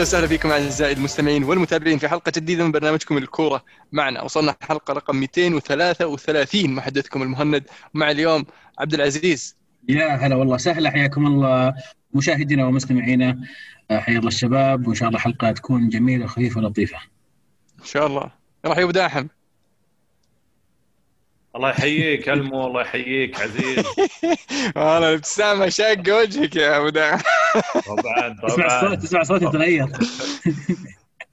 أهلا وسهلا فيكم أعزائي المستمعين والمتابعين في حلقة جديدة من برنامجكم الكورة معنا. وصلنا حلقة رقم 233 محدثكم المهند. ومع اليوم عبد العزيز. يا هلا والله. سهلا حياكم الله. مشاهدينا ومستمعينا حيا الله الشباب. وإن شاء الله حلقة تكون جميلة وخفيفه ولطيفه إن شاء الله. رحيب داحم الله يحييك ألمو الله يحييك عزيز. والله الابتسامه شاقه وجهك يا أبو داحم طبعا تسمع الصوت طبعا تسمع صوتي يتغير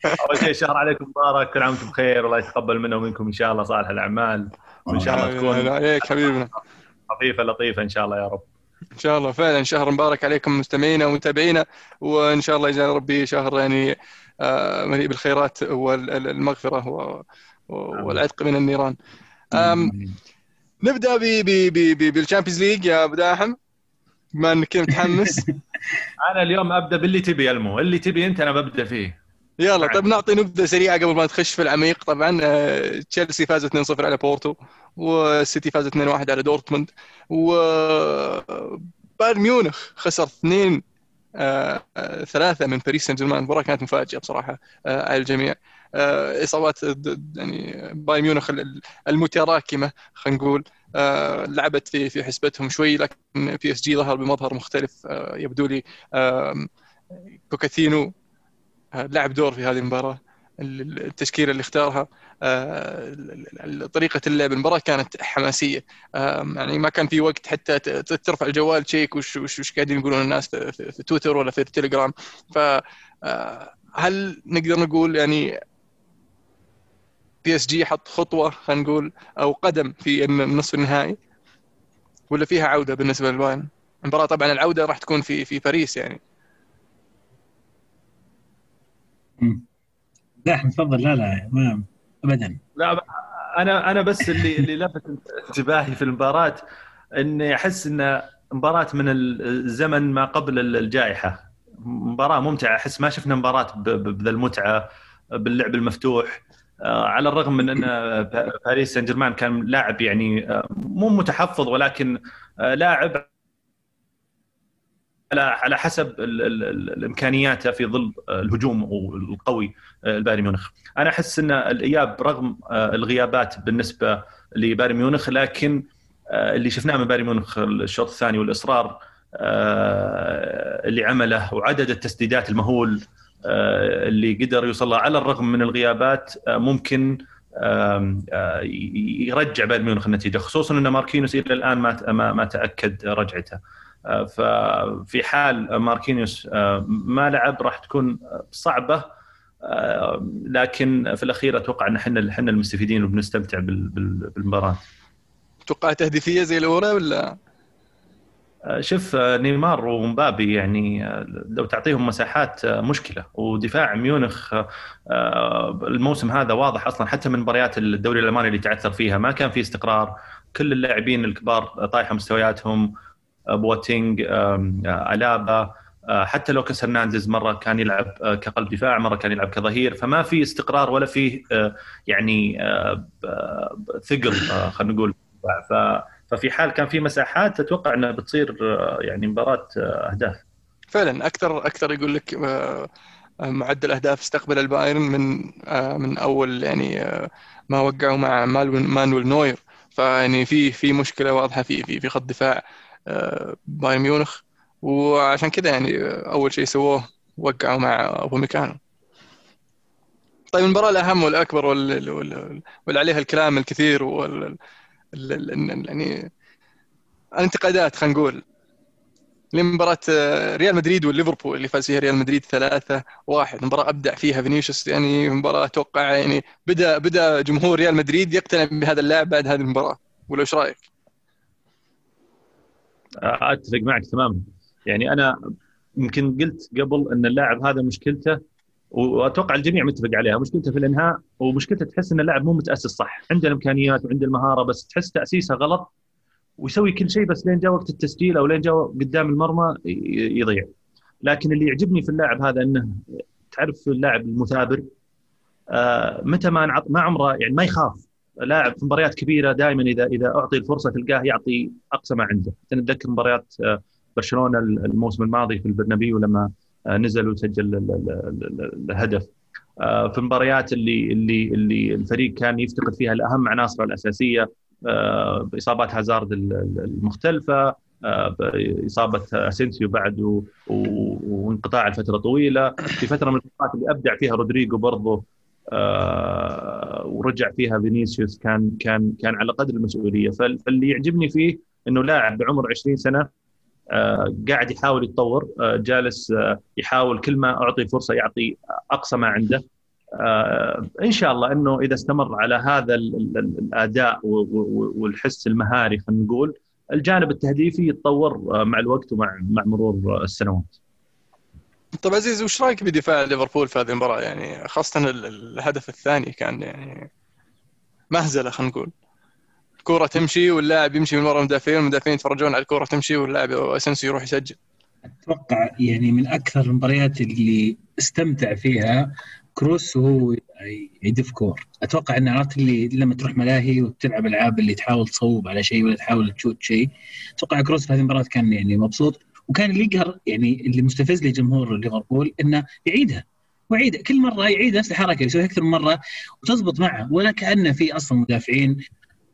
أول شيء شهر عليكم مبارك كل عام وأنتم بخير والله يتقبل منا ومنكم إن شاء الله صالح الأعمال. وإن شاء الله تكون عليك حبيبنا. خفيفه لطيفة إن شاء الله يا رب. إن شاء الله فعلا شهر مبارك عليكم مستمعينا ومتابعينا وإن شاء الله يجعل ربي شهر يعني آه، مليء بالخيرات والمغفرة والعتق من النيران. نبدأ ب- ب- ب- ب- بال Champions League يا أبو داحم. بما انك متحمس؟ أنا اليوم أبدأ باللي تبي يا المو. اللي تبي أنت أنا ببدأ فيه. يلا طيب نعطي نبذة سريعة قبل ما نخش في العميق. طبعا آه، تشيلسي فاز 2-0 على بورتو والسيتي فاز 2-1 على دورتموند و بايرن ميونخ خسر 2 آه، آه، ثلاثة من باريس سان جيرمان. المباراة كانت مفاجئة بصراحة آه، على الجميع. آه، إصابات ضد- يعني بايرن ميونخ ال- المتراكمة خلينا نقول. آه، لعبت في في حسبتهم شوي لكن PSG ظهر بمظهر مختلف. آه، يبدو لي آه، لعب دور في هذه المباراة. ال- التشكيلة اللي اختارها طريقة اللعب. المباراة كانت حماسية. آم، يعني ما كان في وقت حتى ترفع الجوال check وش وش قاعدين يقولون الناس في, تويتر ولا في التليجرام ف هل نقدر نقول يعني PSG حط خطوة خلينا نقول أو قدم في النصف النهائي؟ ولا فيها عودة بالنسبة للبايرن؟ المباراة طبعا العودة راح تكون في في باريس يعني. داحم تفضل. لا لا ما ابدا. لا أنا أنا بس اللي اللي لفت انتباهي في المباراة إني أحس إن مباراة من الزمن ما قبل الجائحة. مباراة ممتعة. أحس ما شفنا مباراة بذا المتعة باللعب المفتوح. على الرغم من أن باريس سان جيرمان كان لاعب يعني آه، مو متحفظ ولكن آه، لاعب على على حسب الإمكانيات في ظل الهجوم القوي آه، البايرن ميونخ. أنا أحس أن الإياب رغم آه، الغيابات بالنسبة لبايرن ميونخ لكن آه، اللي شفناه من بايرن ميونخ الشوط الثاني والإصرار آه، اللي عمله وعدد التسديدات المهول آه، اللي قدر يوصل على الرغم من الغيابات آه، ممكن آه، يرجع بايرن ميونخ النتيجة خصوصا إن ماركينيوس إلى الآن ما ما تأكد رجعته آه، ففي حال ماركينيوس آه، ما لعب راح تكون صعبة آه، لكن في الأخير أتوقع إن إحنا إحنا المستفيدين وبنستمتع بال- بال- بالمباراة. توقع تهديفية زي الأولى ولا آه، شوف آه، نيمار ومبابي يعني آه، لو تعطيهم مساحات آه، مشكلة. ودفاع ميونخ آه، آه، الموسم هذا واضح أصلا حتى من مباريات الدوري الألماني اللي تعثر فيها ما كان في استقرار. كل اللاعبين الكبار طايحة مستوياتهم آه، آه، ألابا آه، حتى لوكاس هرنانديز مرة كان يلعب آه، كقلب دفاع مرة كان يلعب كظهير. فما في استقرار ولا في آه، يعني آه، آه، ثقل آه، خلينا نقول. ف ففي حال كان في مساحات أتوقع إنها بتصير آه، يعني مباراة آه، أهداف. فعلا أكثر أكثر يقول لك آه، معدل أهداف استقبل البايرن من من أول يعني ما وقعوا مع مانويل نوير. فيعني في في مشكلة واضحة في في في خط دفاع بايرن ميونخ. وعشان كذا يعني أول شيء سووه وقعوا مع أوباميكانو. طيب المباراة الأهم والأكبر وال- وال- واللي عليها الكلام الكثير وال ال- ال- يعني الانتقادات خلينا نقول. لمباراة آه، ريال مدريد والليفربول اللي فاز فيها ريال مدريد ثلاثة واحد. مباراة أبدع فيها فينيسيوس يعني مباراة أتوقع يعني بدأ بدأ جمهور ريال مدريد يقتنع بهذا اللاعب بعد هذه المباراة. ولا إيش رأيك؟ أتفق معك تماما. يعني أنا يمكن قلت قبل إن اللاعب هذا مشكلته وأتوقع الجميع متفق عليها. مشكلته في الإنهاء ومشكلته تحس إن اللاعب مو متأسس صح. عنده الإمكانيات وعنده المهارة بس تحس تأسيسه غلط ويسوي كل شيء بس لين جاء وقت التسجيل أو لين جاء قدام المرمى يضيع. لكن اللي يعجبني في اللاعب هذا إنه تعرف اللاعب المثابر آه، متى ما ما عمره يعني ما يخاف. لاعب في مباريات كبيرة دائما اذا إذا أعطي الفرصة تلقاه يعطي أقصى ما عنده. نتذكر مباريات آه، برشلونة الموسم الماضي في البرنابيو لما نزل وسجل الهدف. في المباريات اللي اللي اللي الفريق كان يفتقد فيها الأهم عناصره الأساسية بإصابات هازارد المختلفة بإصابة أسينسيو بعد وانقطاع لفتره طويلة. في فترة من الفترات اللي أبدع فيها رودريجو برضه آه ورجع فيها فينيسيوس كان كان كان على قدر المسؤولية. فاللي يعجبني فيه إنه لاعب بعمر 20 سنة آه قاعد يحاول يتطور آه جالس آه يحاول كل ما أعطي فرصة يعطي أقصى ما عنده. آه إن شاء الله إنه إذا استمر على هذا الأداء والحس المهاري خلينا نقول الجانب التهديفي يتطور آه، مع الوقت ومع مع مرور السنوات. طيب عزيز وش رأيك بدفاع ليفربول في هذه المباراة؟ يعني خاصة الهدف الثاني كان يعني مهزلة خلينا نقول. الكرة تمشي واللاعب يمشي من ورا المدافعين والمدافعين يتفرجون على الكرة تمشي واللاعب اسنسيو يروح يسجل. أتوقع يعني من أكثر المباريات اللي استمتع فيها كروس وهو يدف كور. أتوقع إن عرفت اللي لما تروح ملاهي وتلعب ألعاب اللي تحاول تصوب على شيء ولا تحاول تشوت شيء أتوقع كروس في هذه المباراة كان يعني مبسوط. وكان اللي يقهر يعني اللي مستفز لجمهور ليفربول إنه يعيدها. ويعيدها كل مرة يعيد نفس الحركة يسويها أكثر من مرة وتزبط معه ولا كأنه في أصلا مدافعين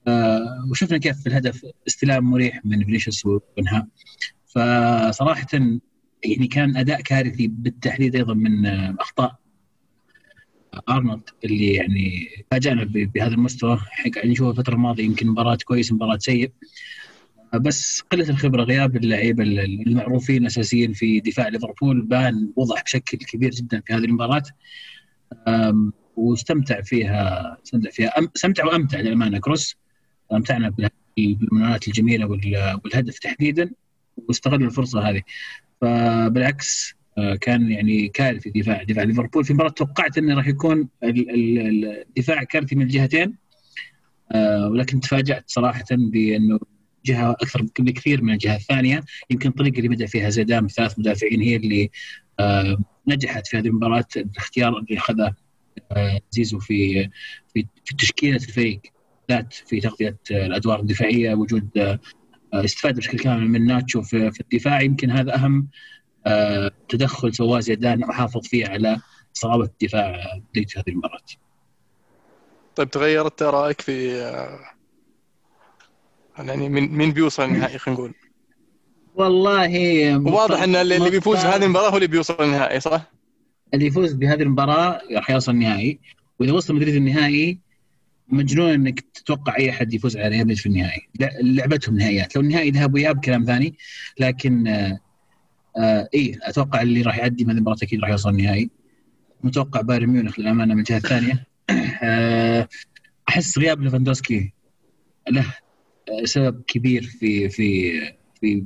آه وشفنا كيف الهدف استلام مريح من فينيسيوس وانهاء فصراحة يعني كان أداء كارثي بالتحديد أيضا من آه، أخطاء أرنولد اللي يعني فاجأنا بهذا المستوى. قاعد نشوفه الفترة الماضية يمكن مباراة كويسه مباراة سيء. بس قلة الخبرة غياب اللعيبة المعروفين أساسيين في دفاع ليفربول بان وضح بشكل كبير جدا في هذه المباراة. واستمتع فيها استمتع فيها استمتع وأمتع للأمانة كروس. امتعنا بالمناولات الجميلة والهدف تحديدا واستغل الفرصة هذه. فبالعكس آه، كان يعني كارثي دفاع دفاع ليفربول. في مباراة توقعت إنه راح يكون الدفاع كارثي من الجهتين آه، ولكن تفاجأت صراحة بأنه جهة أكثر بكثير من الجهة الثانية. يمكن الطريقة اللي بدأ فيها زيدان بثلاث مدافعين هي اللي آه، نجحت في هذه المباراة. الاختيار اللي أخذه زيزو في في تشكيلة الفريق. بالذات في تغطيه الأدوار الدفاعية وجود استفادة بشكل كامل من ناتشو في الدفاع يمكن هذا أهم آه، تدخل سواه زيدان وحافظ فيه على صلابه الدفاع بدايه هذه المباراه. طيب تغيرت رأيك في آه، يعني مين مين بيوصل النهائي خلينا نقول؟ والله واضح إن اللي بيفوز بهذه المباراة هو اللي بيوصل النهائي صح؟ اللي يفوز بهذه المباراة راح يوصل النهائي وإذا وصل مدريد النهائي مجنون إنك تتوقع أي أحد يفوز على ريال في النهائي. لعبتهم نهائيات. لو النهائي ذهب وإياب كلام ثاني لكن آه، آه اي أتوقع اللي راح يعدي من المباراة أكيد راح يوصل النهائي. متوقع بايرن ميونخ للأمانة من الجهة الثانية. آه أحس غياب ليفاندوسكي. له آه، سبب كبير في في في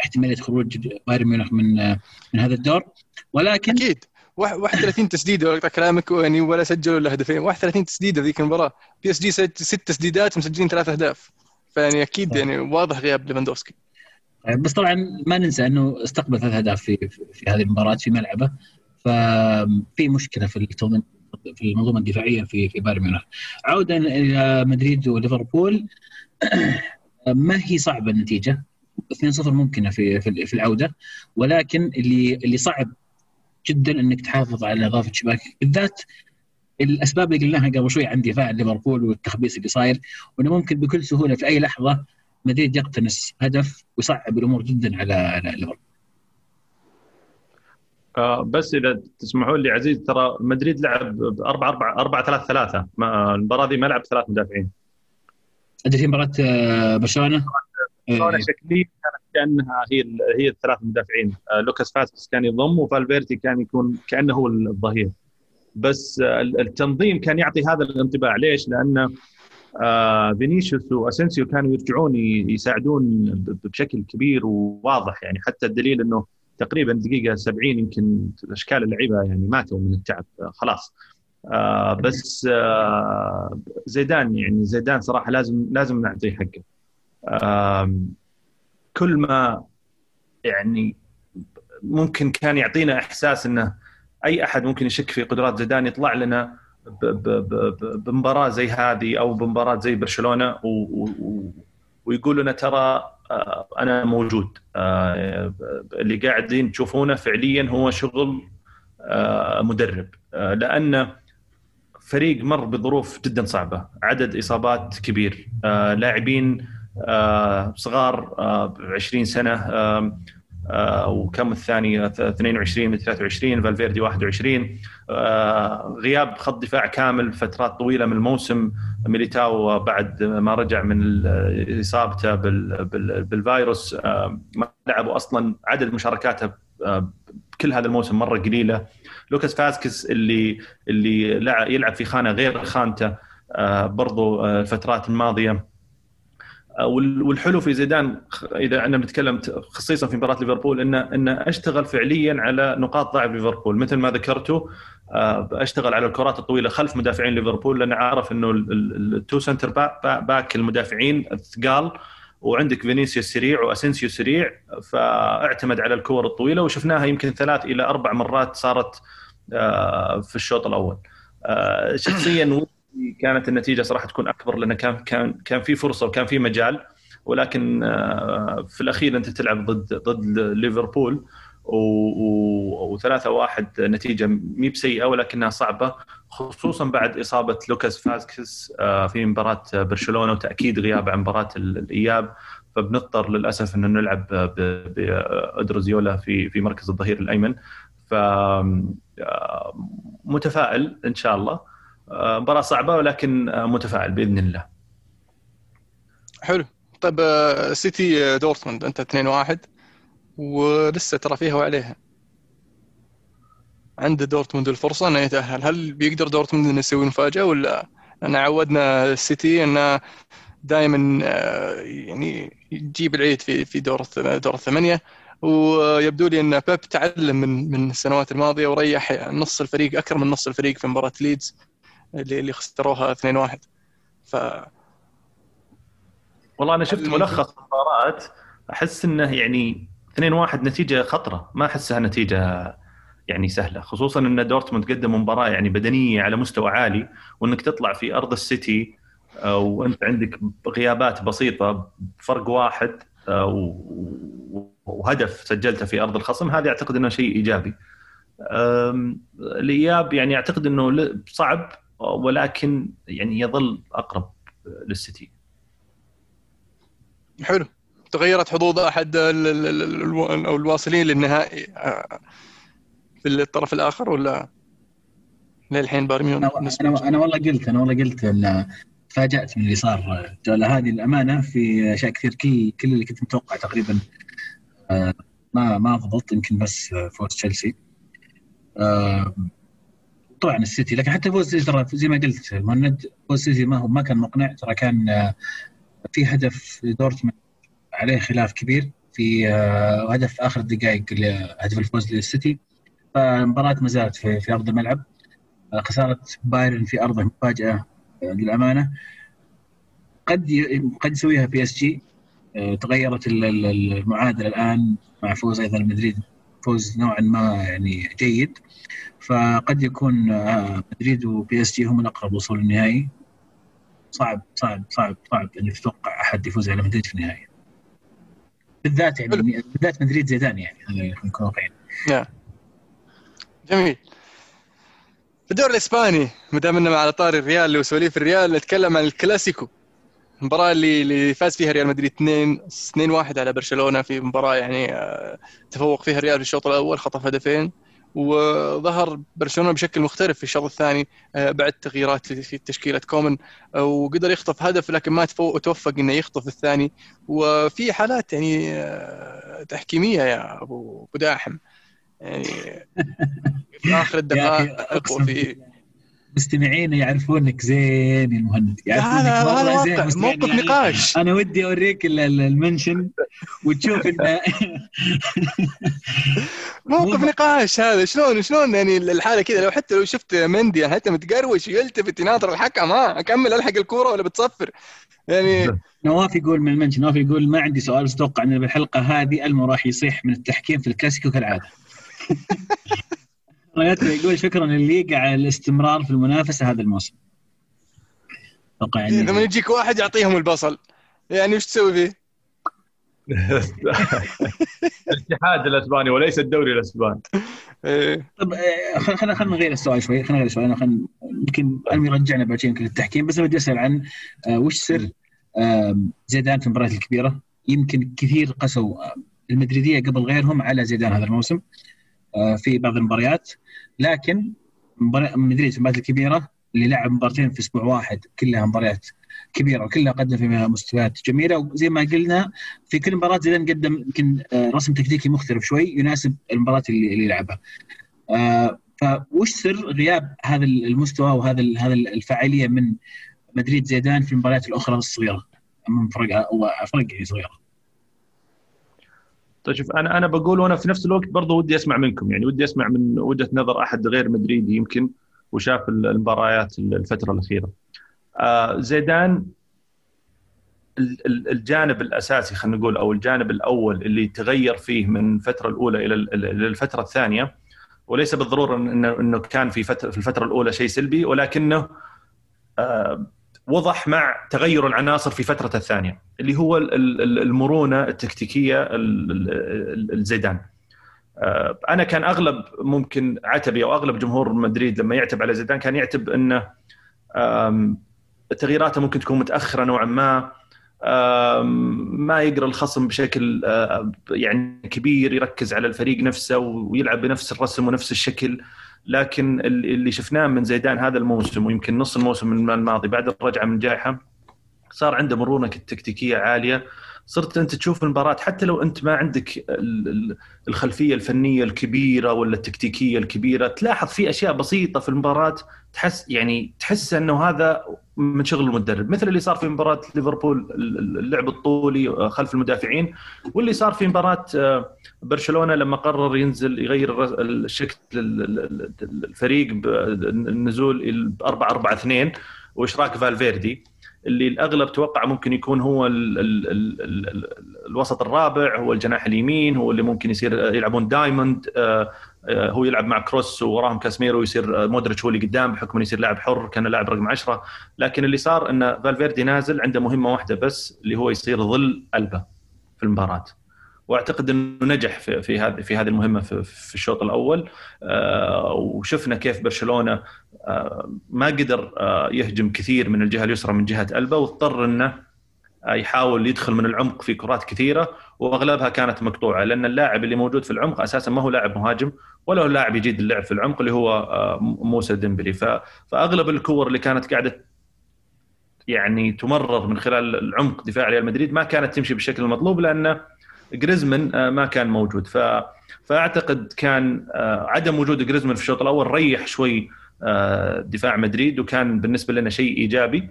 احتمالية خروج بايرن ميونخ من آه، من هذا الدور. ولكن أكيد. 31 تسديدة ولا كلامك يعني ولا سجلوا إلا هدفين. 31 تسديدة ذيك المباراة. PSG ست تسديدات مسجلين ثلاث أهداف. فيعني أكيد يعني واضح غياب ليفاندوسكي بس طبعا ما ننسى إنه استقبل ثلاث أهداف في, في هذه المباراة في ملعبه. ففي مشكلة في التنظيم في المنظومة الدفاعية في في بايرن ميونخ. عودا إلى مدريد وليفربول. ما هي صعبة النتيجة؟ 2-0 ممكنة في في العودة. ولكن اللي اللي صعب جدا إنك تحافظ على إضافة شباك. بالذات الأسباب اللي قلناها قبل شوي عن دفاع ليفربول والتخبيص اللي صاير وإنه ممكن بكل سهولة في أي لحظة مدريد يقتنص هدف ويصعب الأمور جدا على على ليفربول. آه بس إذا تسمحوا لي عزيز ترى مدريد لعب 4 4 4 3 3 المباراة دي ما لعب ثلاث مدافعين. أدري في مباراة آه، برشلونة؟ برشلونه شكليا كانت كأنها هي هي الثلاث مدافعين. آه لوكاس فاسكس كان يضم وفالفيردي كان يكون كأنه هو الظهير. بس آه التنظيم كان يعطي هذا الانطباع. ليش؟ لأنه آه فينيسيوس واسنسيو كانوا يرجعون يساعدون بشكل كبير وواضح. يعني حتى الدليل إنه تقريبا دقيقة 70 يمكن أشكال اللعيبة يعني ماتوا من التعب. خلاص. بس زيدان يعني زيدان صراحة لازم لازم نعطيه حقه. كل ما يعني ممكن كان يعطينا إحساس إنه أي أحد ممكن يشك في قدرات زيدان يطلع لنا بمباراة زي هذه أو بمباراة زي برشلونة ويقول لنا ترى آه، أنا موجود. آه، اللي قاعدين تشوفونه فعليا هو شغل آه، مدرب. لأن فريق مر بظروف جدا صعبة. عدد إصابات كبير. لاعبين صغار 20 سنة آه، وكم الثاني؟ 22 من 23 فالفيردي 21 آه، غياب خط دفاع كامل فترات طويلة من الموسم. ميليتاو بعد ما رجع من إصابته بالفيروس آه، ما لعبوا أصلا. عدد مشاركاته كل هذا الموسم مرة قليلة. لوكاس فاسكس اللي اللي يلعب في خانة غير خانته برضو الفترات الماضية. والحلو في زيدان إذا إحنا بنتكلم خصيصا في مباراة ليفربول انه انه أشتغل فعليا على نقاط ضعف ليفربول. مثل ما ذكرته آه، أشتغل على الكرات الطويلة خلف مدافعين ليفربول لأنه عارف إنه ال two center back المدافعين الثقال وعندك فينيسيوس سريع واسنسيو سريع فأعتمد على الكور الطويلة وشفناها يمكن ثلاث إلى أربع مرات صارت آه، في الشوط الأول. آه، شخصيا كانت النتيجة صراحة تكون أكبر لأن كان كان كان في فرصة وكان في مجال ولكن آه، في الأخير أنت تلعب ضد ضد ليفربول وثلاثة واحد نتيجة مي بسيئة ولكنها صعبة خصوصا بعد إصابة لوكاس فاسكس آه، في مباراة برشلونة وتأكيد غيابه عن مباراة الإياب فبنضطر للأسف أنه نلعب بأدروزيولا في في مركز الظهير الأيمن. ف آه، متفائل إن شاء الله. مباراة صعبة ولكن آه، متفائل بإذن الله. حلو. طيب آه، سيتي دورتموند أنت 2 1 ولسه ترى فيها وعليها. عند دورتموند الفرصة إنه يتأهل. هل بيقدر دورتموند إنه يسوي مفاجأة ولا انا عودنا السيتي إنه دائما يعني يجيب العيد في في دور دور الثمانيه ويبدو لي إن بيب تعلم من من السنوات الماضية وريح نص الفريق أكثر من نص الفريق في مباراة ليدز. اللي اللي خسروها 2 1 ف والله أنا شفت ملخص المباراة أحس إنه يعني 2 1 نتيجة خطرة. ما أحسها نتيجة يعني سهلة خصوصا إن دورتموند قدم مباراة يعني بدنية على مستوى عالي وإنك تطلع في أرض السيتي آه، وأنت عندك غيابات بسيطة فرق واحد آه، وهدف سجلته في أرض الخصم هذا اعتقد إنه شيء إيجابي. الإياب يعني أعتقد إنه صعب ولكن يعني يظل أقرب للسيتي. حلو. تغيرت حظوظ أحد أو الواصلين للنهائي آه، في الطرف الآخر ولا للحين بايرن ميونخ؟ أنا أنا والله قلت أنا والله قلت إن تفاجأت من اللي صار الجوله هذه الأمانة في أشياء كثير. كل كل اللي كنت متوقع تقريبا آه، ما ما ضبط يمكن بس فوز تشيلسي. آه، طبعا السيتي لكن حتى فوز ترى زي ما قلت مهند فوز السيتي ما هو ما كان مقنع ترى كان آه، في هدف دورتموند عليه خلاف كبير في آه، هدف آخر الدقائق هدف الفوز للسيتي فالمباراه ما زالت في, في أرض الملعب. آه، خسارة بايرن في أرضه مفاجأة للأمانة. قد قد يسويها PSG تغيرت المعادلة الآن مع فوز أيضا مدريد. فوز نوعا ما يعني جيد. فقد يكون آه، مدريد و PSG هم الأقرب وصول النهائي. صعب صعب صعب صعب انك تتوقع أحد يفوز على مدريد في النهائي. بالذات يعني بالذات مدريد زيدان يعني نكون واقعيين نعم. جميل. في الدوري الإسباني ما دام على طاري الريال وسواليف الريال نتكلم عن الكلاسيكو. المباراه اللي اللي فاز فيها ريال مدريد 2 2 1 على برشلونة في مباراة يعني آه، تفوق فيها الريال في الشوط الأول خطف هدفين وظهر برشلونة بشكل مختلف في الشوط الثاني آه، بعد تغييرات في تشكيلة كومان وقدر يخطف هدف لكن ما توفق إنه يخطف الثاني وفي حالات يعني آه، تحكيمية يا ابو داحم. يعني في آخر الدقائق وفي مستمعين يعرفونك زين يا المهند. يعرفونك. هذا زين موقف يعني نقاش. أنا ودي أوريك المنشن وتشوف انه موقف نقاش هذا. شلون شلون يعني الحالة كذا؟ لو حتى لو شفت مندي حتى متقروش يلتفت يناظر الحكم ها أكمل ألحق الكورة ولا بتصفر؟ يعني نواف يقول من المنشن نواف يقول ما عندي سؤال بس أتوقع إن بالحلقة هذه ألمو راح يصيح من التحكيم في الكلاسيكو كالعادة. يقول شكرا للليغا على الاستمرار في المنافسة هذا الموسم. أتوقع يعني لما يجيك واحد يعطيهم البصل. يعني وش تسوي فيه؟ الاتحاد الأسباني وليس الدوري الأسباني. إيه. طب خل- خلينا خلينا نغير السؤال شوي خلينا نغير السؤال. خلينا يمكن ألمي رجعنا بعد شيء يمكن للتحكيم بس بدي أسأل عن آه، وش سر زيدان في المباريات الكبيرة؟ يمكن كثير قسوا آه، المدريدية قبل غيرهم على زيدان هذا الموسم. آه، في بعض المباريات لكن مدريد في المباريات الكبيرة اللي لعب مباراتين في أسبوع واحد كلها مباريات كبيرة وكلها قدم فيها مستويات جميلة وزي ما قلنا في كل مباراة زيدان قدم يمكن آه، رسم تكتيكي مختلف شوي يناسب المباراة اللي اللي لعبها. آه، فوش سر غياب هذا المستوى وهذا هذا الفاعلية من مدريد زيدان في المباريات الأخرى الصغيرة من فرق أو فرق صغيرة. طيب شوف أنا أنا بقول وأنا في نفس الوقت برضو ودي أسمع منكم يعني ودي أسمع من وجهة نظر أحد غير مدريدي يمكن وشاف المباريات الفترة الأخيرة. آه زيدان ال- ال- الجانب الأساسي خلينا نقول أو الجانب الأول اللي تغير فيه من الفترة الأولى إلى ال- إلى الفترة الثانية وليس بالضرورة انه إنه كان في فتره في الفترة الأولى شيء سلبي ولكنه آه وضح مع تغير العناصر في فترة الثانية اللي هو ال- ال- المرونة التكتيكية ال- ال- الزيدان. آه، أنا كان أغلب ممكن عتبي أو أغلب جمهور مدريد لما يعتب على زيدان كان يعتب أنه تغييراته ممكن تكون متأخرة نوعا ما ما يقرأ الخصم بشكل آه، يعني كبير يركز على الفريق نفسه ويلعب بنفس الرسم ونفس الشكل. لكن اللي شفناه من زيدان هذا الموسم ويمكن نص الموسم الماضي بعد الرجعة من جائحة صار عنده مرونه تكتيكيه عالية. صرت أنت تشوف المباراة حتى لو أنت ما عندك ال- ال- الخلفية الفنية الكبيرة ولا التكتيكية الكبيرة تلاحظ في أشياء بسيطة في المباراة تحس يعني تحس إنه هذا من شغل المدرب. مثل اللي صار في مباراة ليفربول اللعب الطولي خلف المدافعين واللي صار في مباراة آه، برشلونة لما قرر ينزل يغير الشكل ال- ال- ال- الفريق بالنزول ب 4 4 2 وإشراك فالفيردي. اللي الأغلب توقع ممكن يكون هو ال ال ال ال ال الوسط الرابع هو الجناح اليمين هو اللي ممكن يصير يلعبون diamond آه، آه، هو يلعب مع كروس ووراهم كاسميرو ويصير آه، مودريتش هو اللي قدام بحكم إنه يصير لاعب حر كان لاعب رقم 10 لكن اللي صار إن فالفيردي نازل عنده مهمة واحدة بس اللي هو يصير ظل ألبا في المباراة. وأعتقد إنه نجح في في هذه في هذه المهمة في, الشوط الأول. آه، وشفنا كيف برشلونة آه، ما قدر آه، يهجم كثير من الجهة اليسرى من جهة ألبا واضطر إنه آه، يحاول يدخل من العمق في كرات كثيرة وأغلبها كانت مقطوعة لأن اللاعب اللي موجود في العمق أساسا ما هو لاعب مهاجم ولا هو لاعب يجيد اللعب في العمق اللي هو آه، موسى ديمبلي. فأغلب الكور اللي كانت قاعدة يعني تمرر من خلال العمق دفاع ريال مدريد ما كانت تمشي بالشكل المطلوب لأن جريزمان آه، ما كان موجود. ف فأعتقد كان آه، عدم وجود جريزمان في الشوط الأول ريح شوي آه، دفاع مدريد وكان بالنسبة لنا شيء إيجابي.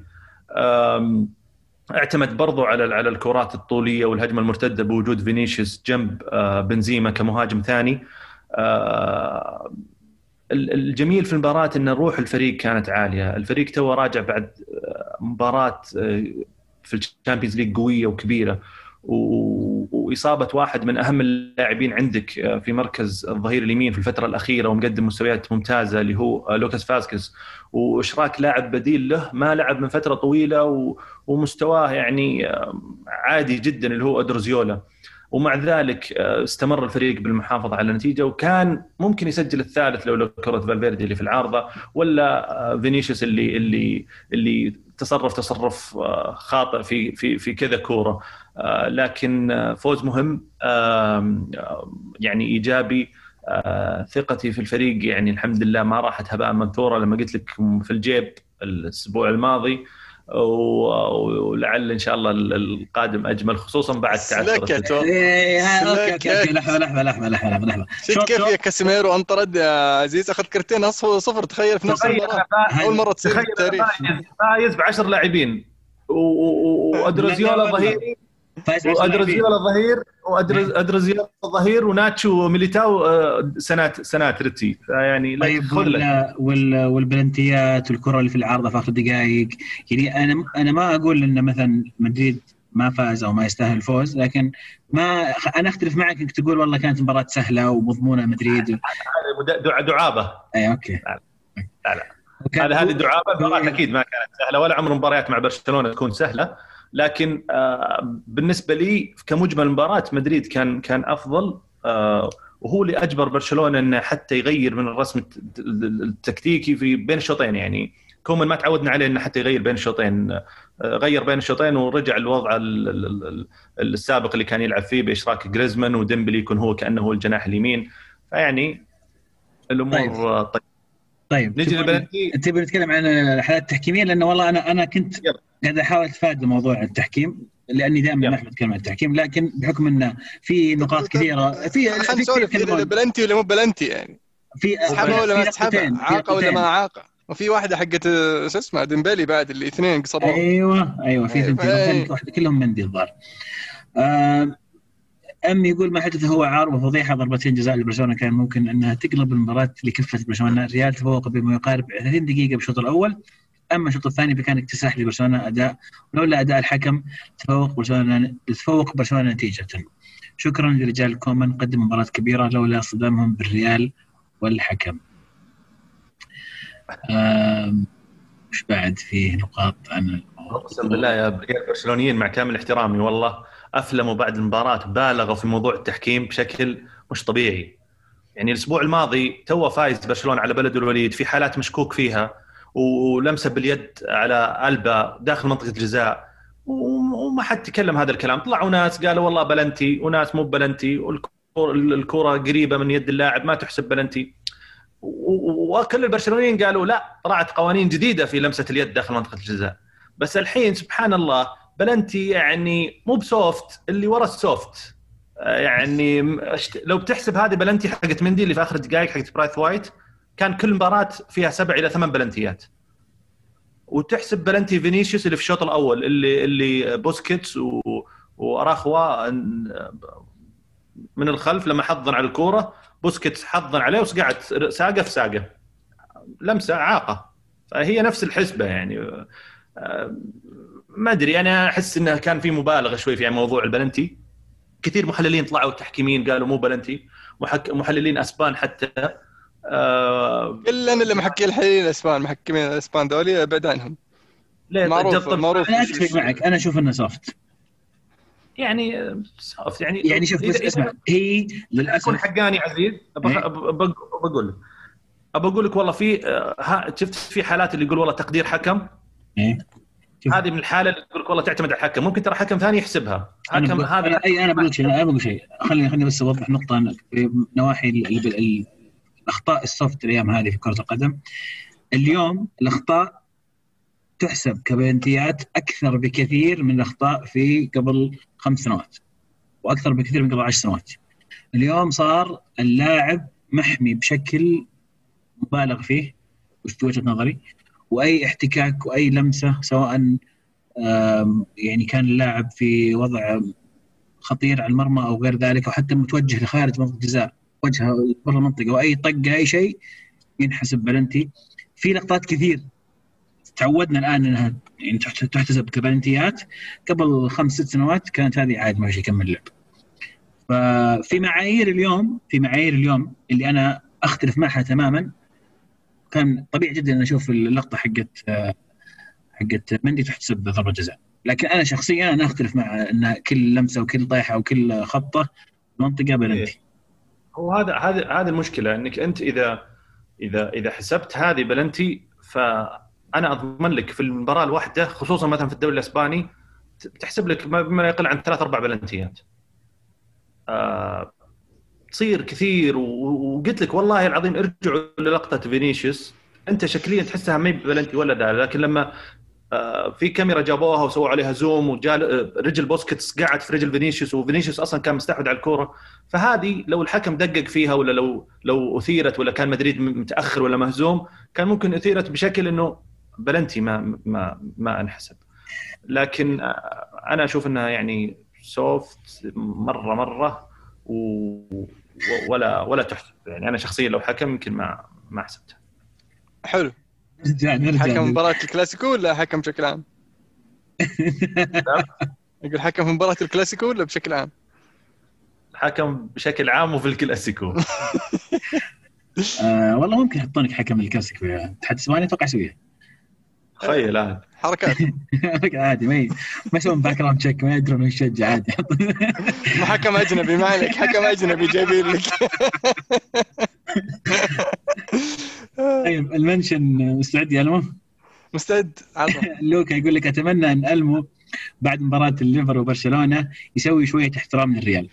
اعتمد برضو على على الكرات الطولية والهجمة المرتدة بوجود فينيسيوس جنب آه، بنزيما كمهاجم ثاني. آه، ال- الجميل في المباراة إن روح الفريق كانت عالية، الفريق تو راجع بعد آه، مباراة آه، في ال Champions League قوية وكبيرة. و- وإصابة واحد من أهم اللاعبين عندك آه، في مركز الظهير اليمين في الفترة الأخيرة ومقدم مستويات ممتازة اللي هو آه، لوكاس فاسكس وإشراك لاعب بديل له ما لعب من فترة طويلة ومستواه يعني آه، عادي جدا اللي هو أودريوزولا. ومع ذلك استمر الفريق بالمحافظة على النتيجة. وكان ممكن يسجل الثالث لولا كره فالفيردي اللي في العارضة ولا فينيسيوس اللي اللي اللي تصرف تصرف خاطئ في في في كذا كورة. لكن آه، فوز مهم آه، يعني إيجابي. آه، ثقتي في الفريق يعني الحمد لله ما راحت هباء منثورة لما قلت لك في الجيب الأسبوع الماضي ولعل إن شاء الله القادم أجمل خصوصا بعد تعثر سلكت إيه، ها، okay. لحظة لحظة لحظة لحظة لحظة شفت كيف. يا كاسيميرو انطرد يا عزيز؟ أخذ كرتين صفر. تخيل في نفس المباراة. أول مرة تصير في التاريخ. فايز فايز ب 10 لاعبين. و- و- فايز. وأودريوزولا ظهير وأودريوزولا ظهير وناتشو وميليتاو آه، it's not it's not pretty فيعني لا طيب وال وال والبلنتيات والكرة اللي في العارضة في آخر دقائق. يعني أنا أنا ما أقول إن مثلا مدريد ما فاز أو ما يستاهل الفوز لكن ما أنا أختلف معك إنك تقول والله كانت مباراة سهلة ومضمونة مدريد. دعابة. اي okay. لا، لا. هذه هذه دعابة المباراه أكيد ما كانت سهلة ولا عمر مباريات مع برشلونة تكون سهلة. لكن آه، بالنسبة لي كمجمل المباراه مدريد كان كان أفضل آه، وهو اللي أجبر برشلونة إنه حتى يغير من الرسم الت- التكتيكي في بين الشوطين يعني. كومان ما تعودنا عليه إنه حتى يغير بين الشوطين آه، غير بين الشوطين ورجع الوضع ال- ال- ال- السابق اللي كان يلعب فيه بإشراك جريزمان وديمبلي يكون هو كأنه هو الجناح اليمين. فيعني الأمور طيب. طيب. طيب نجي للبلنتي تبي نتكلم عن الحالات التحكيمية؟ لأنه والله أنا أنا كنت يلا. قاعد أحاول أتفادى موضوع التحكيم لأني دائما. ما أحب أتكلم عن التحكيم لكن بحكم انه في نقاط كثيرة في خلينا في نسولف بلنتي ولا مو بلنتي يعني في تسحبها ولا ما في إعاقة ولا. ما إعاقة وفي واحدة حقت شو اسمه ديمبلي بعد اللي اثنين قصروها أيوه أيوه في أيوة. ثنتين أيوة. لقطتين واحدة كلهم مندي الظاهر آه، أم يقول ما حدث هو عار وفضيحة ضربتين جزاء لبرشلونة كان ممكن أنها تقلب المباراة لكفة برشلونة الريال تفوق بما يقارب 30 دقيقة بالشوط الأول أما الشوط الثاني فكان اكتساح لبرشلونة أداء ولولا أداء الحكم تفوق برشلونة تفوق برشلونة نتيجة. شكرا لرجال كومان قدم مباراة كبيرة لولا صدامهم بالريال والحكم. وش بعد فيه نقاط عن أقسم بالله يا برشلونيين مع كامل احترامي والله افلموا بعد المباراة بالغوا في موضوع التحكيم بشكل مش طبيعي. يعني الأسبوع الماضي تو فايز برشلونة على بلد الوليد في حالات مشكوك فيها. ولمسه باليد على ألبا داخل منطقة الجزاء. وما حد تكلم هذا الكلام. طلعوا ناس قالوا والله بلنتي وناس مو بلنتي. الكرة قريبة من يد اللاعب ما تحسب بلنتي. وكل البرشلونيين قالوا لا طلعت قوانين جديدة في لمسة اليد داخل منطقة الجزاء. بس الحين سبحان الله بلنتي يعني مو ب soft اللي ورا ال soft آه، يعني لو بتحسب هذه بلنتي حقت مندي اللي في آخر الدقائق حقت برايث وايت كان كل مباراة فيها سبع إلى ثمان بلنتيات. وتحسب بلنتي فينيسيوس اللي في الشوط الأول اللي اللي بوسكيتس و... وأراخوا من الخلف لما حضن على الكورة بوسكيتس حضن عليه وقعد ساقة في ساقة. لمسة اعاقه فهي نفس الحسبة يعني. ما أدري أنا أحس إنه كان في مبالغة شوي في موضوع البلنتي. كثير محللين طلعوا تحكيمين قالوا مو بلنتي. محللين أسبان حتى. آه... إلا اللي محكي الحين الاسبان محكمين الاسبان ذولي ابعد عنهم. ليه معروف جطل- معروف أنا أتفق معك أنا أشوف إنه soft يعني آه، soft، يعني يعني شوف بس اسمع هي للاسف حقاني عزيز. أب- إيه. بقول لك. ابى أقول لك والله في آه، ها- شفت في حالات اللي يقول والله تقدير حكم؟ إيه. هذه من الحالة اللي يقول لك والله تعتمد على الحكم. ممكن ترى حكم ثاني يحسبها. حكم بقول هذا أنا اي أنا بقول شيء أنا بقول شيء. خليني خليني بس أوضح نقطة في نواحي الأخطاء السوفت الأيام هذه في كرة القدم. اليوم الأخطاء تحسب كبلنتيات أكثر بكثير من الأخطاء في قبل خمس سنوات وأكثر بكثير من قبل عشر سنوات. اليوم صار اللاعب محمي بشكل مبالغ فيه وش وجهة نظري؟ وأي احتكاك وأي لمسة سواء يعني كان اللاعب في وضع خطير على المرمى أو غير ذلك أو حتى متوجه لخارج منطقه الجزاء وجهه برا المنطقة وأي طقة أي شيء ينحسب بلنتي. في لقطات كثير تعودنا الآن إنها يعني تحت- تحتسب كبلنتيات. قبل خمس ست سنوات كانت هذه عادي ما شيء يكمل لعب. ففي معايير اليوم في معايير اليوم اللي أنا أختلف معها تماما. كان طبيعي جدا أن أشوف اللقطة حقت حقت مندي تحتسب ضربة جزاء. لكن أنا شخصيا أنا أختلف مع إن كل لمسة وكل طيحة وكل خطه منطقة بلنتي. هو هذا هذا هذا المشكلة إنك أنت اذا اذا إذا حسبت هذه بلنتي فأنا أضمن لك في المباراة الواحدة خصوصا مثلا في الدوري الإسباني تحسب لك ما يقل عن ثلاث أربع بلنتيات. آه تصير كثير وقلت لك والله العظيم ارجعوا للقطة فينيسيوس أنت شكليا تحسها ما بلنتي ولا ده لكن لما في كاميرا جابوها وسووا عليها zoom وجال آه، رجل بوسكيتس قاعد في رجل فينيسيوس وفينيسيوس أصلا كان مستحوذ على الكورة. فهذه لو الحكم دقق فيها ولا لو لو أثيرت ولا كان مدريد متأخر ولا مهزوم كان ممكن أثيرت بشكل إنه بلنتي ما ما ما انحسب. لكن آه، أنا أشوف إنها يعني soft مره مرة و- ولا ولا تحسب. يعني أنا شخصيا لو حكم يمكن ما ما حسبتها. حلو. نرجع نرجع حكم مباراة الكلاسيكو ولا حكم بشكل عام؟ أقول حكم في مباراة الكلاسيكو ولا بشكل عام؟ الحكم بشكل عام وفي الكلاسيكو. آه والله ممكن يحطونك حكم الكلاسيكو يا اتحاد الاسباني أتوقع يسويها. تخيل هذا حركات. عادي ما ما يسوون background check ما يدرون وش يشجع عادي. ما حكم أجنبي ما عليك حكم أجنبي جايبين لك. طيب ال mention مستعد يا ألمو؟ مستعد لوكا يقول لك أتمنى أن ألمو بعد مباراة الليفر وبرشلونة يسوي شوية احترام للريال.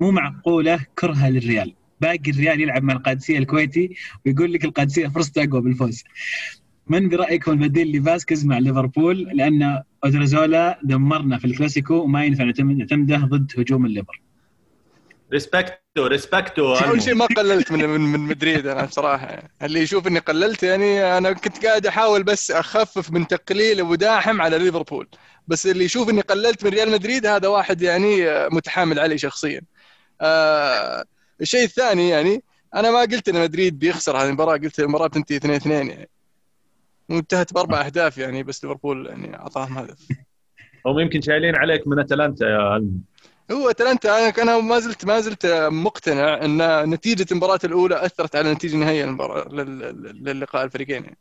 مو معقولة كرهه للريال. باقي الريال يلعب مع القادسية الكويتي ويقول لك القادسية فرصته أقوى بالفوز. من برايكم البديل لفاسكيز مع ليفربول؟ لأن أودريزولا دمرنا في الكلاسيكو وما ينفع نعتمد- نعتمده ضد هجوم الليفر. respect respect اول شيء ما قللت من من من مدريد أنا بصراحة. اللي يشوف إني قللت يعني أنا كنت قاعد أحاول بس أخفف من تقليل ابو داحم على ليفربول. بس اللي يشوف إني قللت من ريال مدريد هذا واحد يعني متحامل علي شخصيا. آه الشيء الثاني يعني أنا ما قلت إن مدريد بيخسر هذه المباراة قلت المباراة بتنتهي 2 2 يعني. وانتهت بأربع أهداف يعني بس ليفربول يعني أعطاهم هدف. هم يمكن شايلين عليك من أتلانتا يا علم هو اتلانتا أنا ما زلت ما زلت مقتنع إن نتيجة المباراة الأولى أثرت على النتيجه النهائيه للمباراه لل- لل- للقاء الفريقين يعني.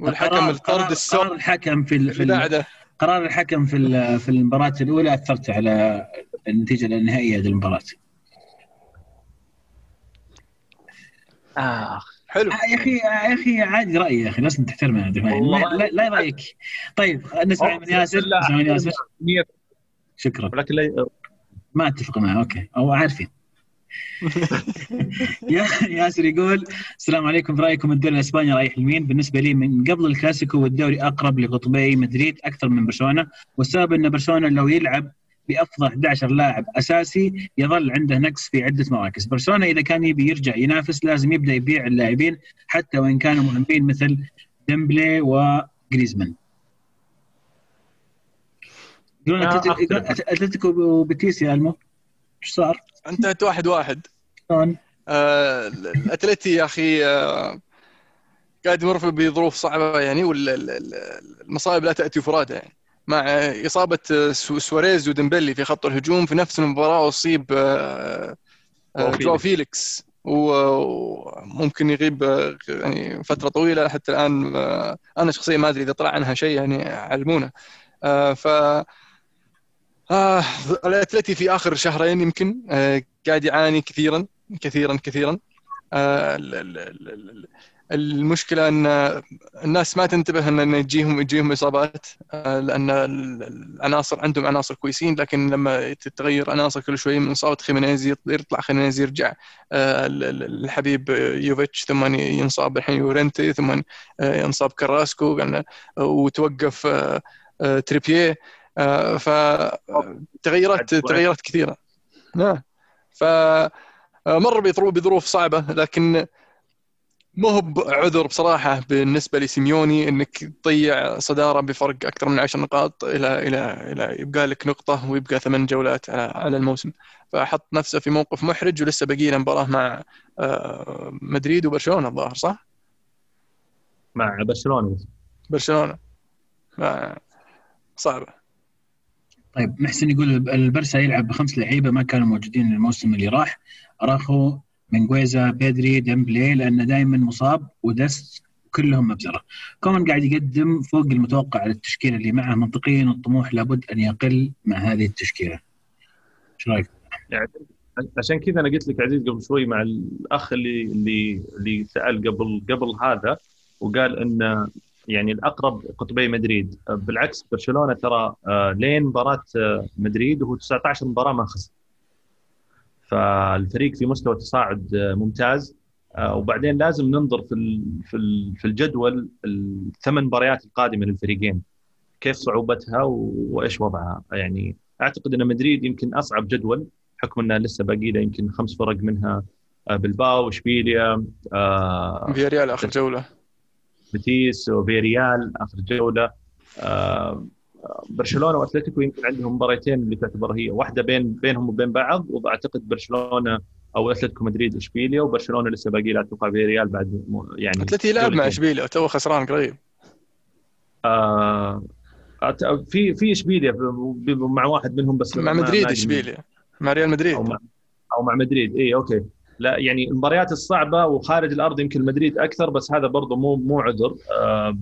والحكم قرار- الطرد قرار- السوء قرار الحكم في ال- في ال- قرار الحكم في ال- في المباراة الأولى أثرت على النتيجة النهائية للمباراه آه. حلو. آه، يا أخي يا أخي عادي رأيي يا أخي لازم تحترمه. لا لا رايك طيب نسمع من ياسر نسمع من ياسر. شكرا. ولكن لا- ما أتفق معه أوكي. أو عارفين يا ياسر يقول السلام عليكم. برأيكم الدوري الإسباني رايح لمين؟ بالنسبة لي من قبل الكلاسيكو والدوري أقرب لقطبي مدريد أكثر من برشلونة. والسبب إن برشلونة لو يلعب بأفضل 11 لاعب أساسي يظل عنده نقص في عدة مراكز، برشلونة إذا كان يبي يرجع ينافس لازم يبدأ يبيع اللاعبين حتى وإن كانوا مهمين مثل ديمبلي وجريزمان. يقولون آه، أتلتيكو- يقولون أختلف. أتلتيكو وبيتيس يا ألمو. إيش صار؟ انتهت واحد واحد. شلون؟ آه، الأتلتي يا أخي آه، قاعد يمر بظروف صعبة يعني والمصائب لا تأتي فرادى يعني. مع إصابة آه، سو- سواريز وديمبلي في خط الهجوم في نفس المباراة أصيب آه، جواو جواو فيليكس. و- وممكن يغيب يعني فترة طويلة حتى الآن أنا شخصيا ما أدري إذا طلع عنها شيء يعني علمونا. ف آه الأتلتي في آخر شهرين يمكن آه قاعد يعاني كثيرا كثيرا كثيرا. آه ال- ال- ال- ال- المشكلة أن الناس ما تنتبه ان يجيهم يجيهم إصابات آه لأن ال- العناصر عندهم عناصر كويسين لكن لما تتغير عناصر كل شوي من إصابة خيمينيز يطلع خيمينيز يرجع. آه ال- ال- الحبيب يوفيتش ثم ينصاب الحين يورنتي ثم آه ينصاب كراسكو وتوقف تريبيه فتغيرات تغيرات كثيرة. نعم. ف مر بظروف بظروف صعبة لكن مو هو بعذر بصراحة بالنسبة لسيميوني إنك تضيع صدارة بفرق أكثر من 10 نقاط إلى إلى إلى يبقى لك نقطة ويبقى ثمان جولات على على الموسم. فحط نفسه في موقف محرج ولسه باقي له مباراة مع آه، مدريد وبرشلونة الظاهر صح؟ مع برشلونة. برشلونة. ما- صعبة. طيب محسن يقول البرسا يلعب بخمس لعيبة ما كانوا موجودين الموسم اللي راح. اراخو منجويزا بيدري ديمبلي لأنه دائما مصاب ودست كلهم مبزرة. كومان قاعد يقدم فوق المتوقع على التشكيله اللي معه منطقيا الطموح لابد أن يقل مع هذه التشكيلة. إيش رأيك؟ يعني عشان كذا أنا قلت لك عزيز قبل شوي مع الأخ اللي اللي اللي سأل قبل قبل هذا وقال إن يعني الأقرب قطبي مدريد. بالعكس برشلونة ترى آه، لين مباراة آه، مدريد وهو 19 مباراة ما خسر. فالفريق في مستوى تصاعد آه، ممتاز. وبعدين لازم ننظر في في في الجدول الثمان مباريات القادمة للفريقين. كيف صعوبتها وإيش وضعها. يعني أعتقد أن مدريد يمكن أصعب جدول بحكم انه لسه باقي له يمكن خمس فرق منها بلباو إشبيليا آه، في ريال اخر جولة. بيتيس وفيريال آخر جولة. آه، برشلونة وأتلتيكو يمكن عندهم مباراتين اللي تعتبر هي واحدة بين بينهم وبين بعض وأعتقد برشلونة أو أتلتيكو مدريد إشبيليا وبرشلونة لسه باقي له أتوقع فيريال بعد يعني اتلتي لعب مع. إشبيليا تو خسران قريب. آه، في في إشبيليا مع واحد منهم بس مع مدريد. إشبيليا مع ريال مدريد. أو مع أو مع مدريد. اي okay. لا يعني المباريات الصعبة وخارج الأرض يمكن مدريد أكثر بس هذا برضه مو مو عذر. آه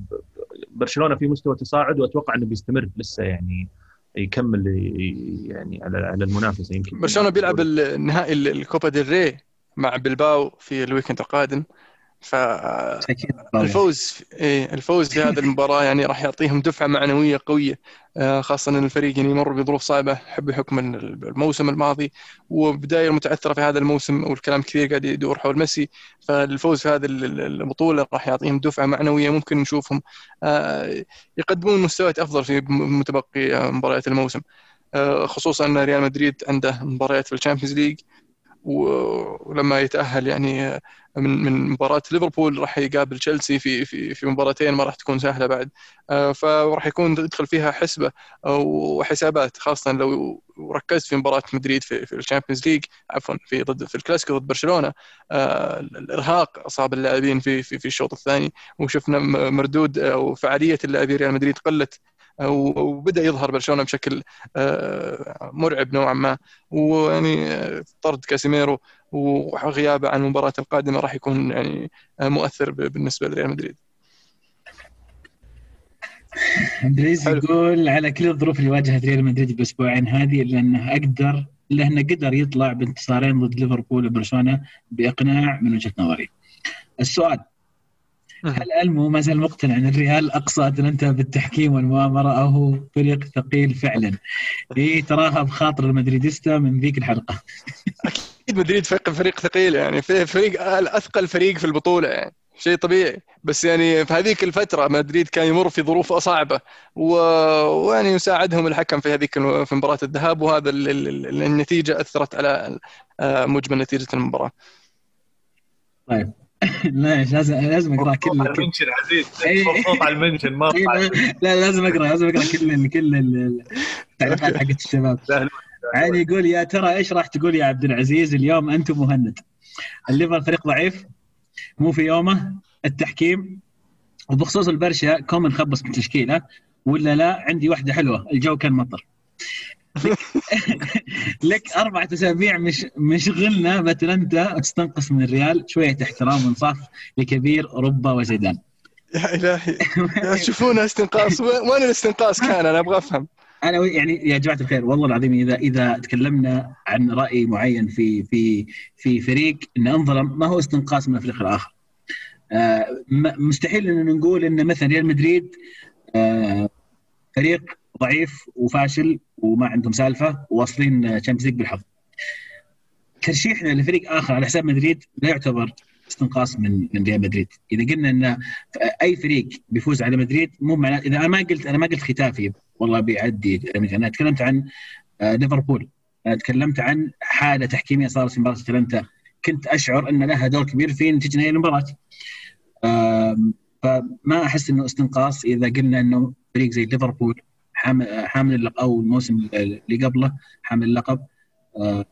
برشلونة في مستوى تصاعد وأتوقع إنه بيستمر لسه يعني يكمل يعني على على المنافسة يمكن. برشلونة بيلعب النهائي الكوبا ديل ري مع بلباو في ال weekend القادم. فالفوز إيه الفوز في هذه المباراة يعني راح يعطيهم دفعة معنوية قوية آه، خاصة أن الفريق يعني يمر بظروف صعبة بحكم الموسم الماضي وبداية متعثرة في هذا الموسم والكلام كثير قاعد يدور حول ميسي. فالفوز في هذه البطولة راح يعطيهم دفعة معنوية ممكن نشوفهم آه، يقدمون مستويات أفضل في متبقي مباريات الموسم آه، خصوصا أن ريال مدريد عنده مباريات في ال Champions League. ولما يتأهل يعني من من مباراة ليفربول راح يقابل تشيلسي في في في مباراتين ما راح تكون سهلة بعد. آه، فراح يكون يدخل فيها حسبة وحسابات خاصة لو ركزت في مباراة مدريد في, في ال Champions League عفوا في ضد في الكلاسيكو ضد برشلونة. آه، الإرهاق أصاب اللاعبين في في في الشوط الثاني وشفنا مردود أو فعاليه اللاعبين ريال مدريد قلت وبدا يظهر برشلونة بشكل آه، مرعب نوعا ما ويعني آه، طرد كاسيميرو وغيابه عن المباراة القادمة راح يكون يعني آه، مؤثر بالنسبة لريال مدريد. عبد يقول على كل الظروف اللي واجهت ريال مدريد بالاسبوعين هذه إلا أنه أقدر إلا أنه قدر يطلع بانتصارين ضد ليفربول وبرشلونة بإقناع من وجهة نظري. السؤال هل المو ما زال مقتنع أن الريال أقصى اتلانتا بالتحكيم والمؤامرة أو هو فريق ثقيل فعلا؟ إي تراها بخاطر المدريديستا من ذيك الحلقة. أكيد مدريد فريق ثقيل يعني فريق أثقل فريق في البطولة يعني شيء طبيعي بس يعني في هذيك الفترة مدريد كان يمر في ظروف صعبه ويعني يساعدهم الحكم في هذيك في مباراة الذهاب وهذا النتيجة أثرت على آه، مجمل نتيجة المباراة. طيب لا لازم لازم أقرأ كل ال mention عزيز. صوت على ال mention ما لا لازم أقرأ لازم أقرأ كل كل التعليقات حقت الشباب. علي يقول يا ترى إيش راح تقول يا عبد العزيز اليوم أنت مهند؟ الليفر فريق ضعيف مو في يومه التحكيم وبخصوص البرشا كومن خبص بالتشكيلة ولا لا عندي واحدة حلوة الجو كان مطر. لك اربعة أسابيع مش مشغلنا باتلانتا. تستنقص من الريال. شوية احترام وانصاف لكبير أوروبا وزيدان. يا إلهي. تشوفون استنقاص. وين الاستنقاص كان؟ أنا أبغى أفهم. أنا يعني يا جماعة الخير والله العظيم اذا إذا تكلمنا عن رأي معين في في في فريق انه انظلم ما هو استنقاص من الفريق الآخر؟ آه مستحيل ان نقول إن مثلا ريال مدريد آه فريق ضعيف وفاشل. وما عندهم سالفة وواصلين تشامبيونز بالحظ. ترشيحنا لفريق آخر على حساب مدريد لا يعتبر استنقاص من من ريال مدريد، إذا قلنا إن أي فريق بيفوز على مدريد مو معناه إذا أنا ما قلت أنا ما قلت ختافي والله بيعدي أنا تكلمت عن آه، ليفربول أنا تكلمت عن حالة تحكيمية صارت في مباراة أتلانتا كنت أشعر إن لها دور كبير في نتيجة نهائي المباراة. فما أحس إنه استنقاص إذا قلنا إنه فريق زي ليفربول حامل اللقب أو الموسم اللي قبله حامل اللقب. آه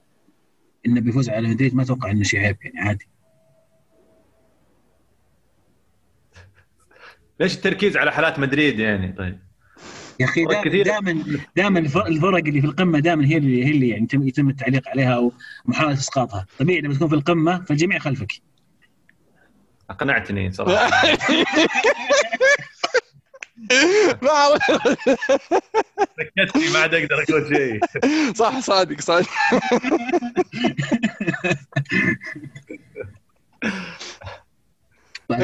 انه بيفوز على مدريد ما أتوقع إنه شيء عيب يعني عادي. ليش التركيز على حالات مدريد يعني؟ طيب. يا أخي دائما دائما الفرق اللي في القمة دائما هي اللي هي اللي يعني يتم التعليق عليها أو محاولة إسقاطها، طبيعي لما تكون في القمة فالجميع خلفك. أقنعتني صراحة. ما سكتني ما عاد أقدر أقول شيء. صح صادق صادق. طيب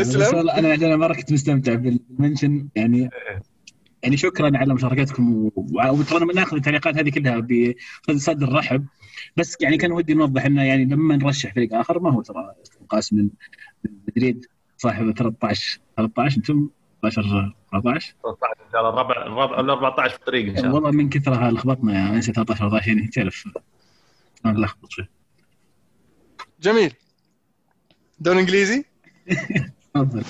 أنا أنا مره كنت مستمتع بالمنشن. يعني يعني شكرا على مشاركتكم. وترى ناخذ التعليقات هذه كلها بصدر رحب. بس يعني كان ودي نوضح إنه يعني لما نرشح فريق آخر ما هو ترى استنقاص من مدريد صاحب 13 13 أنتم 13 14 13 ان شاء الله الربع الربع ال 14 في الطريق ان شاء الله والله من كثرها لخبطنا يعني نسيت 13 14 يعني تعرف نلخبط شوي جميل دون انجليزي؟ تفضل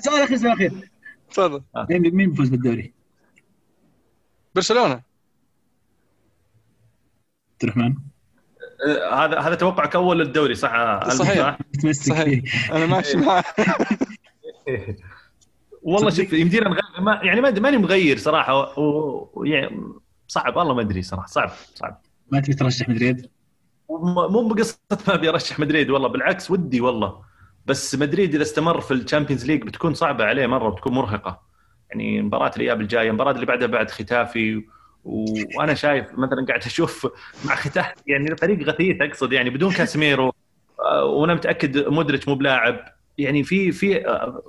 سؤال اخير سؤال اخير تفضل مين بيفوز بالدوري؟ برشلونه عبد الرحمن هذا هذا توقعك أول للدوري صح؟ صحيح. صحيح. أنا ماشي معه. والله شوف يمدينا نغير ما يعني ما ماني مغير صراحة ويعني صعب والله ما أدري صراحة صعب صعب. ما تبي ترشح مدريد؟ مو بقصة ما أبي أرشح مدريد والله بالعكس ودي والله. بس مدريد إذا استمر في ال Champions League بتكون صعبة عليه مرة وبتكون مرهقة. يعني مباراة الإياب الجاية المباراه اللي بعدها بعد ختافي وأنا شايف مثلا قاعد أشوف مع ختافي يعني فريق غثيث أقصد يعني بدون كاسميرو آه، وأنا متأكد مودريتش مو بلاعب. يعني في في آه،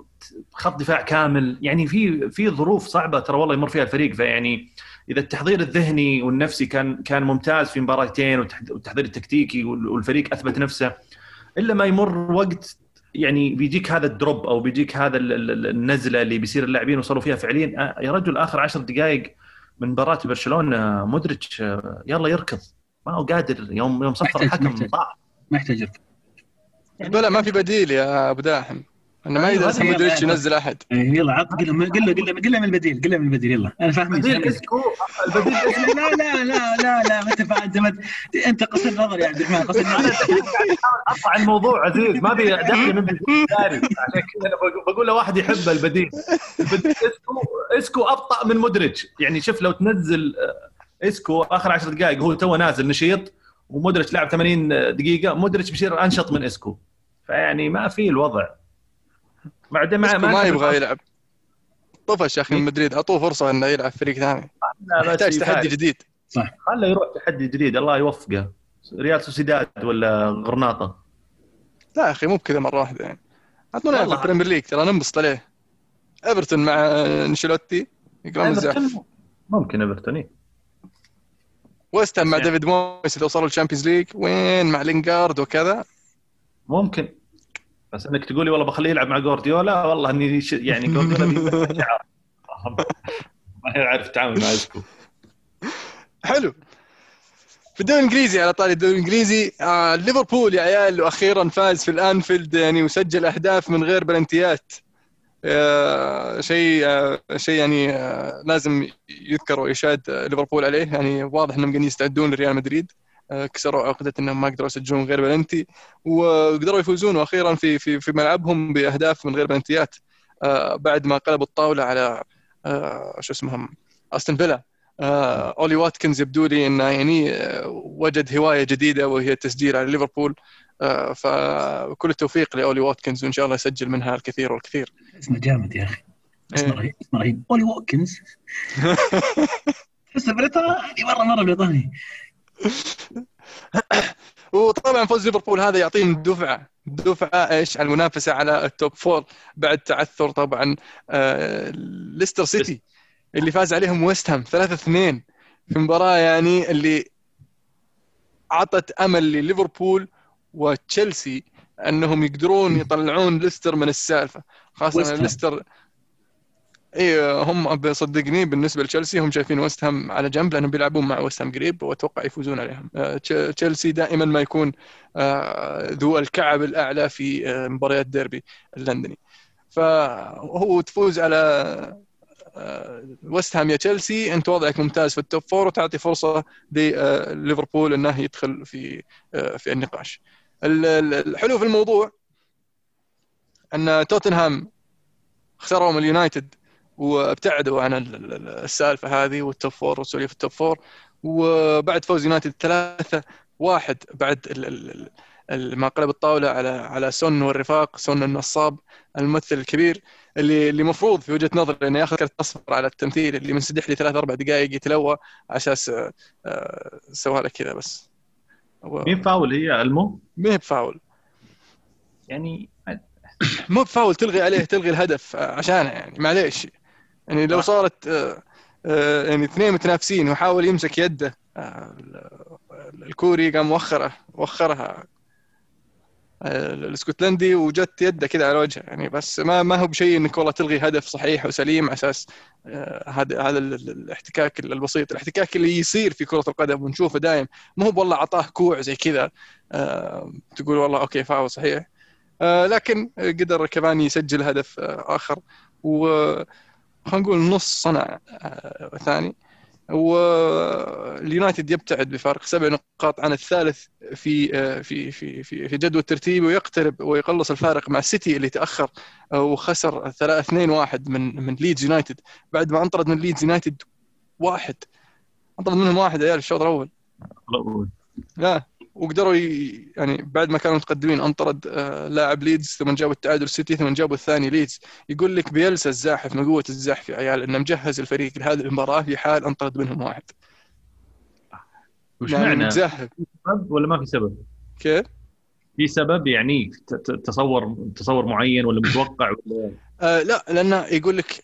خط دفاع كامل. يعني في في ظروف صعبة ترى والله يمر فيها الفريق. فيعني إذا التحضير الذهني والنفسي كان كان ممتاز في مباراتين والتحضير التكتيكي والفريق أثبت نفسه إلا ما يمر وقت يعني بيجيك هذا ال drop أو بيجيك هذا النزلة اللي بيصير اللاعبين وصلوا فيها فعليا. آه، يا رجل آخر عشر دقائق من مباراة برشلونة مودريتش يلا يركض. ما هو قادر يوم يوم صفر الحكم صح محتاج يركض. يعني بلا ما في بديل يا أبو داحم. انه ما أيوة، يقدر مودريتش ينزل أحد. إيه، يلا عط قل له قل له قل له من البديل قل له من البديل يلا. أنا فاهم البديل اسكو البديل لا لا لا لا لا ما أنت أنت قصر نظر يا عبد الرحمن قصر نظر أطلع الموضوع عزيز ما أبي أدخل من عشان كذا بقول لواحد يحب البديل. اسكو اسكو أبطأ من مودريتش. يعني شوف لو تنزل آه، اسكو آخر 10 دقائق هو تو نازل نشيط ومودريتش لعب 80 دقيقة مودريتش بيصير أنشط من اسكو فيعني ما في الوضع. ما, ما يبغى يلعب. طفش يا أخي من مدريد. أعطوه فرصة إنه يلعب فريق ثاني. يحتاج تحدي جديد. صح. خله يروح تحدي جديد الله يوفقه. ريال سوسيداد ولا غرناطة؟ لا يا أخي مو بكذا مرة واحدة يعني. اعطونا في ال Premier League ترى ننبسط عليه. إيفرتون مع أنشيلوتي يقرون ممكن إيفرتون إيه. ويست هام يعني. ديفيد مويس اذا وصلوا ال Champions League وين؟ مع لينجارد وكذا. ممكن. بس إنك تقول لي والله بخليه يلعب مع جوارديولا والله إني يعني جوارديولا ما يعرف يتعامل مع اسكو حلو. في الدوري الإنجليزي على طاري الدوري الإنجليزي آه ليفربول يا عيال وأخيرا فاز في الأنفيلد يعني وسجل أهداف من غير بلنتيات. آه شيء آه شيء يعني آه لازم يذكر ويشاد ليفربول عليه. يعني واضح إنهم قاعدين يستعدون لريال مدريد. آه، كسروا عقدة إنهم ما قدروا يسجلون غير بلنتي وقدروا يفوزون وأخيرا في في في ملعبهم بأهداف من غير بلنتيات آه، بعد ما قلبوا الطاولة على آه، شو اسمهم أستون فيلا. أولي واتكنز يبدو لي إنه يعني وجد هواية جديدة وهي التسجيل على ليفربول. فكل التوفيق لأولي واتكنز وإن شاء الله يسجل منها الكثير والكثير. اسمه جامد يا أخي. اسمه رهيب اسمه رهيب. أولي واتكنز. تحسه بريطاني. مرة مرة بريطاني. وطبعا فوز ليفربول هذا يعطيهم دفعة دفعة إيش؟ على المنافسة على ال top four بعد تعثر طبعا آه ليستر سيتي اللي فاز عليهم ويست هام 3 2 في مباراة يعني اللي عطت أمل لليفربول وتشيلسي أنهم يقدرون يطلعون ليستر من السالفة خاصة ليستر اي هم صدقني بالنسبة لتشيلسي هم شايفين ويست هام على جنب لأنهم بيلعبون مع ويست هام قريب وأتوقع يفوزون عليهم. آه، تشيلسي دائما ما يكون آه، ذو الكعب الأعلى في آه، مباريات ديربي اللندني. فهو تفوز على ويست هام يا تشيلسي. أنت وضعك ممتاز في ال top four وتعطي فرصة لليفربول إنه يدخل في في النقاش. الحلو في الموضوع أن توتنهام خسروا من اليونايتد وابتعدوا عن السالفة هذه وال top four وسوالف ال top four وبعد فوز يونايتد ثلاثة واحد بعد ما قلب الطاولة على على سون والرفاق سون النصاب الممثل الكبير اللي اللي المفروض في وجهة نظري إنه ياخذ كرت اصفر على التمثيل اللي منسدح لي ثلاث أربع دقائق يتلوى على أساس آه، سوى لك كذا بس. مين فاول هي؟ ألمو؟ مين فاول يعني مو بفاول تلغي عليه تلغي الهدف عشانه يعني معليش. يعني لو صارت آه، آه، يعني اثنين متنافسين وحاول يمسك يده آه، الكوري قام وخره وخرها الاسكتلندي وجت يده كذا على وجهه. يعني بس ما ما هو بشيء إنك والله تلغي هدف صحيح وسليم على أساس هذا هذا الاحتكاك البسيط. الاحتكاك اللي يصير في كرة القدم ونشوفه دايم مو هو والله أعطاه كوع زي كذا تقول والله أوكي فاول صحيح. لكن قدر كمان يسجل هدف آخر. و خلينا نقول نص صنع آه، ثاني. واليونايتد يبتعد بفارق سبع نقاط عن الثالث في آه، في في في في جدول الترتيب ويقترب ويقلص الفارق مع السيتي اللي تأخر آه، وخسر 2 1 من من ليدز يونايتد. بعد ما انطرد من ليدز يونايتد واحد. انطرد منهم واحد يا عيال الشوط الأول. الأول. لا. وقدروا ي... يعني بعد ما كانوا متقدمين انطرد آه، لاعب ليدز ثم جابوا التعادل سيتي ثم جابوا الثاني ليدز. يقول لك بيلسا الزاحف من قوة الزحف يا عيال إنه مجهز الفريق لهذه المباراة في حال انطرد منهم واحد. وش يعني معنى؟ سبب ولا ما في سبب؟ كيف؟ في سبب يعني تصور تصور معين ولا متوقع ولا آه لا لأنه يقول لك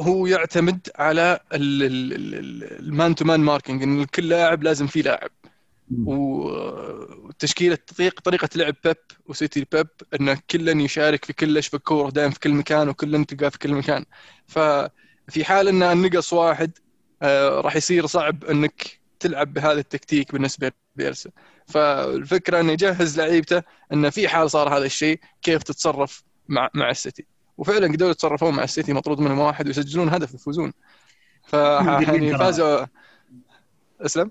هو يعتمد على ال man to man marking إن كل لاعب لازم فيه لاعب. وتشكيله طريق طريقة لعب بيب وسيتي بيب انه كل يشارك في كلش في الكوره دائما في كل مكان وكل تلقاه في كل مكان. ففي حال إن النقص واحد آه، راح يصير صعب إنك تلعب بهذا التكتيك بالنسبة لبيرسا. فالفكرة إنه يجهز لعيبته انه في حال صار هذا الشيء كيف تتصرف مع مع السيتي. وفعلا قدروا يتصرفون مع السيتي مطرود منهم واحد ويسجلون هدف يفوزون. ف يعني فازوا أسلم؟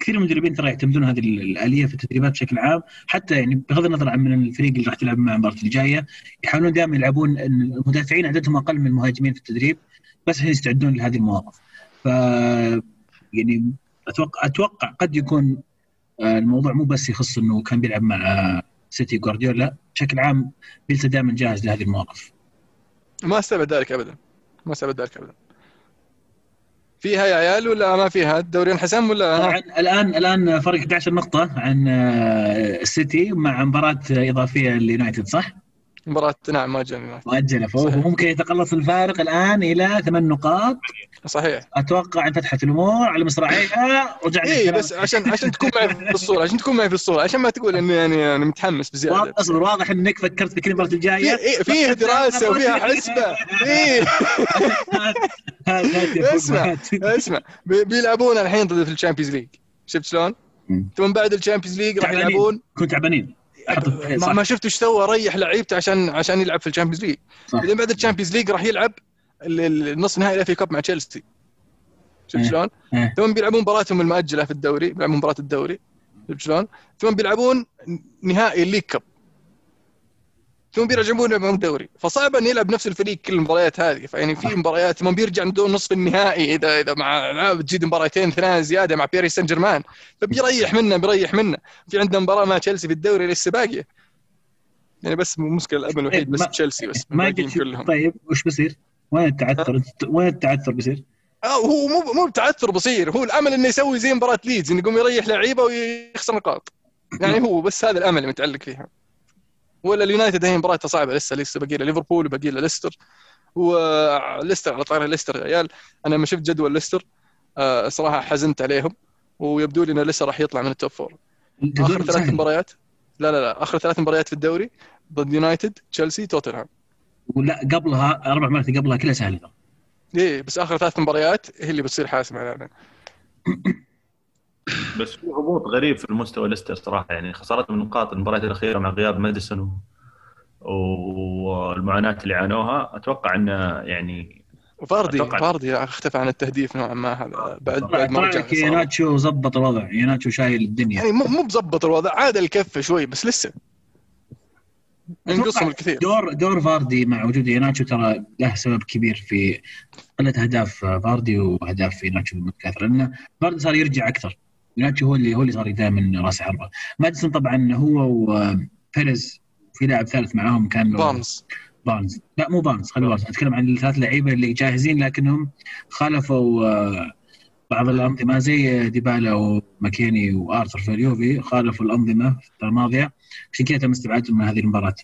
كثير من المدربين ترى يعتمدون هذه ال- الآلية في التدريبات بشكل عام. حتى يعني بغض النظر عن من الفريق اللي راح تلعب مع المباراة الجاية يحاولون دائما يلعبون المدافعين عددهم أقل من المهاجمين في التدريب بس عشان يستعدون لهذه المواقف. ف يعني أتوقع أتوقع قد يكون آه، الموضوع مو بس يخص إنه كان بيلعب مع سيتي جوارديولا بشكل عام بيلسا دائما جاهز لهذه المواقف. ما استبعد ذلك ابدا. ما استبعد ذلك ابدا. فيها يا عيال ولا ما فيها الدوري انحسم ولا الان الآن فرق 11 نقطة عن آه، السيتي مع مباراة إضافية ليونايتد صح؟ مباراة نعم ما مؤجلة فهو صحيح. ممكن يتقلص الفارق الآن إلى ثمان نقاط. صحيح. أتوقع إن فتحت الأمور على مصراعيها. رجعنا اي الكلام. بس عشان عشان تكون معي في الصورة عشان تكون معي في الصورة عشان ما تقول إني يعني أنا متحمس بزيادة. واضح اصبر واضح إنك فكرت في في الجاية. إيه فيه دراسة وفيها حسبة. إيه. اسمع. اسمع. بي- بيلعبون الحين ضد في ال Champions League. شفت شلون؟ ثم بعد ال Champions League راح. يلعبون. كنت تعبانين. ما. ما شفت إيش سوى ريح لعيبته عشان عشان يلعب في ال Champions League. بعدين بعد ال Champions League راح يلعب ال- ال- النصف نهائي ال FA Cup مع تشيلسي شفت إيه. شلون؟ إيه. ثم بيلعبون مباراتهم المؤجله في الدوري بيلعبون مباراة الدوري شفت شلون؟ ثم بيلعبون نهائي ال League Cup ثم بيرجعون يلعبون الدوري فصعب ان يلعب نفس الفريق كل المباريات هذه. فيعني في مباريات ثم بيرجع من دون نصف النهائي. اذا إذا مع بتزيد مباراتين ثلاث زيادة مع باريس سان جيرمان فبيريح منه بيريح منه. في عندنا مباراة مع تشيلسي في الدوري لسه باقيه يعني بس مشكلة الأمل الوحيد بس ما- تشيلسي بس ما كلهم. طيب وش بيصير؟ وين التعثر؟ وين التعثر بيصير؟ آه هو مو مو بتعثر بصير. هو الأمل إنه يسوي زي مباراة ليدز إنه يقوم يريح لعيبة ويخسر نقاط. يعني هو بس هذا الأمل اللي متعلق فيها. ولا اليونايتد هي مباراته صعبة. لسه لسه باقي له ليفربول وباقي له ليستر. وليستر على طاري ليستر يا عيال. أنا لما شفت جدول ليستر آه صراحة حزنت عليهم. ويبدو لي انه لسه راح يطلع من ال top four آخر ثلاث. مباريات. لا لا لا. آخر ثلاث مباريات في الدوري ضد يونايتد تشيلسي توتنهام. ولا قبلها أربع مرات قبلها كلها سهلة. إيه بس آخر ثلاث مباريات هي اللي بتصير حاسمة. الان بس في هبوط غريب في المستوى ليستر صراحة يعني خسارتهم من نقاط المباريات الأخيرة مع غياب ماديسون و... والمعاناة اللي عانوها أتوقع إنه يعني فاردي أتوقع- فاردي اختفى عن التهديف نوعا ما هذا بعد طلع بعد ما رجع يناتشو ظبط الوضع يناتشو شايل الدنيا. يعني مو مو بظبط الوضع عاد الكفه شوي بس لسه. ينقصهم الكثير. دور دور فاردي مع وجود يناتشو ترى له سبب كبير في قلة أهداف فاردي وأهداف يناتشو المتكاثره لأنه فاردي صار يرجع أكثر. يناتشو هو اللي هو اللي صار دائما راس حربة. ماديسون طبعا هو وبيريز في لاعب ثالث معاهم كان بارنز. بارنز. لا مو بارنز خلي بارنز. أتكلم عن الثلاث لعيبه اللي جاهزين لكنهم خالفوا آه، بعض الأنظمة زي ديبالا وماكيني وآرثر في اليوفي خالفوا الأنظمة في الفترة الماضية. عشان كذا تم استبعادهم من هذه المباراة.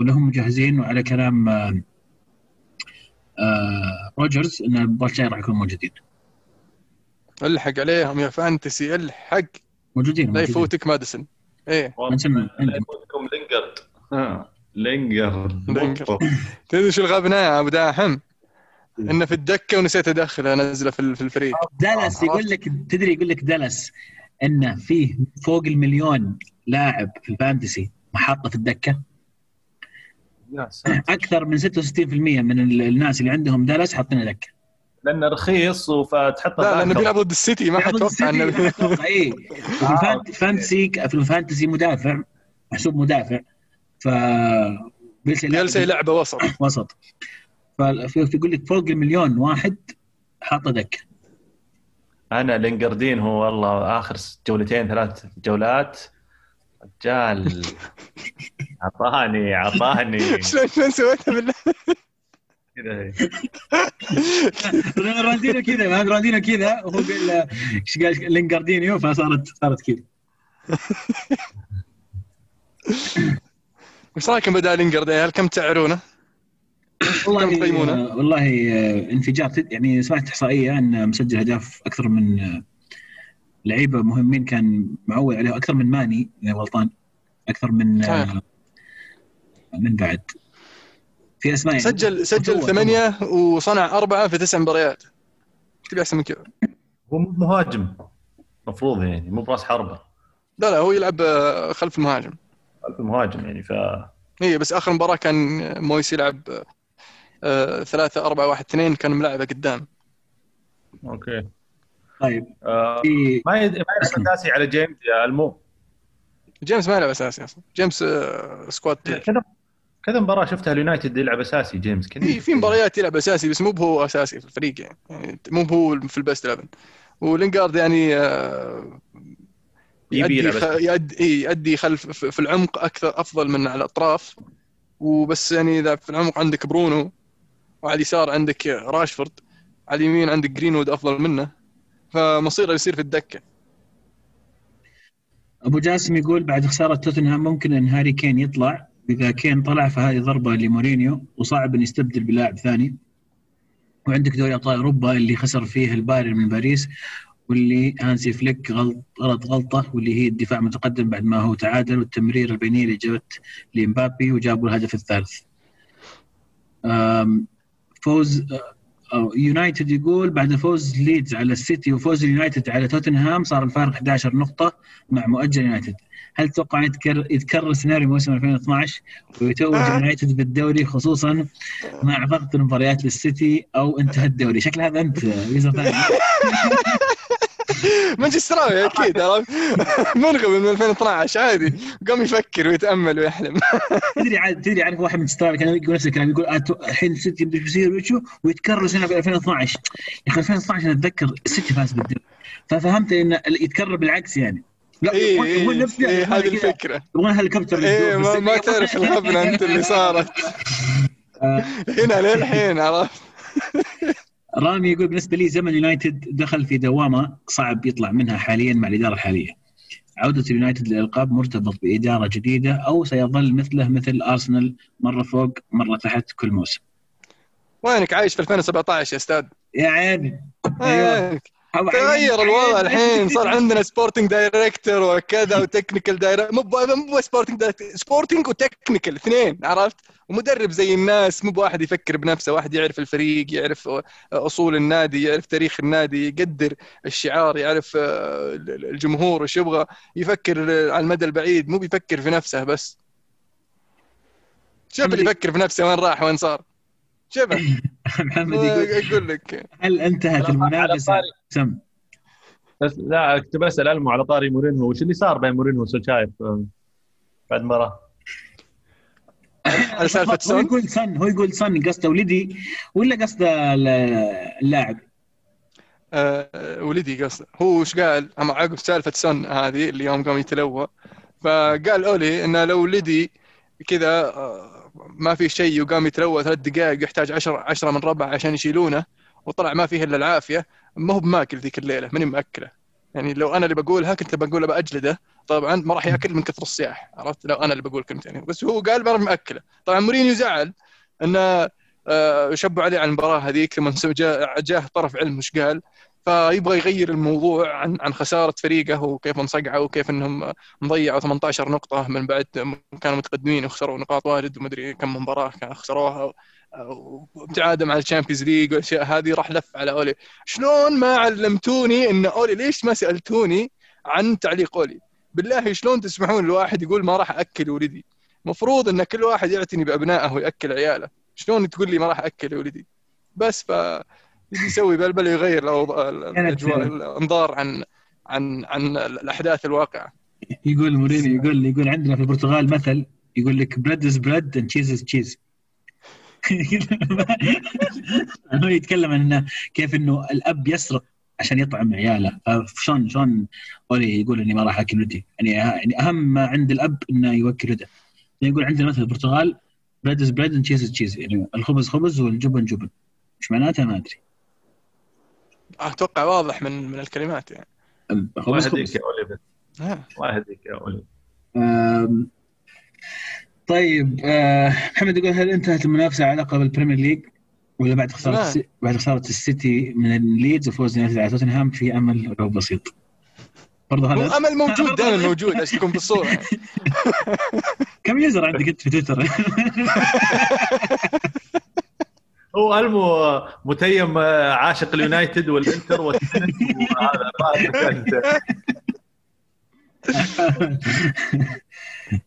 ولا هم مجهزين وعلى كلام آه، آه، روجرز إن المباراه الجايه راح يكونوا موجودين الحق عليهم يا Fantasy الحق. موجودين لا. يفوتك ماديسون. إيه. لا. يفوتكم لينجرد ها لينجرد. تدري شو الغبنة يا أبو داحم؟ إنه في الدكة ونسيت أدخله انزله في ال- في الفريق. دالاس يقول لك تدري يقول لك دالاس إنه فيه فوق المليون لاعب في ال Fantasy محطة في الدكة. أكثر من 66% من ال- الناس اللي عندهم دالاس حاطين دكة. لأنه رخيص فتحطه لا لأنه. بيلعب ضد السيتي ما حتوقع إنه اي في ال Fan- ال Fantasy في ال Fantasy مدافع محسوب مدافع. ف بيلسا جالس يلعبه وسط. وسط. ففي يقول لك فوق المليون واحد حاطه دكه أنا لينجاردينيو والله آخر جولتين ثلاث جولات. رجال. أعطاني أعطاني. شلون شلون سويتها بالله؟ كذا. راندينو كذا ما راندينو كذا وهو قال إيش قال لينجاردينيو فصارت صارت كذا وش رايكم بدال لينجرد هل كم تعرونه؟ كم تقيمونه؟ والله والله آه، انفجار يعني سمعت إحصائية انه مسجل اهداف أكثر من آه، لعيبة مهمين كان معول عليه أكثر من ماني اذا غلطان أكثر من آه،. من بعد في أسماء يعني. سجل سجل ثمانية وصنع أربعة في تسع مباريات. تبي أحسن من كذا؟ هو مو مهاجم. المفروض يعني مو براس حربة. لا لا هو يلعب آه، خلف المهاجم. خلف المهاجم يعني ف هي بس آخر مباراة كان مويس يلعب آه، ثلاثة أربعة واحد اثنين كان ملعبه قدام. okay. طيب. آه في ما يد... ما يلعب أساسي على جيمس يا ألمو؟ جيمس ما يلعب أساسي أصلا. جيمس آه، squad. كذا كذا مباراة شفتها اليونايتد يلعب أساسي جيمس كذا. في في مباريات يلعب أساسي بس مو هو اساسي في الفريق يعني, يعني مو هو في ال best 11 ولينجارد يعني آه، يبي يؤدي يلعب خ... يؤدي إيه، يؤدي خلف في في العمق أكثر أفضل من على الأطراف. وبس يعني إذا في العمق عندك برونو وعلى اليسار عندك راشفورد على اليمين عندك جرينوود أفضل منه. فمصيره يصير في الدكة. أبو جاسم يقول بعد خسارة توتنهام ممكن إن هاري كين يطلع. إذا كين طلع فهذه ضربة لمورينيو وصعب أن يستبدل بلاعب ثاني وعندك دوري أبطال أوروبا اللي خسر فيه البايرن من باريس واللي هانسي فليك غلط غلط غلطة واللي هي الدفاع متقدم بعد ما هو تعادل والتمرير البينيه اللي جابت لمبابي وجابوا الهدف الثالث. فوز أو يونايتد يقول بعد فوز ليدز على السيتي وفوز اليونايتد على توتنهام صار الفارق 11 نقطة مع مؤجل يونايتد هل تتوقع يتكرر, سيناريو موسم 2012 ويتوج اليونايتد بالدوري خصوصا مع ضغط المباريات للسيتي أو انتهى الدوري؟ شكل هذا أنت ويزا ثاني. مانشستراوي أكيد عرفت؟ منغم من 2012 عادي. قام يفكر ويتأمل ويحلم. تدري عاد تدري عارف واحد من ستار كان يقول نفس الكلام يقول الحين السيتي بده يصير وشو ويتكرر سنة في 2012 يا أخي 2012 أنا أتذكر السيتي فاز بالدوري. ففهمت انه يتكرر بالعكس يعني. لا هو اي نفس إيه يبغى هذه الفكرة. يبغون هليكوبتر للدور. ما, ما تعرف الهبله أنت اللي صارت. هنا للحين عرفت؟ رامي يقول بالنسبة لي زمن يونايتد دخل في دوامة صعب يطلع منها حاليا مع الإدارة الحالية. عودة اليونايتد للألقاب مرتبط بإدارة جديدة أو سيظل مثله مثل أرسنال مرة فوق مرة تحت كل موسم. وينك؟ عايش في 2017 يا أستاذ. يا عيني. وينك؟ تغير الوضع الحين صار عندنا sporting director وكذا و technical director مو مو sporting director sporting و technical اثنين عرفت؟ ومدرب زي الناس مو بواحد يفكر بنفسه واحد يعرف الفريق يعرف أصول النادي يعرف تاريخ النادي يقدر الشعار يعرف آه، الجمهور وش يبغى يفكر على المدى البعيد مو بيفكر في نفسه بس. شوف اللي يفكر في نفسه وين راح وين صار. شوفه. محمد يقول أقول لك. هل انتهت المنافسة؟ سم. بس لا كنت بسأل ألمو على طاري مورينهو وش اللي صار بين مورينهو وسولشاير آه، بعد المباراه على سالفة هو يقول سن هو يقول سن قصده ولدي ولا قصده ال- اللاعب؟ آه، ولدي قصده هو وش قال؟ اما عقب سالفة سون هذه اللي يوم قام يتلوى. فقال أولي انه لو ولدي كذا آه، ما في شيء وقام يتلوى ثلاث دقائق يحتاج 10 10 من ربع عشان يشيلونه وطلع ما فيه إلا العافية. ما هو بماكل ذيك الليلة ماني مأكلة. يعني لو أنا اللي بقولها كنت بقولها بأجلده. طبعا ما راح يأكل من كثر الصياح عرفت؟ لو أنا اللي بقول كنت يعني. بس هو قال ما راح مأكلة. طبعا مورينيو زعل إنه آه، شبوا عليه على المباراة هذيك ثم جاه طرف علم وش قال؟ فيبغى يغير الموضوع عن عن خسارة فريقه وكيف انصقعوا وكيف إنهم مضيعوا 18 نقطة من بعد كانوا متقدمين وخسروا نقاط واجد ومدري كم مباراة خسروها وابتعادهم عن ال Champions League والأشياء هذه. راح لف على أولي. شلون ما علمتوني إن أولي ليش ما سألتوني عن تعليق أولي؟ بالله شلون تسمحون لواحد يقول ما راح أكل ولدي؟ مفروض إن كل واحد يعتني بأبنائه ويأكل عياله. شلون تقول لي ما راح أكل ولدي؟ بس ف يجي يسوي بلبل يغير الأجواء الأنظار عن عن عن الأحداث الواقعة. يقول مورينيو يقول يقول عندنا في البرتغال مثل يقول لك bread is bread and cheese is cheese هو يتكلم عن كيف إنه الأب يسرق عشان يطعم عياله. فشلون شلون أولي يقول إني ما راح أكل ولدي يعني يعني أهم ما عند الأب إنه يوكل ولده يعني يقول عندنا مثل البرتغال bread is bread and cheese is cheese يعني الخبز خبز والجبن جبن. إيش معناتها ما أدري. أتوقع واضح من من الكلمات يعني الله يهديك يا اوليفر. الله يهديك يا اوليفر طيب آه، محمد يقول هل انتهت المنافسة على لقب ال Premier League ولا بعد خسارة. بعد خسارة السيتي من الليدز وفوز يونايتد على توتنهام في أمل لو بسيط برضه هو هذا أمل موجود دائما موجود عشان تكون بالصورة يعني. كم user عندك أنت في تويتر؟ هو ألمو متيم آه، عاشق اليونايتد والإنتر والتنس وهذا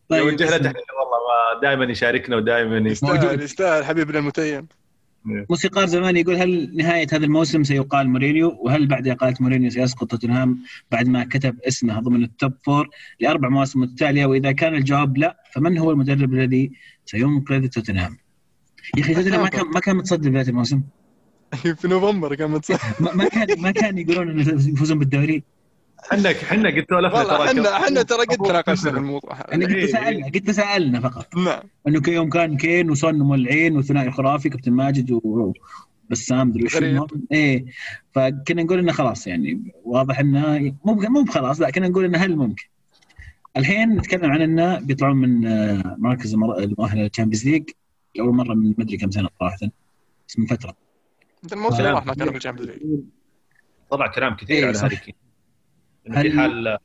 طيب يوجه له تحية والله دائما يشاركنا ودائما يستاهل. يستاهل حبيبنا المتيم. موسيقار زمان يقول هل نهاية هذا الموسم سيقال مورينيو؟ وهل بعد إقالة مورينيو سيسقط توتنهام بعد ما كتب اسمه ضمن ال top four لأربع مواسم متتالية وإذا كان الجواب لا فمن هو المدرب الذي سينقذ توتنهام؟ يا أخي توتنهام ما كان ما كان متصدر بداية الموسم. في نوفمبر كان متصدر ما ما كان ما كان يقولون إنه يفوزون بالدوري. إحنا إحنا قلت لفنا والله ترى إحنا إحنا ترى قد تناقشنا في الموضوع. هذا أنا قد إيه، تساءلنا قد تساءلنا فقط. نعم. إنه يوم كان كين وسون مولعين وثنائي خرافي كابتن ماجد و- وبسام مدري وش غريب. المهم. إيه. فكنا نقول إنه خلاص يعني واضح إنه مو مو بخلاص لا كنا نقول إنه هل ممكن. الحين نتكلم عن إنه بيطلعون من آه، مركز المؤهله لل Champions League لاول مرة من مدري كم سنة صراحة بس من فترة أنت الموسم كلام. راح ما كانوا في ال Champions League طلع كلام كثير إيه، على. هاري كين إنه في حال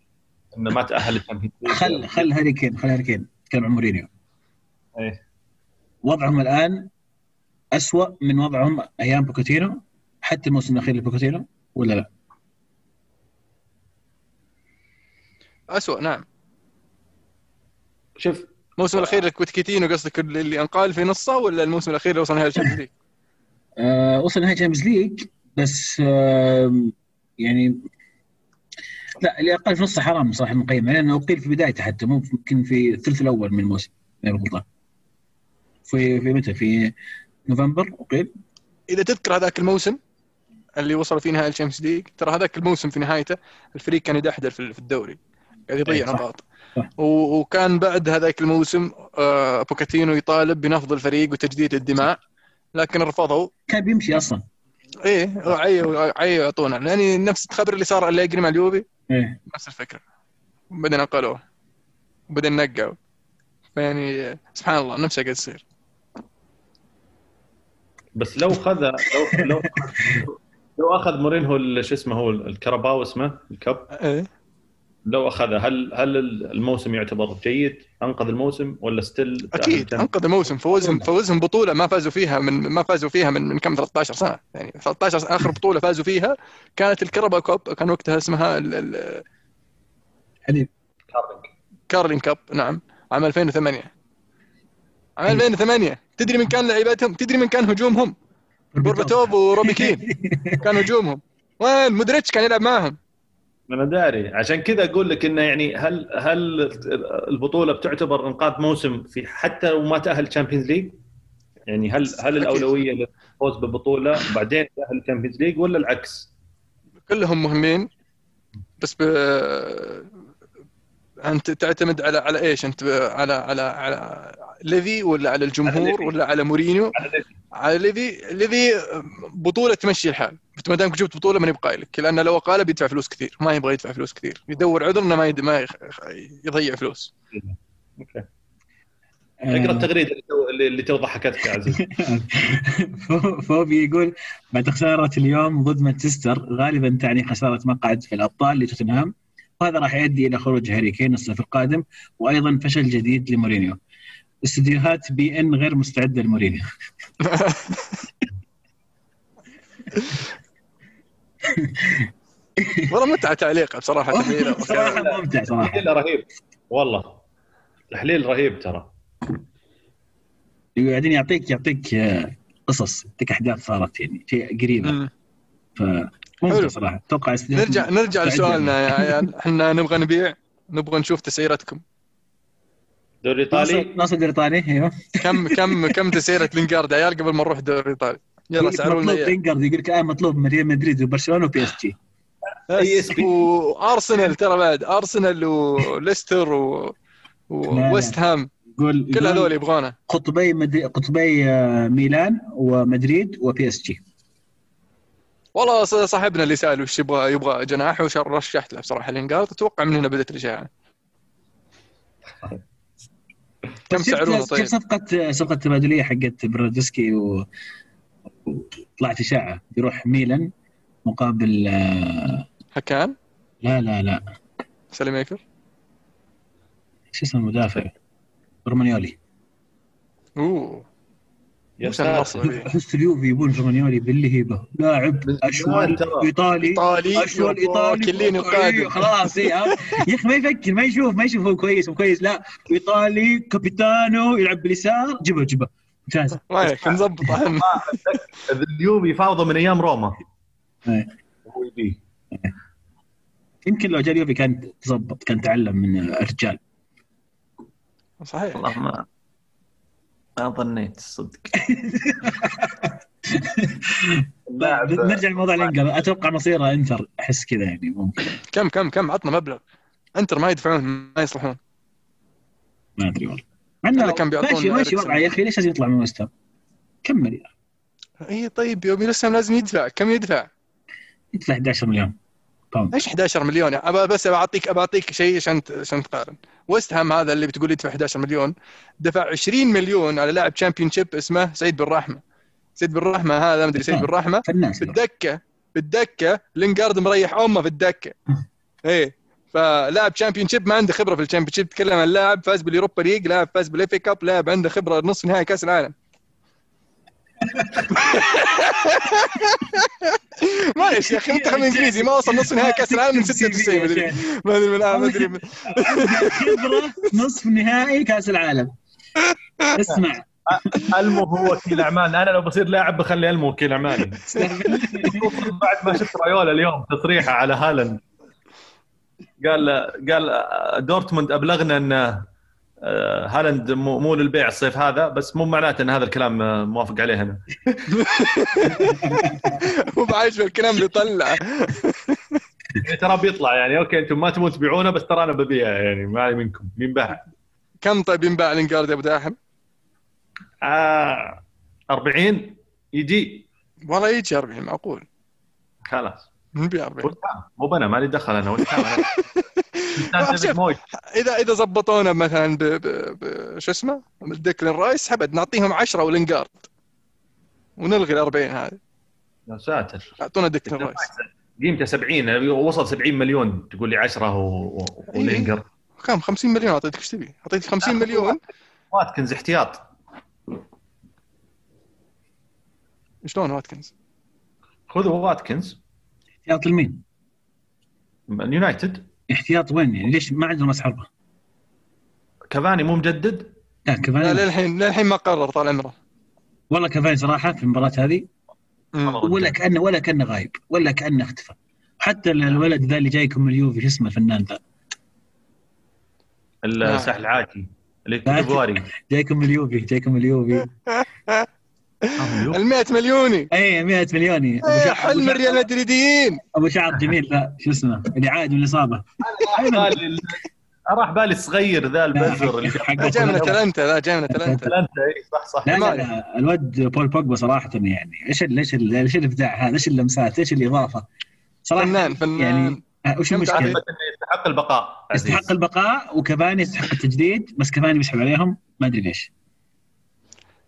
إنه ما تأهل league. خل خل هاري كين خل هاري كين نتكلم عن مورينيو إيه. وضعهم الآن أسوأ من وضعهم أيام بوتشيتينو حتى الموسم الأخير لبوتشيتينو ولا لا؟ اسوء نعم شوف الموسم الأخير بوتشيتينو قصدك اللي انقال في نصه ولا الموسم الأخير اللي وصل نهائي ال Champions League؟ آه وصل نهائي Champions League بس آه يعني لا اللي أقيل في نصه حرام صراحة المقيم لأنه اقيل في بدايته حتى مو يمكن في الثلث الأول من الموسم ما غلطان في في متى في نوفمبر اقيل إذا تذكر هذاك الموسم اللي وصل فيه نهائي ال Champions League ترى هذاك الموسم في نهايته الفريق كان يدحدر في الدوري قاعد إيه، يضيع صح. نقاط وكان بعد هذاك الموسم آه، بوتشيتينو يطالب بنفض الفريق وتجديد الدماء لكن رفضوا كان بيمشي أصلا. إيه عيوا عيوا يعطونا يعني نفس الخبر اللي صار اللي مع اليوفي. إيه. نفس الفكرة. بعدين نقلوه بعدين نقعوا يعني سبحان الله نفسها قاعد تصير بس لو خذ لو لو لو أخذ مورينهو ال- شو اسمه هو الكرباو اسمه الكب إيه. لو اخذها هل هل الموسم يعتبر جيد؟ أنقذ الموسم ولا ستيل أكيد أنقذ الموسم. فوزهم فوزهم بطولة ما فازوا فيها من ما فازوا فيها من من كم 13 سنة. يعني 13 آخر بطولة فازوا فيها كانت ال Carabao Cup كان وقتها اسمها ال- ال- Carling Cup نعم عام 2008 عام 2008 تدري من كان لعيبتهم؟ تدري من كان هجومهم؟ بيرباتوف وروبي كين. كان هجومهم. وين؟ مودريتش كان يلعب معهم. أنا داري عشان كذا أقول لك إنه يعني هل هل البطولة بتعتبر إنقاذ موسم في حتى وما تأهل Champions League؟ يعني هل هل الأولوية للفوز بالبطوله بعدين تأهل ال Champions League ولا العكس؟ كلهم مهمين بس ب... أنت تعتمد على على إيش أنت. على على على ليفي ولا على على الجمهور ليفي. ولا على مورينيو على ليفي. على ليفي ليفي بطولة تمشي الحال ما دامك جبت بطولة ماني بقايلك لأن لو قال بيدفع فلوس كثير ما يبغى يدفع فلوس كثير. يدور عذر إنه ما يد... ما يخ... يضيع فلوس. Okay. أقرأ التغريدة اللي تو- اللي- تو ضحكتك يا عزيز. فو- فوبي يقول بعد خسارة اليوم ضد مانشستر غالبا تعني خسارة مقعد في الأبطال لتوتنهام وهذا راح يؤدي إلى خروج هاري كين الصيف القادم وأيضا فشل جديد لمورينيو. استديوهات beIN غير مستعدة لمورينيو. والله متعة تعليقه بصراحة تحليله صراحة ممتع صراحة. تحليل رهيب. والله. تحليل رهيب ترى. بعدين يعطيك يعطيك آه، قصص يعطيك أحداث صارت يعني شيء حلو. صراحة. أتوقع استديوهات نرجع نرجع. لسؤالنا يا عيال. إحنا نبغى نبيع نبغى نشوف تسعيرتكم. دوري إيطالي؟ ناصر ناصر بريطاني أيوه. كم كم كم تسعيرة لينجارد عيال قبل ما نروح الدوري الايطالي يلا لنا مطلوب. لينجارد يقول لك الان مطلوب من ريال مدريد وبرشلونة و PSG PSG. وأرسنال ترى بعد. أرسنال وليستر و... وويست هام. قول كل هذول يبغونه. قطبي مدري... قطبي آه، ميلان ومدريد و PSG والله صاحبنا اللي سأل وش يبغى يبغى جناح وش رشحت له بصراحة لينجارد أتوقع من هنا بدأت الاشاعه كم بس سعرونه شفت طيب؟ صفقة صفقة تبادلية حقت برادسكي و... وطلعت اشاعه بيروح ميلان مقابل آه، هكان لا لا لا. سالي ميكر شو اسمه المدافع؟ رومانيولي. أوه. يا ساتر. أحس اليوفي يبون رومانيولي باللي هبه لاعب أشول. إيطالي. إيطالي. أشول إيطالي. كليني القادم. خلاص إيه،. يا أخي ما يفكر ما يشوف ما يشوف هو كويس هو كويس. لا إيطالي كابيتانو يلعب باليسار جبه جبه ممتاز. وينك نظبط أهم. اليوفي فاوضه من أيام روما. إيه. هو يبيه. يمكن لو جاء اليوفي كان تظبط كان تعلم من الرجال. صحيح. والله ما ما ظنيت صدق. اللاعب نرجع لموضوع الانجل أتوقع مصيره إنتر أحس كذا يعني ممكن. كم كم كم؟ عطنا مبلغ. إنتر ما يدفعون ما يصلحون. ما أدري والله. إنه اللي كان بيعطونا ماشي ماشي. وضعه يا أخي ليش لازم يطلع من هام؟ كمل يا أخي. اي طيب يوم لسه لازم يدفع. كم يدفع؟ يدفع 11 مليون pound. إيش 11 مليون؟ أبى بس بعطيك بعطيك شيء عشان عشان تقارن. ويست هام هذا اللي بتقول يدفع 11 مليون دفع 20 مليون على لاعب Championship اسمه سعيد بن رحمة. سعيد بن رحمة هذا مدري سعيد بن رحمة؟ فنان بالدكة بالدكة لينجارد مريح أمه في الدكة. إيه. فلاعب Championship ما عنده خبرة في ال Championship تتكلم عن لاعب فاز بال Europa League لاعب فاز بال FA Cup لاعب عنده خبرة نصف نهائي كأس العالم. معلش يا أخي منتخب إنجليزي ما وصل نصف نهائي كأس العالم من 96 مدري ما أدري من ما أدري. من- خبرة نصف نهائي كأس العالم. اسمع. المو هو وكيل اعمال أنا لو بصير لاعب بخلي المو وكيل اعمالي بعد ما شفت رايولا اليوم تصريحه على هالاند. قال قال دورتموند أبلغنا إن آه، هالاند مو مو للبيع الصيف هذا بس مو معناته إن هذا الكلام آه، موافق عليه أنا. هو بعايش بالكلام اللي طلع. ترى بيطلع يعني okay أنتم ما تبون تبيعونه بس ترى أنا ببيعه يعني ما علي منكم بينباع كم طيب ينباع لينجارد يا أبو داحم؟ آه 40 يجي. والله يجي 40 معقول. خلاص. 40 والكام. مو بنا مالي دخل أنا مويس. اذا إذا زبطونا مثلا ب, ب, ب شو اسمه؟ ديكلين رايس حبد نعطيهم 10 ولينجارد ونلغي ال 40 هذه. يا ساتر. أعطونا ديكلين رايس. قيمته 70 وصل 70 مليون. تقول لي 10 و... و... ولينجر كم؟ 50 مليون أعطيتك إيش تبي؟ أعطيتك 50 مليون. واتكنز احتياط. شلون واتكنز؟ خذوا واتكنز. احتياط لمين؟ من يونايتد؟ احتياط وين يعني؟ ليش ما عندهم راس حربه؟ كافاني مو مجدد؟ لا لا كفاني للحين للحين ما قرر طال عمره. والله كفاني صراحة في المباراة هذه مم. ولا كانه ولا كأنه غايب ولا كأنه اختفى. حتى الولد ذا اللي جايكم من اليوفي شو اسمه الفنان ذا؟ الساحل العاجي اللي لا. جايكم من اليوفي جايكم من اليوفي. ال 100 مليوني. اي 100 مليوني. أبو إيه، شعر حلم الريال مدريديين. أبو شعر جميل لا شو اسمه اللي عاد من الاصابه راح بالي الصغير ذا البزر اللي جاي من أتلانتا لا جاي من أتلانتا. أتلانتا اي صح صح. لا لا, مالي. لا الواد بول بوجبا صراحة يعني إيش ال- إيش ال- إيش الإبداع هذا؟ إيش اللمسات؟ إيش الإضافة؟ صراحة فنان فنان. يعني آه، وش المشكلة؟ يستحق البقاء. عزيز. يستحق البقاء وكفاني يستحق التجديد بس كفاني بيسحب عليهم ما أدري ليش.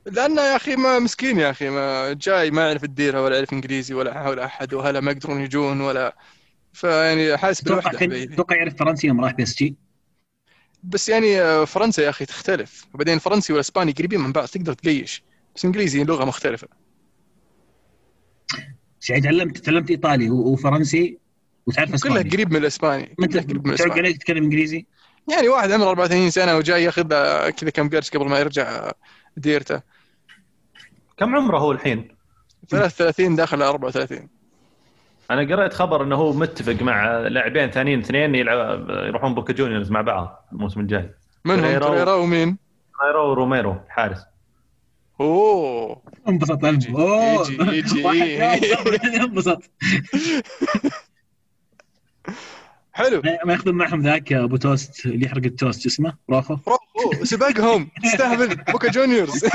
لأنه يا أخي ما مسكين يا أخي ما جاي ما يعرف الديره ولا يعرف إنجليزي ولا حول أحد وهلا ما يقدرون يجون ولا فيعني حاسس بالوحدة أتوقع يعرف فرنسي يوم راح PSG. بس يعني آه، فرنسا يا أخي تختلف. وبعدين الفرنسي والاسباني قريبين من بعض تقدر تقيش. بس إنجليزي لغة مختلفة. يعني تعلمت تعلمت إيطالي وفرنسي وتعرف كلها اسباني قريب من الإسباني. انت كلها قريب من الإسباني. عليك تتكلم إنجليزي؟ يعني واحد عمره 34 سنة وجاي ياخذ له كذا كم قرش قبل ما يرجع آه، ديرته. كم عمره هو الحين؟ 33 داخل 34 أنا قريت خبر إنه هو متفق مع لاعبين ثانيين اثنين يلعب يروحون بوكا جونيورز مع بعض الموسم الجاي. منهم؟ بيريرا و- بيريرا ومين؟ مايرو وروميرو حارس. أوه. انبسط أوه. يجي- يجي. انبسط حلو. ما يخدم معهم ذاك أبو توست اللي يحرق التوست اسمه؟ روخو؟ روخو سباقهم تستهبل بوكا جونيورز.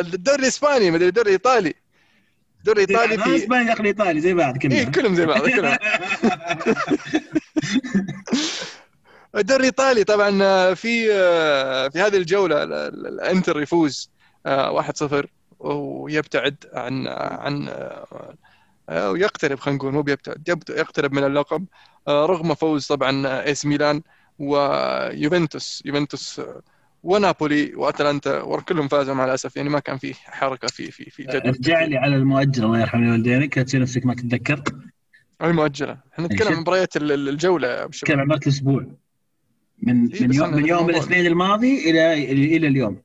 الدوري الإسباني مدري الدوري الإيطالي. الدوري الإيطالي في إسباني داخل ايطالي زي بعض كلهم اي كلهم زي بعض كلهم. الدوري الإيطالي طبعا آه، في آه، في هذه الجولة الإنتر يفوز 1-0 ويبتعد عن عن ويقترب خلينا نقول مو بيبتعد يقترب من اللقب. رغم فوز طبعا ايس ميلان ويوفنتوس يوفنتوس. ونابولي وأتلانتا وكلهم فازوا مع الأسف يعني ما كان في حركة في في في جدول. ارجع لي على المؤجله الله يرحم والدينك لا تصير نفسك ما تتذكر؟ المؤجلة. إحنا نتكلم عن مباريات الجولة نتكلم عن مباراة الأسبوع. من إيه من يوم من يوم الاثنين الماضي إلى إلى اليوم.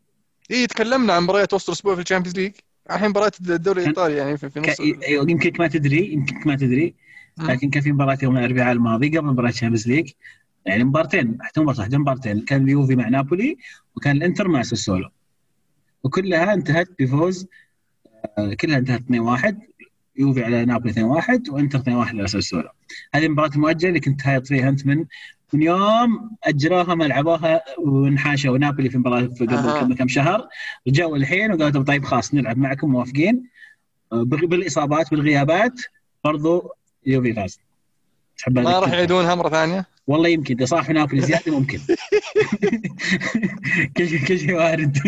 اي تكلمنا عن مباريات وسط الأسبوع في Champions League. الحين مباراه الدوري الإيطالي يعني في, في نص يمكنك ما تدري يمكنك ما تدري. لكن كان في مباراة يوم الأربعاء الماضي قبل مباراة Champions League. يعني مبارتين حتى مباراة واحدة مبارتين. كان اليوفي مع نابولي وكان الإنتر مع ساسولو وكلها انتهت بفوز آه، كلها انتهت 2-1 يوفي على نابولي 2-1 وإنتر 2-1 على ساسولو هذه المباراه المؤجله اللي كنت هايط فيها أنت من من يوم اجروها ما لعبوها ونحاشوا نابولي في مباراة قبل آه. كم شهر. جاوا الحين وقالوا طيب خلاص نلعب معكم موافقين. آه، بالإصابات بالغيابات برضو يوفي فاز. ما راح يعيدونها مرة ثانية؟ والله يمكن إذا صار نابولي زيادة ممكن. كل شيء كل شيء وارد.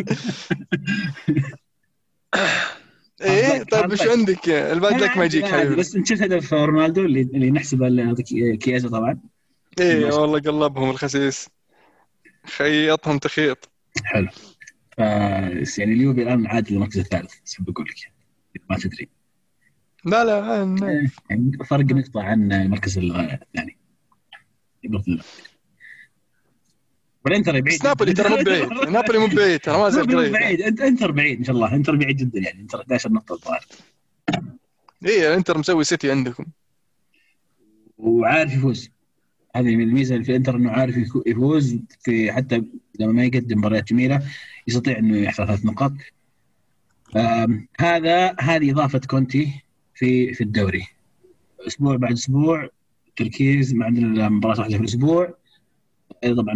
إيه طيب إيش عندك؟ ال bad luck ما يجيك حبيبي. بس شفت هدف رونالدو اللي اللي نحسبه كيازا طبعا. إيه والله قلبهم الخسيس. خيطهم تخيط. حلو. ف يعني اليوفي الآن عاد للمركز الثالث بس بقول لك ما تدري. لا لا يعني فرق نقطة عن المركز الثاني. والانتر بعيد. نابولي ترى مو بعيد. نابولي مو بعيد ترى ما زال قريب. بعيد. انتر بعيد إن شاء الله. انتر بعيد جدا يعني. انتر 11 نقطة الظاهر. اي الانتر مسوي سيتي عندكم. وعارف يفوز. هذه من الميزة اللي في الانتر إنه عارف يفوز في حتى لما ما يقدم مباريات جميلة يستطيع إنه يحصل ثلاث نقاط. هذا هذه إضافة كونتي في في الدوري. أسبوع بعد أسبوع تركيز ما عندنا مباراه واحدة في الأسبوع. طبعا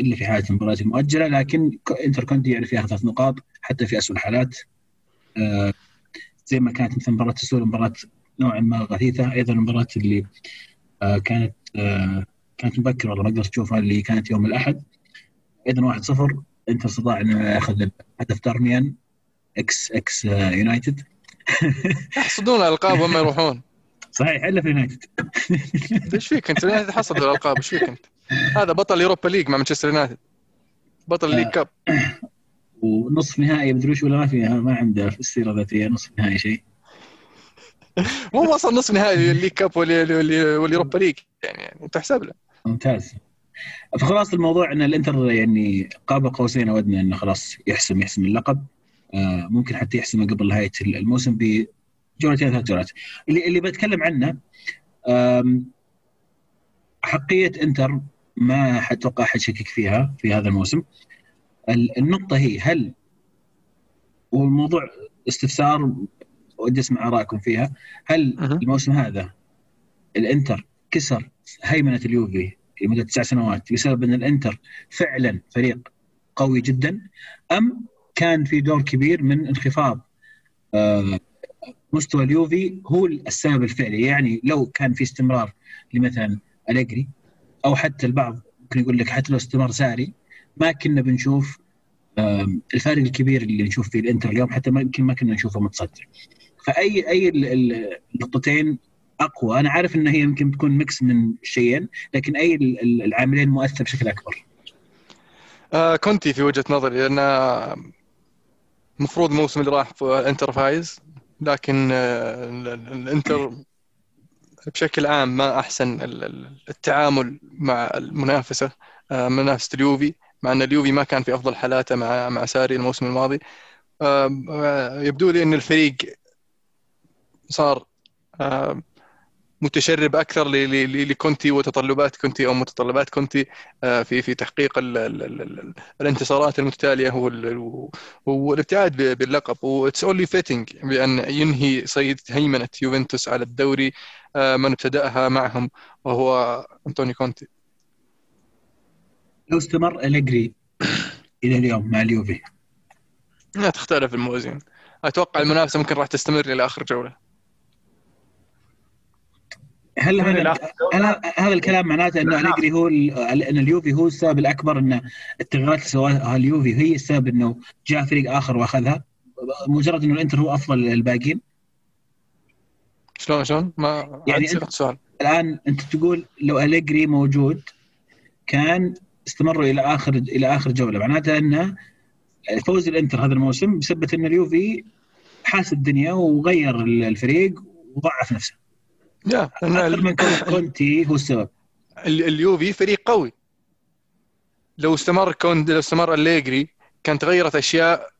إلا في حالة المباريات المؤجله لكن إنتر كونتي يعرف ياخذ ثلاث نقاط حتى في اسوء الحالات. آه، زي ما كانت مثلا مباراة ساسولو مباراة نوعا ما غثيثة. أيضا المباراة اللي آه، كانت آه، كانت مبكرة والله ما قدرت أشوفها اللي كانت يوم الأحد. أيضا 1-0 إنتر استطاع انه يأخذ هدف دارميان إكس إكس يونايتد. يحصدون الالقاب وما يروحون. صحيح إلا في يونايتد. إيش فيك أنت؟ يونايتد حصد الألقاب إيش فيك أنت؟ هذا بطل Europa League مع مانشستر يونايتد. بطل League Cup. ونصف نهائي مدري وش ولا ما في ما عنده في السيرة الذاتيه نصف نهائي شيء. مو أصلا نصف نهائي ال League Cup وال Europa League يعني, يعني تحسب له. ممتاز. فخلاص الموضوع إن الإنتر يعني قاب قوسين أو أدنى إنه خلاص يحسم يحسم اللقب. آه، ممكن حتى يحسمه قبل نهاية الموسم بجولتين ثلاث جولات. اللي اللي بتكلم عنه حقية انتر ما أتوقع احد شكك فيها في هذا الموسم. النقطة هي هل والموضوع استفسار ودي اسمع آرائكم فيها هل الموسم هذا الانتر كسر هيمنة اليوفي لمدة تسع سنوات بسبب أن الانتر فعلا فريق قوي جدا أم كان في دور كبير من انخفاض آه، مستوى اليوفي هو السبب الفعلي. يعني لو كان في استمرار لمثلا أليجري أو حتى البعض ممكن يقول لك حتى لو استمر ساري ما كنا بنشوف الفارق الكبير اللي نشوف فيه الإنتر اليوم حتى ما يمكن ما كنا نشوفه متصدر. فأي أي النقطتين أقوى. أنا عارف ان هي يمكن تكون mix من شيئين لكن أي العاملين مؤثر بشكل أكبر. آه كونتي في وجهة نظري لأن المفروض الموسم اللي راح انتر فايز. لكن آه، الإنتر بشكل عام ما أحسن التعامل مع المنافسة آه، منافسة اليوفي مع أن اليوفي ما كان في أفضل حالاته مع مع ساري الموسم الماضي. آه، يبدو لي إن الفريق صار متشرب أكثر لكونتي وتطلبات كونتي أو متطلبات كونتي آه، في في تحقيق ال ال ال ال الانتصارات المتتالية وال- والابتعاد باللقب. و it's only fitting بأن ينهي سيد هيمنة يوفنتوس على الدوري آه، من ابتدأها معهم وهو أنطوني كونتي. لو استمر أليجري إلى اليوم مع اليوفي. لا تختلف الموازين. أتوقع المنافسة ممكن راح تستمر إلى آخر جولة. هل هذا هل هذا الكلام معناته إنه لا. أليجري هو ال- إن اليوفي هو السبب الأكبر إن التغييرات اللي سواها اليوفي هي السبب إنه جاء فريق آخر وأخذها؟ مجرد إنه الإنتر هو أفضل الباقيين؟ شلون شلون؟ ما يعني أنت- سؤال. الآن أنت تقول لو أليجري موجود كان استمروا إلى آخر إلى آخر جولة معناته انه فوز الإنتر هذا الموسم بسبب إن اليوفي حاس الدنيا وغير الفريق وضعف نفسه. ال- كون كونتي هو السبب. ال- اليوفي فريق قوي. لو استمر كون لو استمر أليجري كان تغيرت أشياء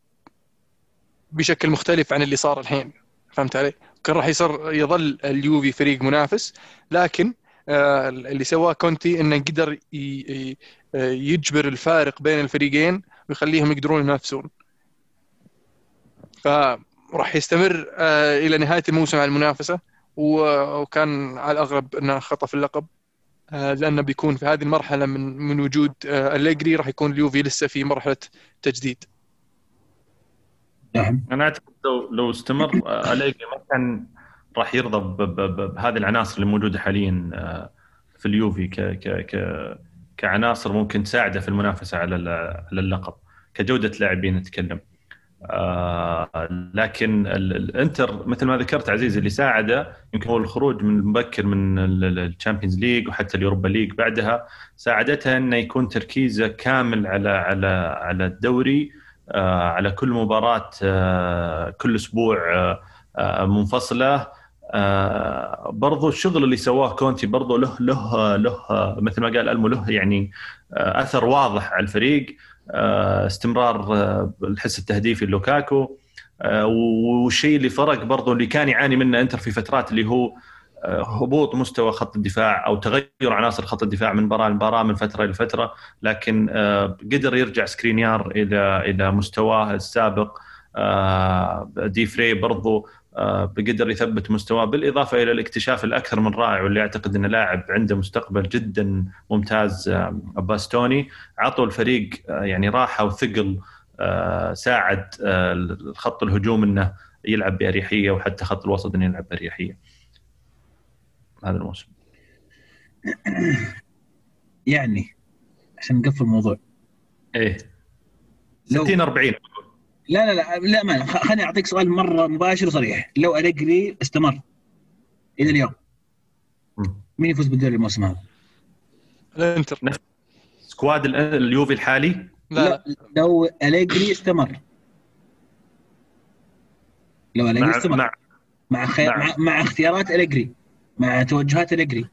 بشكل مختلف عن اللي صار الحين. فهمت علي؟ كان راح يصير يظل اليوفي فريق منافس. لكن آه، اللي سواه كونتي إنه قدر يجبر الفارق بين الفريقين ويخليهم يقدرون ينافسون. فراح يستمر آه، إلى نهاية الموسم على المنافسة. وكان على الاغلب إنه خطف اللقب. آه، لأنه بيكون في هذه المرحلة من من وجود آه، أليجري راح يكون اليوفي لسه في مرحلة تجديد. نعم. أنا أعتقد لو لو استمر آه، أليجري ما كان راح يرضى ب- ب- ب- بهذه العناصر اللي موجودة حاليا في اليوفي. ك ك ك كعناصر ممكن تساعده في المنافسة على ال- على اللقب. كجودة لاعبين نتكلم. آه، لكن ال- الانتر مثل ما ذكرت عزيز اللي ساعده يمكن هو الخروج من مبكر من ال Champions League وحتى ال Europa League بعدها ساعدتها إنه يكون تركيزه كامل على على على الدوري آه، على كل مباراه آه، كل أسبوع منفصلة. برضو الشغل اللي سواه كونتي برضو له له له مثل ما قال ألمو له يعني أثر واضح على الفريق. استمرار آه، الحس التهديفي لوكاكو. آه، والشيء اللي فرق برضو اللي كان يعاني منه انتر في فترات اللي هو آه، هبوط مستوى خط الدفاع أو تغير عناصر خط الدفاع من مباراه لمباراة من فترة إلى فترة. لكن آه، قدر يرجع سكرينيار إلى إلى مستواه السابق. آه، دي فري برضو آه، بقدر يثبت مستواه بالإضافة إلى الاكتشاف الأكثر من رائع واللي أعتقد انه لاعب عنده مستقبل جدا ممتاز آه، باستوني عطوا الفريق آه، يعني راحة وثقل آه، ساعد آه، الخط الهجوم إنه يلعب بأريحية وحتى خط الوسط إنه يلعب بأريحية. هذا الموسم. يعني عشان نقفل الموضوع. إيه. لو- 60 40 لا لا لا لا ما خ- خليني أعطيك سؤال مرة مباشر وصريح. لو أليجري استمر إلى اليوم. مين يفوز بالدوري الموسم هذا؟ الإنتر. squad ال- اليوفي الحالي؟ لا لا. لو أليجري استمر. لو أليجري مع استمر. مع مع خي... مع- مع, مع اختيارات أليجري مع توجهات أليجري.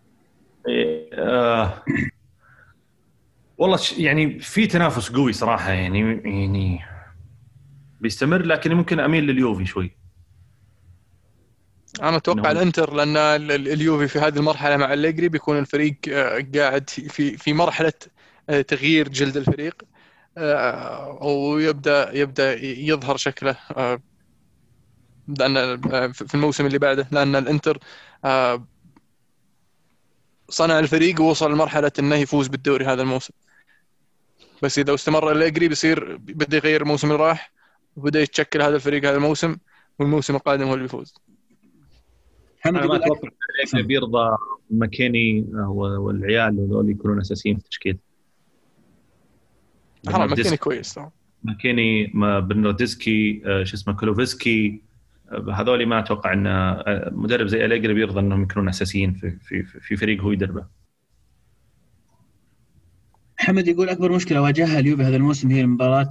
إيه، آه. والله ش- يعني في تنافس قوي صراحة يعني يعني بيستمر لكن ممكن أميل لليوفي شوي. أنا أتوقع إنه- الإنتر لأن ال- ال- اليوفي في هذه المرحلة مع أليجري بيكون الفريق آه، قاعد في في مرحلة آه، تغيير جلد الفريق آه، ويبدأ يبدأ يظهر شكله لأن في الموسم اللي بعده لأن الإنتر صنع الفريق ووصل لمرحلة إنه يفوز بالدوري هذا الموسم. بس إذا استمر أليجري بيصير بدا يغير الموسم اللي راح وبدأ يتشكل هذا الفريق هذا الموسم والموسم القادم هو اللي بيفوز. محمد أنا ما أتوقع بيرضى ماكيني والعيال هذول يكونون أساسيين في التشكيل. حرام برناردسكي- مكيني كويس طبعا. ماكيني ما- برناردسكي آه، شو اسمه كولوفسكي آه، هذول ما أتوقع إن آه، مدرب زي أليجري بيرضى إنهم يكونون أساسيين في في في فريق هو يدربه. محمد يقول أكبر مشكلة واجهها اليوفي هذا الموسم هي المباراة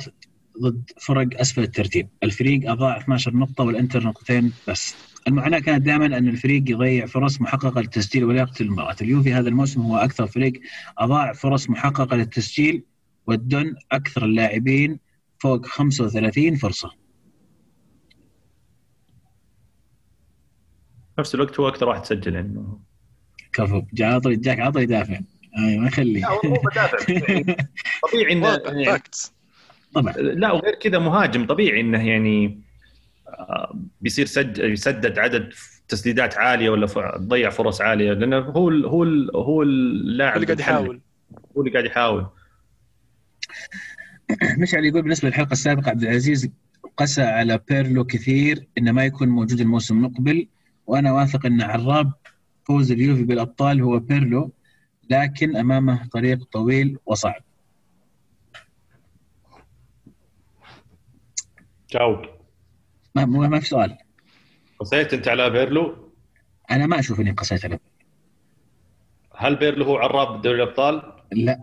ضد فرق أسفل الترتيب، الفريق أضاع 12 نقطة والإنتر نقطتين بس. المعاناه كانت دائما أن الفريق يضيع فرص محققة للتسجيل ولا يقتل المباراة، اليوفي هذا الموسم هو أكثر فريق أضاع فرص محققة للتسجيل والدن أكثر اللاعبين فوق 35 فرصة. نفس الوقت هو أكثر واحد سجل يعني. كفو. جاء طول جاك على طول يدافع. اي ما يخلي لا هو مو مدافع. طبيعي انه طبعا. لا وغير كذا مهاجم طبيعي إنه يعني آه، بيصير سد يسدد عدد تسديدات عالية ولا تضيع فرص عالية لأنه هو ال هو ال هو اللاعب اللي قاعد. يحاول. هو اللي قاعد يحاول. مشعل يقول بالنسبة للحلقة السابقة عبد العزيز قسى على بيرلو كثير إنه ما يكون موجود الموسم المقبل وأنا واثق إن عراب فوز اليوفي بالأبطال هو بيرلو لكن أمامه طريق طويل وصعب. جاوب. ما ما ما في سؤال. قصيت أنت على بيرلو؟ أنا ما أشوف إني قسيت على هل بيرلو هو عراب دوري الأبطال؟ لا.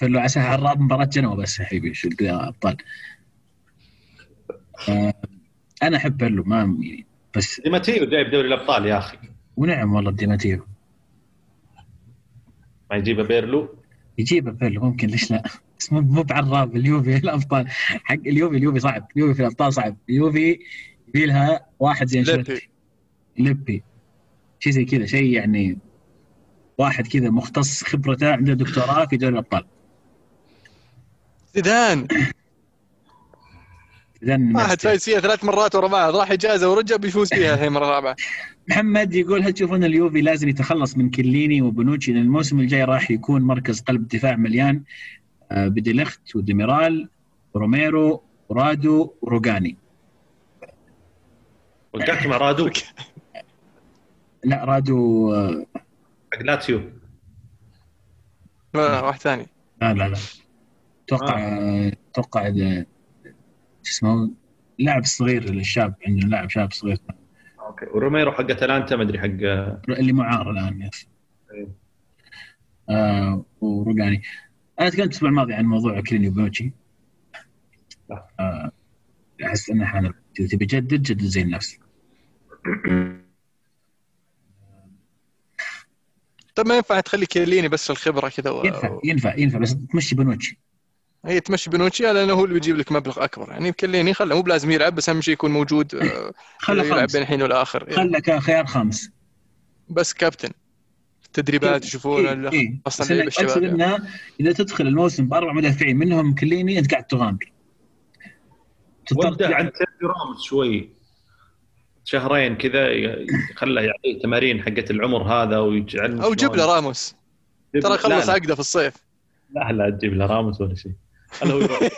بيرلو عسى عراب مباراة جنوة بس يا حبيبي شو القى- ابطال آه، أنا أحب بيرلو ما يعني بس ديماتيو جايب دوري الأبطال يا أخي. ونعم والله ديماتيو. ما يجيبه بيرلو؟ يجيبه بيرلو ممكن ليش لا؟ مو مو بعراب اليوفي الأبطال. حق اليوفي اليوفي صعب. اليوفي في الأبطال صعب. اليوفي يبي لها واحد زي. أنشيلوتي. لبي شيء زي كذا شيء يعني واحد كذا مختص خبرته عنده دكتوراه في دوري الأبطال. زيدان. اذا واحد فايز فيها ثلاث مرات ورا بعض راح اجازه ورجع بيفوز فيها الحين مرة رابعة. محمد يقول هل تشوفون اليوفي لازم يتخلص من كليني وبنوتشي؟ لأن الموسم الجاي راح يكون مركز قلب دفاع مليان. بديليخت وديميرال روميرو ورادو وروجاني وقعت مع رادو؟ لا رادو آه، حق لاتسيو. لا واحد ثاني. لا لا لا. أتوقع آه، أتوقع آه، شو اسمه لاعب صغير الشاب عندنا لاعب شاب صغير. أوكي. وروميرو حق أتلانتا ما أدري حق اللي معار الآن yes. أيوه. آه وروجاني أنا تكلمت الأسبوع الماضي عن موضوع كليني وبنوتشي لا. آه، أحس إنه حان الوقت. اذا تبي جدد جدد زي النفس. طب ما ينفع تخلي كيليني بس الخبرة كذا و... ينفع ينفع ينفع بس تمشي بنوتشي. هي تمشي بنوتشي لأنه هو اللي بيجيب لك مبلغ أكبر. يعني كليني خله مو بلازم يلعب بس أهم شيء يكون موجود آه، خله يلعب بين الحين والآخر. خله كخيار خامس. بس كابتن. تدريبات يشوفون إيه، إيه. أصلا بس لعيبه أنا الشباب أقصد يعني. انه إذا تدخل الموسم بأربع مدافعين منهم كليني أنت قاعد تغامر. تضطر وده تلعب- عن سيرجيو راموس شوي. شهرين كذا خله يعطيه تمارين حقت العمر هذا ويجعل أو جيب له راموس. ترى خلص عقده في الصيف. لا لا تجيب له راموس ولا شيء. خله هو يروح.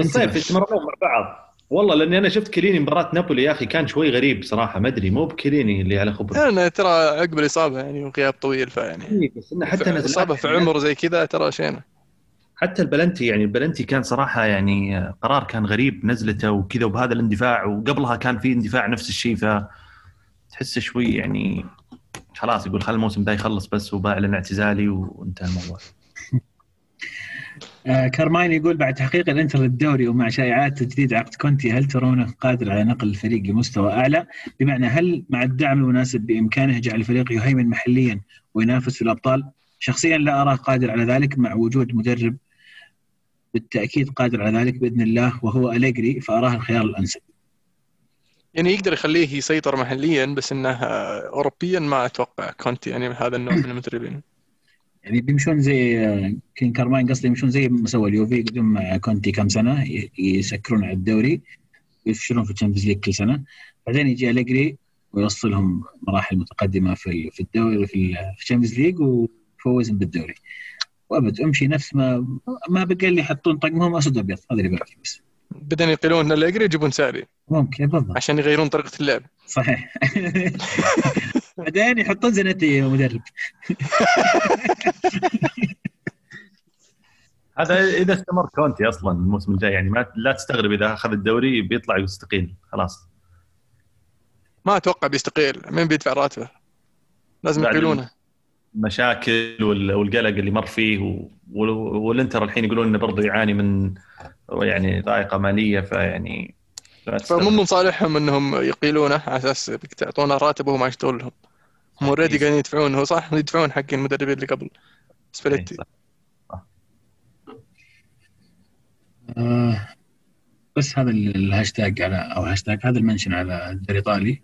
الصيف يتمرنون مع بعض. والله لأني أنا شفت كليني مباراة نابولي يا أخي كان شوي غريب صراحة ما أدري مو بكليني اللي على خبره لأن ترى عقب الإصابة يعني وغياب طويل فيعني إيه، بس إنه حتى نزلات إصابة في عمر زي كذا ترى شينه حتى البلنتي يعني البلنتي كان صراحة يعني قرار كان غريب نزلته وكذا وبهذا الاندفاع وقبلها كان في اندفاع نفس الشيء ف تحسه شوي يعني خلاص يقول خل الموسم ده يخلص بس وباعلن اعتزالي وانتهى الموضوع. آه كارماين يقول بعد تحقيق الانتر للدوري ومع شائعات تجديد عقد كونتي هل ترونه قادر على نقل الفريق لمستوى أعلى؟ بمعنى هل مع الدعم المناسب بإمكانه جعل الفريق يهيمن محليا وينافس في الأبطال؟ شخصيا لا أراه قادر على ذلك مع وجود مدرب بالتأكيد قادر على ذلك بإذن الله وهو أليجري فأراه الخيار الأنسب. يعني يقدر يخليه يسيطر محليا بس إنه آه، اوروبيا ما أتوقع كونتي يعني هذا النوع من المدربين يعني بيمشون زي كين كارماين قصدي يمشون زي ما سوى اليوفي يقدم مع كونتي كم سنة يسكرون على الدوري ويفشلون في ال Champions League كل سنة. بعدين يجي أليجري ويوصلهم مراحل متقدمة في في الدوري في ال- في ال Champions League ويفوزهم بالدوري. وأبد أمشي نفس ما ما بقى اللي يحطون طقمهم اسود أبيض هذا اللي باقي بس. بعدين يقيلون أليجري يجيبون ساري ممكن بالضبط. عشان يغيرون طريقة اللعب. صحيح. بعدين يحطون زنتي مدرب. هذا إذا استمر كونتي أصلا الموسم الجاي يعني ما لا تستغرب إذا أخذ الدوري بيطلع ويستقيل خلاص. ما أتوقع بيستقيل مين بيدفع راتبه؟ لازم يقيلونه مشاكل وال- والقلق اللي مر فيه والإنتر الحين يقولون إنه برضه يعاني من يعني ضائقة مالية فيعني. فمو من صالحهم إنهم يقيلونه على أساس تعطونه راتب وهو ما يشتغل لهم. هم already قاعدين يدفعون. هو صح؟ يدفعون حق المدربين اللي قبل. سباليتي صح. آه بس هذا ال- الهاشتاج على أو هاشتاج هذا ال mention على الدوري الإيطالي.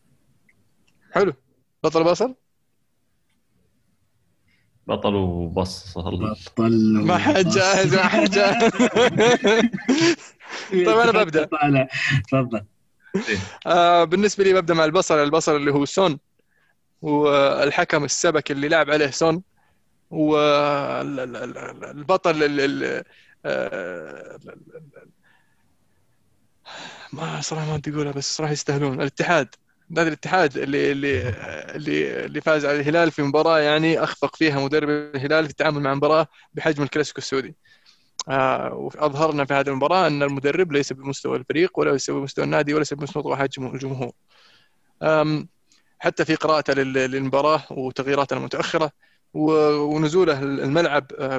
حلو. بطل بصل بطل وبصل. بطل ما حد جاهز ما حد جاهز. طيب أنا ببدأ. طالع تفضل. آه بالنسبة لي ببدأ مع البصل. البصل اللي هو سون والحكم السبك اللي لعب عليه سون والبطل ما صراحة ما بدي أقولها بس صراحة يستاهلون الاتحاد نادي الاتحاد اللي اللي اللي اللي فاز على الهلال في مباراة يعني أخفق فيها مدرب الهلال في التعامل مع مباراه بحجم الكلاسيكو السعودي. آه وأظهرنا في هذه المباراة أن المدرب ليس بمستوى الفريق ولا ليس بمستوى النادي ولا بمستوى حجم الجمهور. حتى في قراءته للمباراة وتغييراته المتأخرة ونزوله الملعب آه،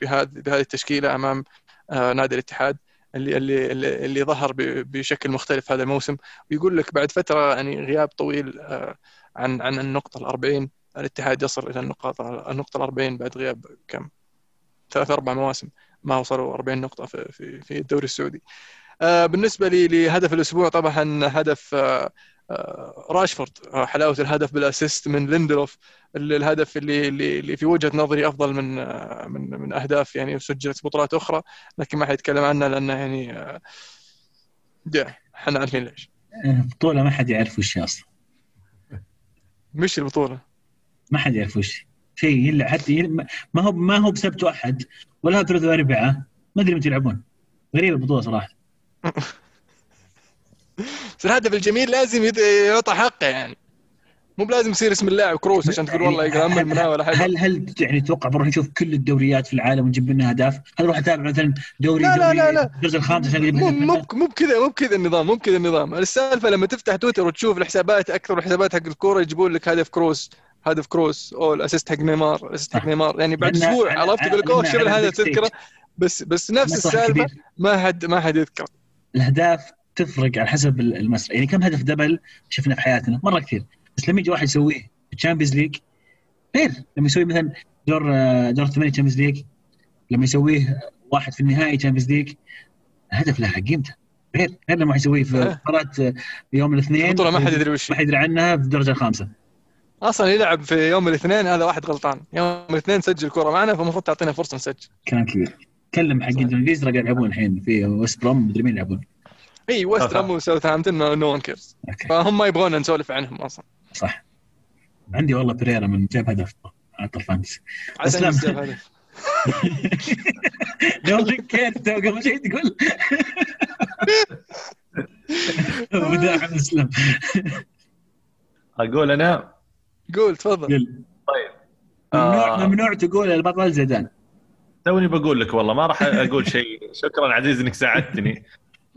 بهذه التشكيلة أمام آه، نادي الاتحاد اللي اللي اللي ظهر بشكل مختلف هذا الموسم ويقول لك بعد فترة يعني غياب طويل آه، عن عن النقطة ال 40 الاتحاد يصل إلى النقطه النقطة ال 40 بعد غياب كم ثلاث أربع مواسم ما وصلوا 40 نقطة في في الدوري السعودي. بالنسبة لهدف الأسبوع طبعا هدف راشفورد آه، حلاوة الهدف بالاسيست من ليندلوف الهدف اللي اللي في وجهة نظري أفضل من آه، من من أهداف يعني سجلت بطولات أخرى لكن ما حيتكلم عنها لأنه يعني إحنا عارفين ليش. بطولة ما حد يعرف وش أصلا. مش البطولة. ما حد يعرف وش شيء الا حتى ما هو ما هو بسبت احد ولا ثلاث واربعه ما أدري متى يلعبون. غريبة البطوله صراحة. بس الهدف الجميل لازم يعطى حقه يعني. مو بلازم يصير اسم اللاعب كروس عشان تقول والله يقرأ من المناوله حاجة. هل هل يعني تتوقع بنروح نشوف كل الدوريات في العالم ونجيب منها أهداف؟ هل أروح اتابع مثلا دوري لا لا لا لا. الدرجه الخامسه عشان مو مو مو بكذا مو بكذا النظام مو بكذا النظام. السالفة لما تفتح تويتر وتشوف الحسابات أكثر الحسابات حق الكورة يجيبون لك هدف كروس هدف كروس أو ال assist حق نيمار ال assist حق نيمار. يعني بعد أسبوع عرفت يقول لك اوه شوف هذا تذكره؟ بس بس نفس السالفة ما حد ما حد يذكر الأهداف تفرق على حسب المسرح يعني كم هدف double شفنا في حياتنا؟ مرة كثير. بس لما يجي واحد يسويه في ال Champions League غير. لما يسوي مثلا دور دور ثمانيه Champions League لما يسويه واحد في النهائي Champions League الهدف له قيمته. غير. غير لما يسويه في إيه. مباراة يوم الاثنين بطوله ما حد يدري وش. ما حد يدري عنها في الدرجه الخامسة. أصلا يلعب في يوم الاثنين هذا واحد غلطان. يوم الاثنين سجل كرة معنا فالمفروض تعطينا فرصة نسجل. كلام كبير. كلم حق الإنجليز يلعبون الحين في ويست بروم مدري مين يلعبون. إي ويست هام وساوثهامبتون no one cares فهم ما يبغون نسولف عنهم أصلا. صح. عندي والله بريرا من جاب هدف على الفانتسي أسلم. جاب هدف. لو ذكرت قبل شيء تقول. وداع أسلم. أقول أنا؟ قول تفضل. طيب. ممنوع آه. ممنوع تقول البطل زيدان. توني بقول لك والله ما راح أقول شيء. شكرا عزيز إنك ساعدتني.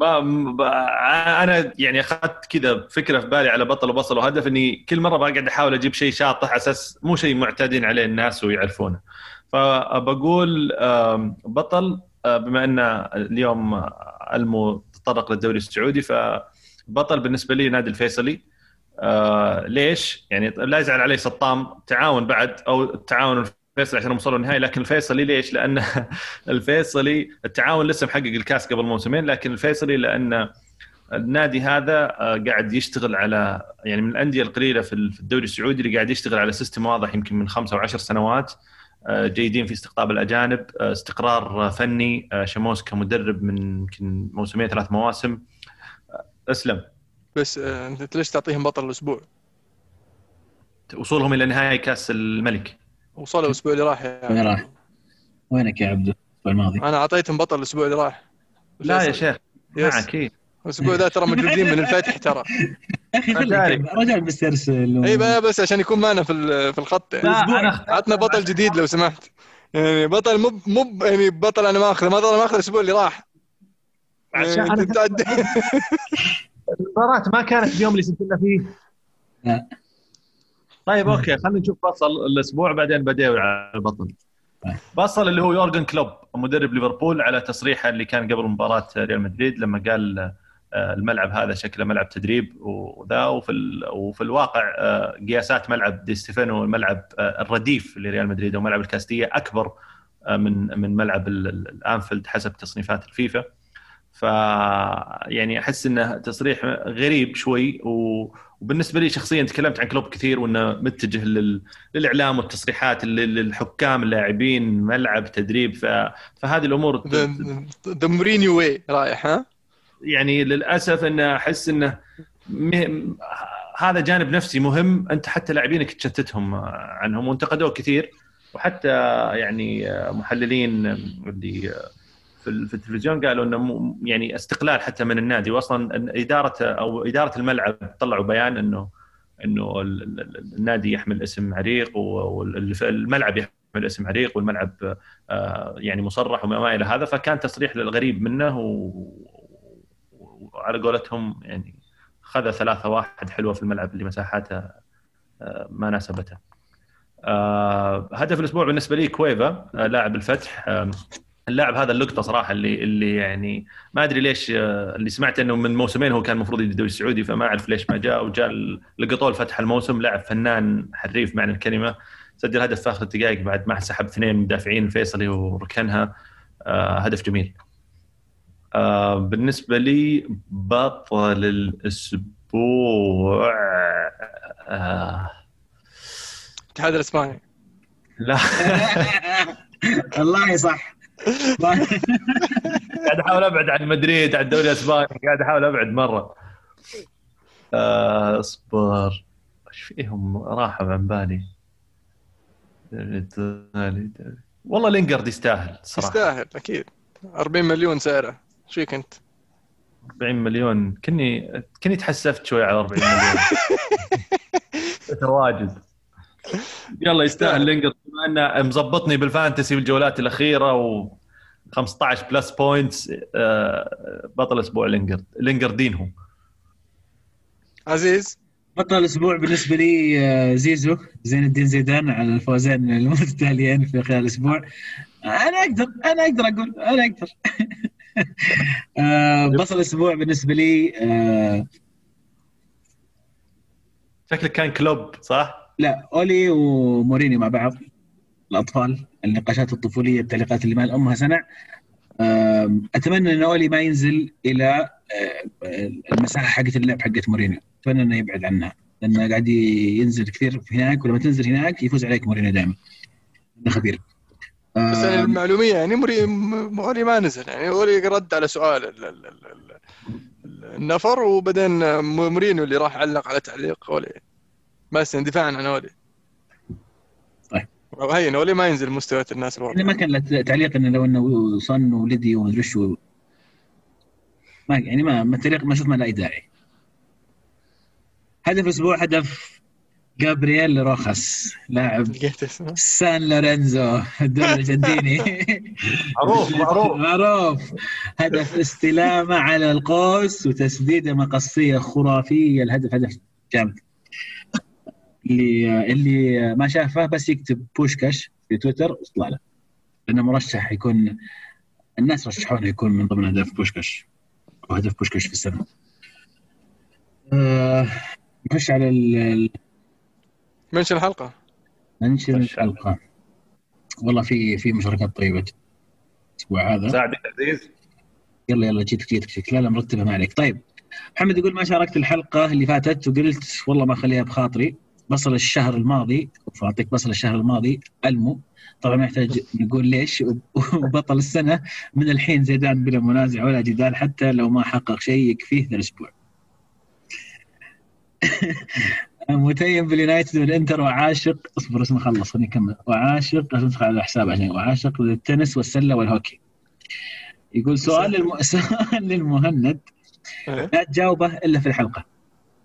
أنا يعني أخذت كذا فكرة في بالي على بطل وبصل وهدف إني كل مرة بقعد أحاول أجيب شيء شاطح على أساس مو شيء معتادين عليه الناس ويعرفونه فبقول بطل آه، بما أن اليوم ألمو تطرق للدوري السعودي فبطل بالنسبة لي نادي الفيصلي آه، ليش؟ يعني لا يزعل علي سطام تعاون بعد أو تعاون الفيصلي عشان وصلوا النهائي لكن الفيصلي ليش؟ لأن الفيصلي التعاون لسه محقق الكاس قبل موسمين لكن الفيصلي لأن النادي هذا آه، قاعد يشتغل على يعني من الأندية القليلة في الدوري السعودي اللي قاعد يشتغل على سيستم واضح يمكن من خمسة أو عشر سنوات آه، جيدين في استقطاب الأجانب آه، استقرار فني شموس كمدرب من يمكن موسمين ثلاث مواسم أسلم بس أنت ليش تعطيهم بطل الأسبوع؟ وصولهم إلى نهائي كأس الملك وصلوا الأسبوع اللي راح يعني. وين راح؟ وينك يا عبدو؟ الأسبوع الماضي؟ أنا أعطيتهم بطل الأسبوع اللي راح. لا يا شيخ معك. الأسبوع ذا ترى موجودين من الفتح ترى. يا أخي خليك رجال بسترسل إي بس عشان يكون معنا في في الخط يعني. عطنا بطل جديد لو سمحت. يعني بطل مو مو يعني بطل أنا ما أخذه. ما ما اخذ الأسبوع اللي راح. عشان يعني المباراة ما كانت اليوم اللي سجلنا فيه. لا. طيب أوكي خلينا نشوف بصل الأسبوع بعدين بديوي على البطل بصل اللي هو يورجن كلوب مدرب ليفربول على تصريحه اللي كان قبل مباراة ريال مدريد لما قال آه، الملعب هذا شكله ملعب تدريب وذا وفي وفي الواقع آه، قياسات ملعب دي ستيفانو الملعب آه، الرديف لريال مدريد أو ملعب الكاستية أكبر من من ملعب الأنفيلد حسب تصنيفات الفيفا. ف يعني أحس إنه تصريح غريب شوي و... وبالنسبة لي شخصيا تكلمت عن كلوب كثير وإنه متجه لل... للإعلام والتصريحات للحكام اللاعبين ملعب تدريب ف... فهذه الأمور ذا مورينيو way رايح ها؟ يعني للأسف إنه أحس إنه م... هذا جانب نفسي مهم أنت حتى لاعبينك تشتتهم عنهم وانتقدوه كثير وحتى يعني محللين اللي في التلفزيون قالوا إنه يعني استقلال حتى من النادي واصلا إدارة أو إدارة الملعب طلعوا بيان إنه إنه النادي يحمل اسم عريق والملعب يحمل اسم عريق والملعب آه، يعني مصرح وما إلى هذا فكان تصريح للغريب منه وعلى قولتهم يعني خذ ثلاثة واحد حلوة في الملعب اللي مساحاته آه، ما ناسبته. آه، هدف الأسبوع بالنسبة لي كويفا لاعب الفتح اللاعب هذا اللقطة صراحة اللي اللي يعني ما أدري ليش آه، اللي سمعت إنه من موسمين هو كان المفروض يجي الدوري السعودي فما أعرف ليش ما جاء وجاء لقطوه فتح الموسم لاعب فنان حريف معنى الكلمة سجل هدف في آخر الدقائق بعد ما سحب اثنين مدافعين فيصلي وركنها آه هدف جميل. آه بالنسبة لي بطل الأسبوع آه. الاتحاد الإسباني. لا. والله صح قاعد أحاول أبعد عن مدريد عن الدوري الاسباني قاعد أحاول أبعد مرة. آه، اصبر إيش فيهم راحوا عن بالي. والله لينجرد يستاهل صراحة. يستاهل أكيد. 40 مليون سعره. إيش فيك أنت؟ 40 مليون. كني كني تحسفت شوي على 40 مليون. تواجد يلا يستاهل لينجرد بما انه مظبطني بال Fantasy بالجولات الأخيرة و 15 plus points بطل أسبوع لينجرد لينجردينهو عزيز. بطل الأسبوع بالنسبة لي آه، زيزو زين الدين زيدان على الفوزين المتتاليين في خلال الأسبوع. أنا أقدر أنا أقدر أقول أنا أقدر. آه، بطل الأسبوع بالنسبة لي آه، شكلك كان كلوب صح؟ لا أولي وموريني مع بعض الأطفال النقاشات الطفولية التعليقات اللي ما أمها سنع أتمنى إن أولي ما ينزل إلى المساحة حقت اللعب حقت مورينيو. أتمنى إنه يبعد عنها لأنه قاعد ينزل كثير هناك ولما تنزل هناك يفوز عليك مورينيو دائما. إنه خبير بس للمعلومية يعني موري موري ما نزل يعني موري رد على سؤال النفر وبعدين مورينيو اللي راح علق على تعليق أولي. بس دفاعا عن أولي. هي نولي ما ينزل مستويات الناس الواقع ما كان له تعليق إنه لو إنه صن ولدي ومدري شو ما يعني ما ما التعليق ما أشوف ما له أي داعي. هدف الأسبوع هدف جابرييل روخاس لاعب سان لورينزو الدوري الأرجنتيني. معروف معروف. معروف. هدف استلامه على القوس وتسديده مقصية خرافية الهدف هدف جامد. اللي اللي ما شافه بس يكتب بوشكاش في تويتر يطلع له. لأنه مرشح يكون الناس رشحونه يكون من ضمن اهداف بوشكاش أو هدف بوشكاش في السنة. آه نخش على ال mention الحلقة. mention الحلقة. والله في في مشاركات طيبة الأسبوع هذا. ساعدك عزيز. يلا يلا جيتك جيتك جيتك لا لا مرتبه ما عليك. طيب محمد يقول ما شاركت الحلقة اللي فاتت وقلت والله ما اخليها بخاطري. بصل الشهر الماضي فأعطيك بصل الشهر الماضي ألمو. طبعا ما يحتاج نقول ليش وبطل السنة من الحين زيدان بلا منازع ولا جدال حتى لو ما حقق شيء يكفيه ذا الأسبوع. متيم باليونايتد والإنتر وعاشق اصبر اسمه خلص خليني أكمل. وعاشق أدخل على الحساب عشان وعاشق للتنس والسلة والهوكي. يقول سؤال للم... سؤال للمهند. إيه. لا تجاوبه إلا في الحلقة.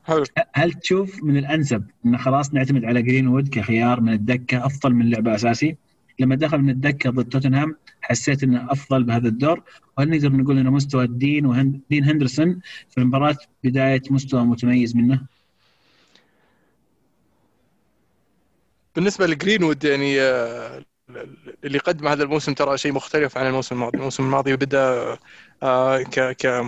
حلو هل تشوف من الأنسب إن خلاص نعتمد على جرين وود كخيار من الدكة أفضل من لعبه أساسي؟ لما دخل من الدكة ضد توتنهام حسيت إنه أفضل بهذا الدور وهل نقدر نقول ان مستوى دين وهند دين هندرسون في المباراة بداية مستوى متميز منه؟ بالنسبة لجرينوود يعني آه، اللي قدم هذا الموسم ترى شيء مختلف عن الموسم الماضي، الموسم الماضي بدأ آه، ك ك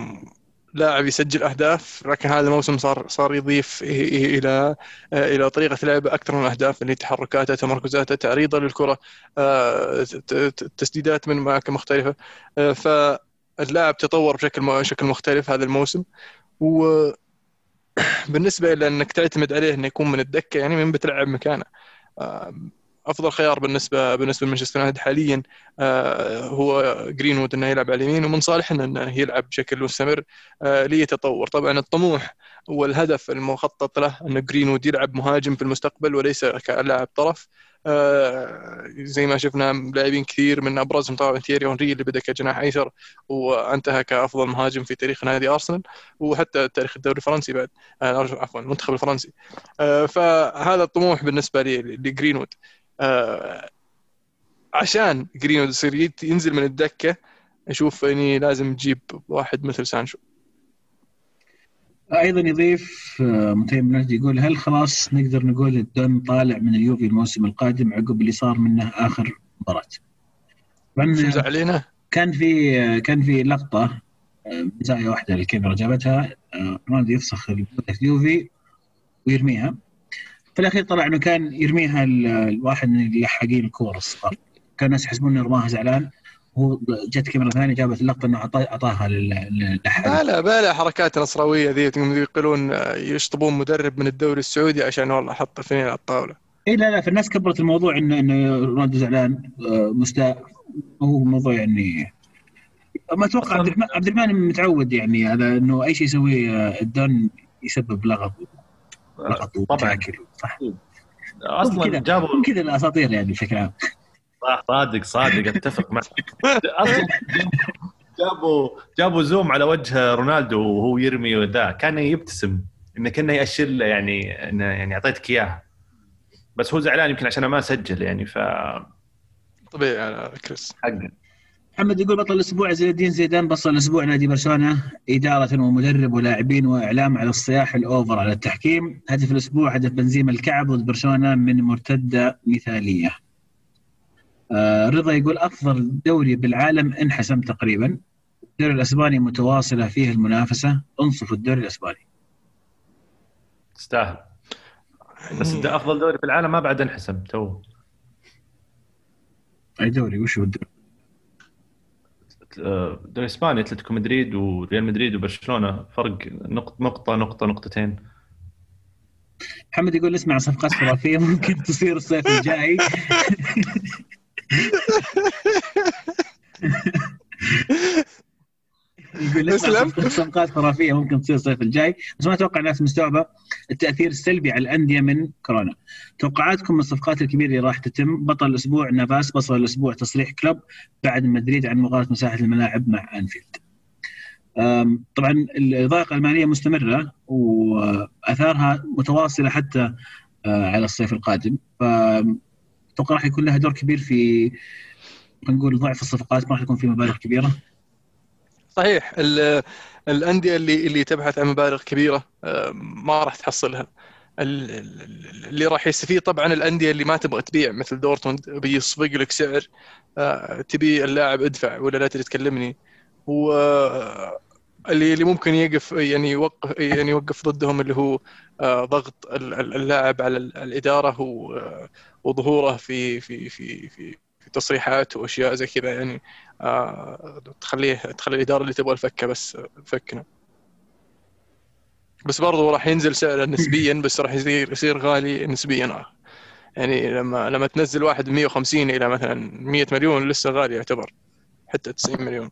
لاعب يسجل أهداف لكن هذا الموسم صار صار يضيف إلى إلى طريقة لعبه أكثر من الاهداف اللي تحركاته تمركزاته تعريضه للكرة آه، تسديدات من اماكن مختلفة. آه، ف اللاعب تطور بشكل شكل مختلف هذا الموسم. و بالنسبة إلى إنك تعتمد عليه إنه يكون من الدكة يعني من بتلعب مكانه. أفضل خيار بالنسبة بالنسبة لمانشستر يونايتد حاليا آه، هو جرينوود إنه يلعب على اليمين ومن صالحنا انه يلعب بشكل مستمر آه، ليتطور. طبعا الطموح والهدف المخطط له انه جرينوود يلعب مهاجم في المستقبل وليس كلاعب طرف. آه، زي ما شفنا لاعبين كثير من أبرزهم طبعا تيري اونري اللي بدأ كجناح أيسر وانتهى كأفضل مهاجم في تاريخ نادي أرسنال وحتى تاريخ الدوري الفرنسي بعد عفوا المنتخب الفرنسي. فهذا الطموح بالنسبة لجرينوود. آه عشان جرينوود يصير ينزل من الدكة أشوف إني لازم تجيب واحد مثل سانشو. أيضا يضيف آه، متيم بنجد يقول هل خلاص نقدر نقول الدون طالع من اليوفي الموسم القادم عقب اللي صار منه آخر مباراة؟ طبعا علينا كان في آه، كان في لقطة آه، زاويه واحدة الكاميرا جابتها رونالدو يفسخ اليوفي ويرميها. في الأخير طلع إنه كان يرميها الواحد من اللحاقين الكور الصغار. كان الناس يحسبون إنه رماها زعلان. هو جت كاميرا ثانية جابت اللقطة إنه أعطاها للحاق لا لا حركات نصراويه ذي يقولون يشطبون مدرب من الدوري السعودي عشان والله حط اثنين على الطاولة. اي لا لا فالناس كبرت الموضوع انه إنه رونالدو زعلان. آه، مستاء. هو موضوع يعني ما أتوقع عبد الرحمن متعود يعني على إنه أي شيء يسويه آه، الدون يسبب لغط طبعا. صح. أصلا جابوا كذا الاساطير يعني بشكل عام. صح صادق صادق أتفق معك. أصلا جابوا جابوا زوم على وجه رونالدو وهو يرمي وذا. كان يبتسم انه كأنه ياشر له يعني انه يعني أعطيتك إياها. بس هو زعلان يمكن عشان ما سجل يعني ف طبيعي على كريس. حقا. محمد يقول بطل الأسبوع زين الدين زيدان بطل الأسبوع نادي برشلونة. إدارة ومدرب ولاعبين وإعلام على الصياح الأوفر على التحكيم. هدف الأسبوع هدف بنزيما الكعب ضد برشلونة من مرتدة مثالية. آه رضا يقول أفضل دوري بالعالم انحسم تقريبا. الدوري الأسباني متواصلة فيه المنافسة. انصفوا الدوري الأسباني. تستاهل بس أفضل دوري في العالم ما بعد انحسم تو. أي دوري؟ وش هو الدوري؟ الدوري الاسباني أتلتيكو مدريد وريال مدريد وبرشلونة. فرق نقطه نقطة نقطة نقطتين. محمد يقول اسمع صفقات خرافيه ممكن تصير الصيف الجاي. يقول اسلم صفقات خرافية ممكن تصير الصيف الجاي بس ما أتوقع الناس مستوعبة التأثير السلبي على الأندية من كورونا. توقعاتكم من الصفقات الكبيرة اللي راح تتم بطل الأسبوع نافاس بطل الأسبوع تصريح كلوب بعد مدريد عن مغالطه مساحة الملاعب مع أنفيلد. طبعا الضائقه الماليه مستمرة وأثارها متواصلة حتى آه، على الصيف القادم. أتوقع راح يكون لها دور كبير في نقول ضعف الصفقات ما راح يكون في مبالغ كبيرة. صحيح الأندية اللي اللي تبحث عن مبالغ كبيرة آه، ما راح تحصلها. اللي راح يستفيد طبعا الأندية اللي ما تبغى تبيع مثل دورتموند بيصفق لك سعر آه، تبي اللاعب ادفع ولا لا تكلمني. و اللي اللي ممكن يقف يعني يوقف يعني يوقف ضدهم اللي هو آه، ضغط اللاعب على الإدارة وظهوره في في في في تصريحات وأشياء زي كذا يعني آه تخليه تخلي الإدارة اللي تبغى الفكة بس فكنا. بس برضه راح ينزل سعره نسبيا بس راح يصير يصير غالي نسبيا. يعني لما لما تنزل واحد 150 إلى مثلا 100 مليون لسه غالي يعتبر حتى 90 مليون.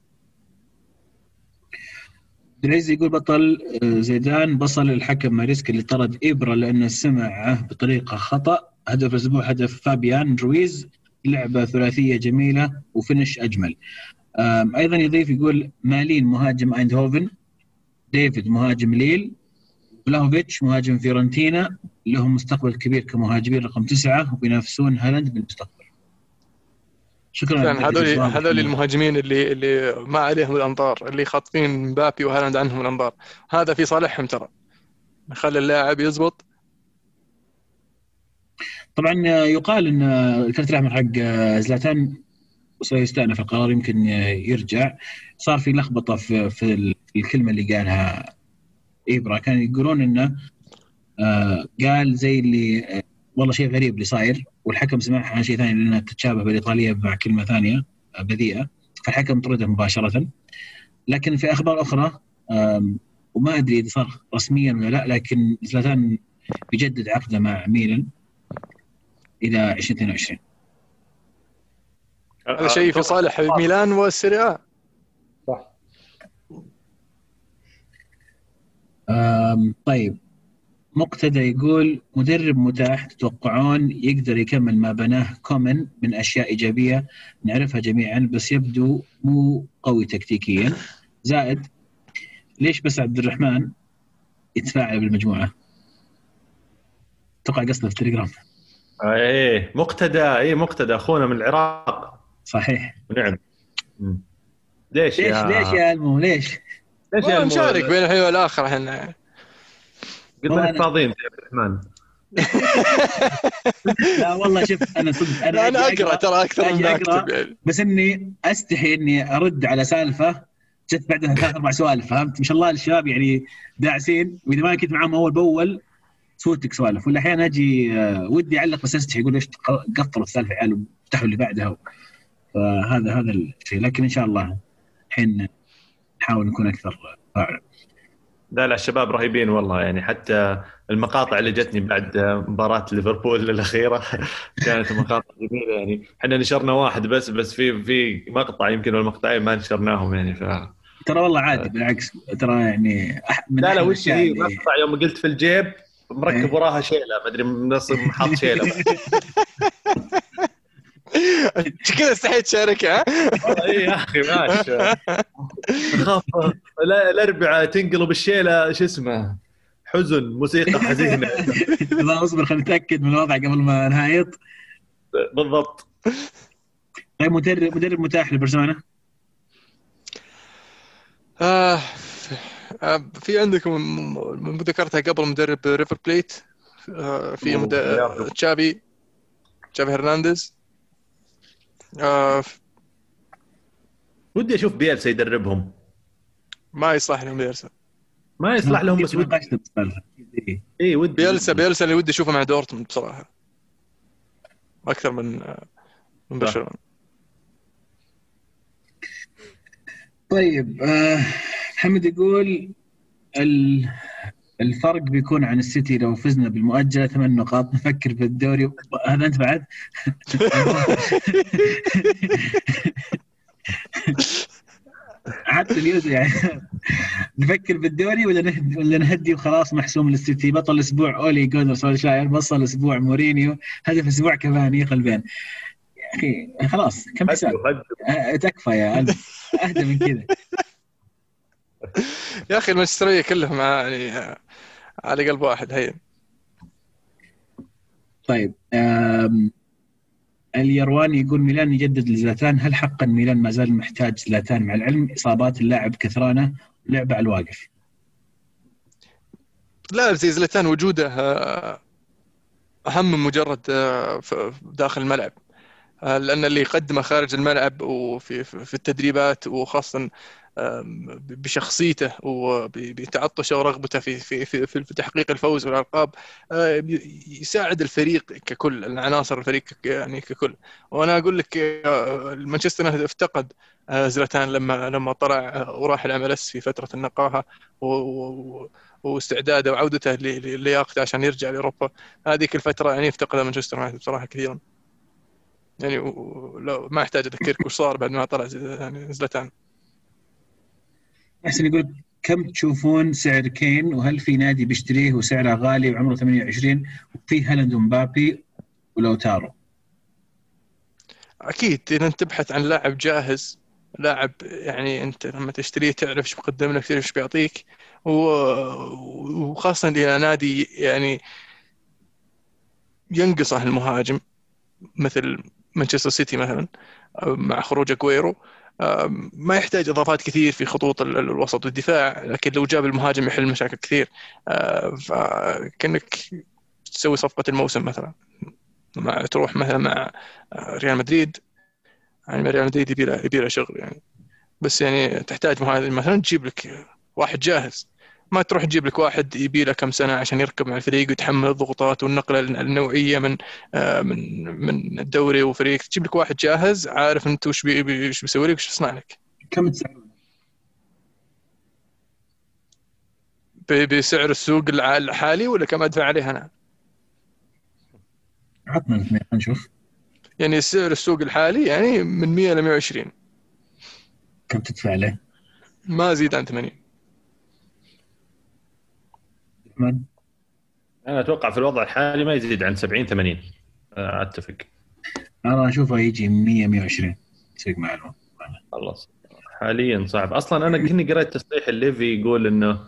دريزي يقول بطل آه، زيدان بصل الحكم ماريسكا اللي طرد إبرا لأنه سمعه بطريقة خطأ. هدف الأسبوع هدف فابيان رويز لعبة ثلاثية جميلة و finish أجمل. أيضا يضيف يقول مالين مهاجم أيندهوفن ديفيد مهاجم ليل بلاهوفيتش مهاجم فيورنتينا لهم مستقبل كبير كمهاجمين رقم تسعة وبينافسون هالاند بالمستقبل. شكرا هذول هذول المهاجمين اللي اللي ما عليهم الأنظار اللي خاطفين مبابي وهالاند عنهم الأنظار. هذا في صالحهم ترى. نخلي اللاعب يزبط. طبعا يقال إن الكرت الأحمر حق زلاتان سيستأنف القرار يمكن يرجع. صار في لخبطة في, في الكلمة اللي قالها ايبرا كانوا يقولون إنه آه، قال زي اللي آه، والله شيء غريب اللي صاير والحكم سمعها عن شيء ثاني لانها تتشابه بالإيطالية مع كلمة ثانية آه، بذيئة. فالحكم طرده مباشرة. لكن في أخبار أخرى وما أدري إذا صار رسميا ولا لا لكن زلاتان بيجدد عقده مع ميلان. إلى 2022 هذا شيء في صالح ميلان والسيريا صح. طيب. مقتدى يقول مدرب متاح تتوقعون يقدر يكمل ما بناه كومن من أشياء إيجابية نعرفها جميعا بس يبدو مو قوي تكتيكيا. زائد ليش بس عبد الرحمن يتفاعل بالمجموعة؟ أتوقع قصده في التليجرام. إيه مقتدى إيه مقتدى. أخونا من العراق. صحيح. نعم. ليش ليش يا ليش يا ألمو؟ ليش؟ ليش يا المو- نشارك بين الحين والآخر إحنا. قلنا لك فاضيين يا عبد الرحمن. لا والله شوف أنا صدق أنا أنا أجي أقرأ ترى أكثر من. اكتب يعني بس إني أستحي إني أرد على سالفة جت بعدها ثلاث أربع سوالف فهمت؟ ما شاء الله الشباب يعني داعسين. وإذا ما كنت معاهم أول بأول تفوتك سوالف. ولا أحيانا أجي آه، ودي أعلق بس استحي أقول ليش قطروا السالفه يا عيال وفتحوا اللي بعدها. فهذا هذا الشيء. لكن إن شاء الله الحين نحاول نكون أكثر فاعل لا لا الشباب رهيبين والله. يعني حتى المقاطع اللي جتني بعد مباراة ليفربول الأخيرة كانت مقاطع جميلة. يعني إحنا نشرنا واحد بس بس في في مقطع يمكن والمقطعين ما نشرناهم يعني ف ترى والله عادي بالعكس. ترى يعني من لا لا وش هي مقطع يوم قلت في الجيب مركب إيه. وراها شيلة ما أدري منصب حاط شيلة. كذا استحيت تشاركها والله اي يا أخي ماشي. اخاف لا- الاربعاء تنقلب الشيلة شو اسمه؟ حزن موسيقى حزينة. لا اصبر خلينا نتاكد من الوضع قبل ما نهايط. بالضبط. طيب مدرب مدرب متاح لبرشلونة؟ آه، في عندكم م- ذكرتها قبل مدرب ريفر بليت آه، في مد... يا. تشافي تشافي هرنانديز. آه، ودي أشوف بيلسا يدربهم. ما يصلح لهم بيلسا. ما يصلح لهم بس ودي. إيه. اي ودي. بيلسا بيلسا اللي ودي أشوفه مع دورتموند بصراحة. أكثر من آه، من. برشلونة. طيب آه محمد يقول ال- الفرق بيكون عن السيتي لو فزنا بالمؤجلة ثمان نقاط. نفكر في الدوري. هذا أنت بعد؟ حتى اليوز يعني. نفكر بالدوري ولا نهدي ولا نهدي وخلاص محسوم للسيتي؟ بطل الأسبوع أولي جونر سولشاير بطل الأسبوع مورينيو هدف أسبوع كفاني قلبين يا أخي خلاص كم حساب. آه، تكفى يا أهدى من كذا. يا أخي المانشستريه كلهم يعني على قلب واحد هين طيب اليرواني يقول ميلان يجدد لزلاتان هل حقا ميلان ما زال محتاج زلاتان مع العلم؟ إصابات اللاعب كثرانة لعبة على الواقف. لاعب زي زلتان وجوده آه، أهم من مجرد آه، داخل الملعب. آه، لأن اللي يقدمه خارج الملعب وفي في التدريبات وخاصة بشخصيته وبتعطشه ورغبته في في في في تحقيق الفوز والألقاب يساعد الفريق ككل العناصر الفريق يعني ككل. وأنا أقول لك آه، مانشستر يونايتد افتقد آه، زلاتان لما لما طلع آه، وراح الأم إس في فترة النقاهة و- واستعداده وعودته للياقته عشان يرجع لأوروبا. هذيك الفترة يعني افتقدها مانشستر يونايتد بصراحة كثيرا. يعني لو ما أحتاج أذكرك وش صار بعد ما طلع يعني زلتان أحسن يقول كم تشوفون سعر كين وهل في نادي بيشتريه وسعره غالي وعمره 28 وفي هالاند ومبابي ولو تارو أكيد إذا أنت تبحث عن لاعب جاهز لاعب يعني أنت لما تشتريه تعرف إيش بيقدم لك تعرف إيش بيعطيك وخاصة إلى نادي يعني ينقصه المهاجم مثل مانشستر سيتي مثلا مع خروج أجويرو. ما يحتاج إضافات كثير في خطوط ال- الوسط والدفاع لكن لو جاب المهاجم يحل مشاكل كثير. فكأنك تسوي صفقة الموسم مثلا. مع تروح مثلا مع ريال مدريد. يعني ريال مدريد يبي له شغل يعني. بس يعني تحتاج مهاجم مثلا تجيب لك واحد جاهز. ما تروح تجيب لك واحد يبي له كم سنة عشان يركب مع الفريق ويتحمل الضغوطات والنقلة النوعية من آه، من من الدوري وفريق. تجيب لك واحد جاهز عارف انت وش بي- وش بيسوي لك وش بيصنع لك. كم تسعرون؟ ب- بسعر السوق الحالي ولا كم أدفع عليه أنا؟ عطنا الاثنين نشوف. يعني سعر السوق الحالي يعني من 100 ل 120 كم تدفع له ما زيد عن 80 أنا أتوقع في الوضع الحالي ما يزيد عن 70 80 آه، أتفق. أنا أشوفه يجي 100 120 تصير مع الوقت خلاص. حاليا صعب. أصلا أنا كني قريت تصريح الليفي يقول إنه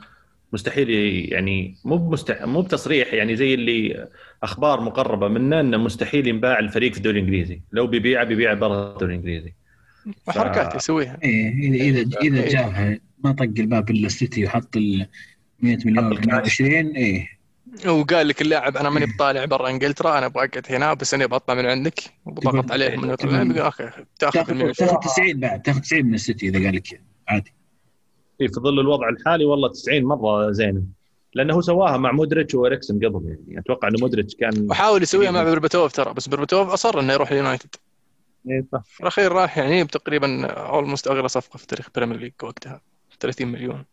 مستحيل يعني مو بمستح... مو بتصريح يعني زي اللي أخبار مقربة منه إنه مستحيل ينباع الفريق في الدوري الإنجليزي. لو بيبيعه بيبيعه برا الدوري الإنجليزي. وحركات يسويها. إيه إذا إذا إذا إيه. جابها ما طق الباب إلا السيتي وحط ال 100 مليون حط الكاش. 120 إيه. وقال لك اللاعب أنا ماني بطالع برا إنجلترا أنا أبغى أقعد هنا بس اني بطلع من عندك وضغط يقول- عليهم إنه يطلع يقول- يقول okay تاخذ تاخذ 120 تاخذ 90 بعد تاخذ 90 من السيتي إذا قال لك كذا عادي. إيه، في ظل الوضع الحالي والله 90 مرة زين. لأنه هو سواها مع مودريتش واريكسن قبل يعني أتوقع انه مودريتش كان وحاول يسويها مع برباتوف ترى بس برباتوف أصر إنه يروح اليونايتد. إيه، صح. في الأخير راح يعني تقريبا almost أغلى صفقة في تاريخ بريمير ليج وقتها 30 مليون.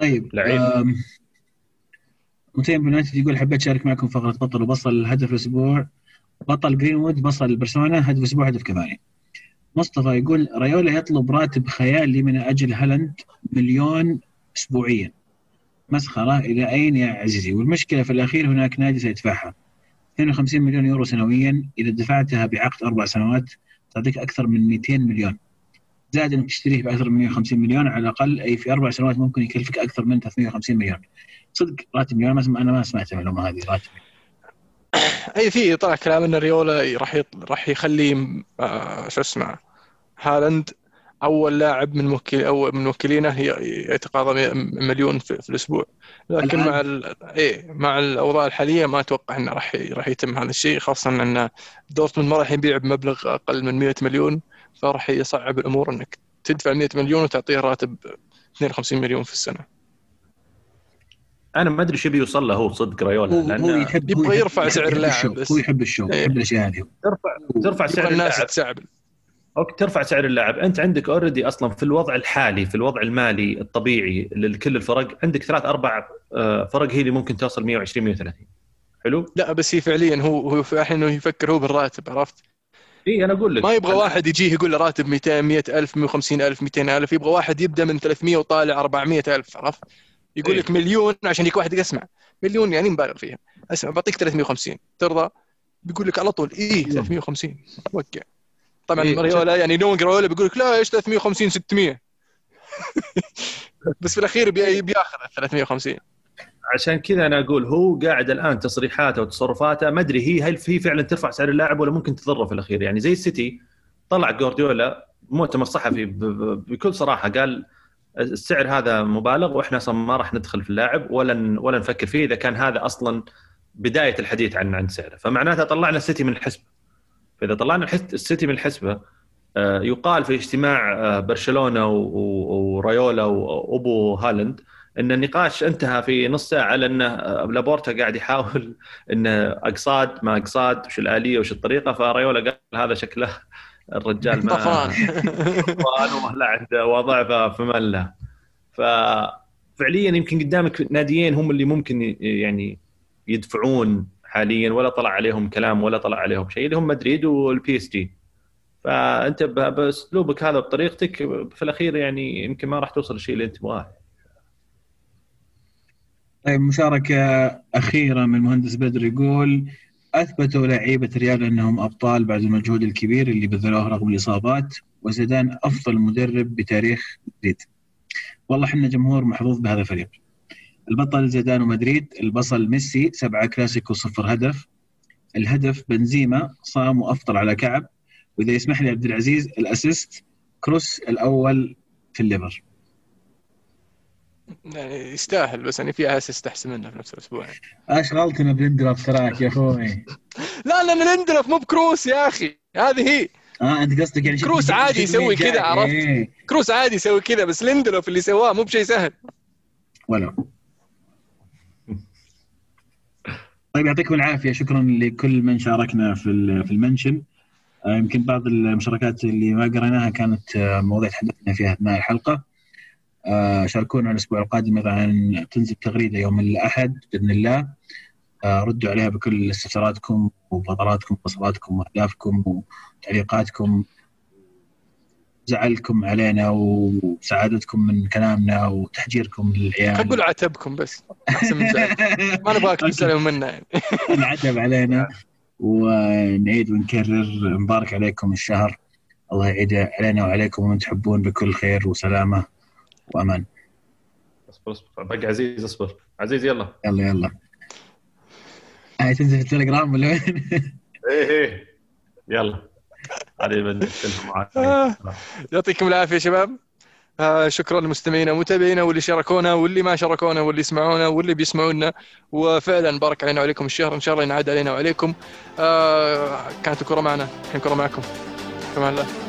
طيب لعيب. متيم يونايتد يقول حبيت أشارك معكم فقرة بطل وبصل هدف الأسبوع. بطل جرينوود بصل برشلونة هدف أسبوع هدف كفايه مصطفى يقول ريولا يطلب راتب خيالي من أجل هالاند مليون اسبوعيا. مسخرة إلى أين يا عزيزي؟ والمشكلة في الأخير هناك نادي سيدفعها. 52 مليون يورو سنويا إذا دفعتها بعقد أربع سنوات تعطيك أكثر من 200 مليون. زائد إنك تشتريه بأكثر من 150 مليون على الأقل أي في أربع سنوات ممكن يكلفك أكثر من 350 مليون صدق راتب مليون أنا ما سمعت المعلومة هذه راتب أي في طلع كلام إن ريولا راح يط... راح يخلي آه شو اسمه هالاند أول لاعب من وكيل أو من وكيلينه يتقاضى مليون في, في الأسبوع لكن؟ مع ال... إيه مع الأوضاع الحالية ما أتوقع إنه راح. راح يتم هذا الشيء خاصة إن دورتموند ما راح يبيع بمبلغ أقل من 100 مليون فراح يصعب الأمور إنك تدفع 100 مليون وتعطيه راتب 52 مليون في السنة. أنا ما أدري إيش يبي يوصل له هو صدق رايولا هو هو لأن يحب يبغى هو يرفع يحب سعر اللاعب. بس. هو يحب ال show إيه. يحب الاشياء هذه ترفع ترفع سعر الناس تساعد okay ترفع سعر اللاعب. أنت عندك already أصلا في الوضع الحالي في الوضع المالي الطبيعي لكل الفرق عندك ثلاث أربع آه، فرق هي اللي ممكن توصل 120 130 حلو؟ لا بس هي فعليا هو هو في الحين انه يفكر هو بالراتب عرفت؟ اي أنا أقول لك. ما يبغى واحد يجيه يقول له راتب 200 100000 150000 200000 يبغى واحد يبدأ من 300 وطالع 400000 عرفت؟ يقول إيه. لك مليون عشان يك واحد يسمع. مليون يعني مبالغ فيها. أسمع بعطيك 350 ترضى؟ بيقول لك على طول إيه 350 وقع طبعا إيه. ريولا يعني نون ريولا بيقول لك لا إيش 350 600 بس في الأخير بي- بياخذ 350 عشان كذا أنا أقول هو قاعد الآن تصريحاته وتصرفاته ما أدري هي هل هي فعلا ترفع سعر اللاعب ولا ممكن تضره في الأخير. يعني زي السيتي طلع جوارديولا مؤتمر صحفي بكل صراحة قال السعر هذا مبالغ وإحنا أصلا ما راح ندخل في اللاعب ولا ولا نفكر فيه إذا كان هذا أصلا بداية الحديث عن عن سعره. فمعناتها طلعنا السيتي من الحسبة. فإذا طلعنا السيتي من الحسبة آه، يقال في اجتماع آه، برشلونة و- و- وريولا وابو هالاند إن النقاش انتهى في نص ساعة لأن آه، لابورتا قاعد يحاول إن أقصاد ما أقصاد وش الآلية وش الطريقة فريولا قال هذا شكله الرجال ما طفران. ولا عنده وضع ف- فمن له ففعليا يمكن قدامك ناديين هم اللي ممكن يعني يدفعون حاليا ولا طلع عليهم كلام ولا طلع عليهم شيء اللي هم مدريد وال PSG فانت بأسلوبك هذا بطريقتك في الأخير يعني يمكن ما راح توصل للشيء اللي أنت تبغاه. طيب مشاركة أخيرة من المهندس بدر يقول أثبتوا لعيبة ريال أنهم أبطال بعد المجهود الكبير اللي بذلوه رغم الإصابات وزيدان أفضل مدرب بتاريخ مدريد والله إحنا جمهور محظوظ بهذا الفريق. البطل زيدان ومدريد البطل ميسي سبعة كلاسيكو صفر هدف. الهدف بنزيما صام وأفطر على كعب. وإذا يسمح لي عبد العزيز ال assist كروس الأول في الليفر. يعني يستاهل بس يعني في اسيست احسن منه في نفس الأسبوع. إيش غلطنا بليندلوف ترى يا أخوي. لا لأن ليندلوف مو بكروس يا أخي. هذه هي. آه أنت قصدك يعني كروس عادي يسوي كذا،. عرفت؟ إيه. كروس عادي يسوي كذا بس ليندلوف اللي سواه مو بشيء سهل. ولو طيب يعطيكم العافية. شكرا لكل من شاركنا في في ال mention. آه، يمكن بعض المشاركات اللي ما قريناها كانت آه، مواضيع تحدثنا فيها اثناء الحلقة. شاركونا الأسبوع القادم طبعا تنزل تغريدة يوم الأحد بإذن الله. آه، ردوا عليها بكل استفساراتكم وفضلاتكم وصلاتكم وأهدافكم وتعليقاتكم. زعلكم علينا وسعادتكم من كلامنا وتحجيركم للعيال أقول عتبكم بس احسن من زعل. ما نبغاك تسالوا منا. يعني العتب علينا. ونعيد ونكرر مبارك عليكم الشهر. الله يعيد علينا وعليكم ومن تحبون بكل خير وسلامة. وأمان. اصبر اصبر. باقي عزيز اصبر. عزيز يلا. يلا يلا. هاي تنزل في التليجرام ولا وين؟ إيه إيه. يلا. آه. يعطيكم العافية يا شباب. آه شكرا لمستمعينا ومتابعينا واللي شاركونا واللي ما شاركونا واللي يسمعونا واللي بيسمعونا. وفعلا بارك علينا وعليكم الشهر. إن شاء الله ينعاد علينا وعليكم. آه كانت الكرة معنا. الحين الكرة معكم. كمان الله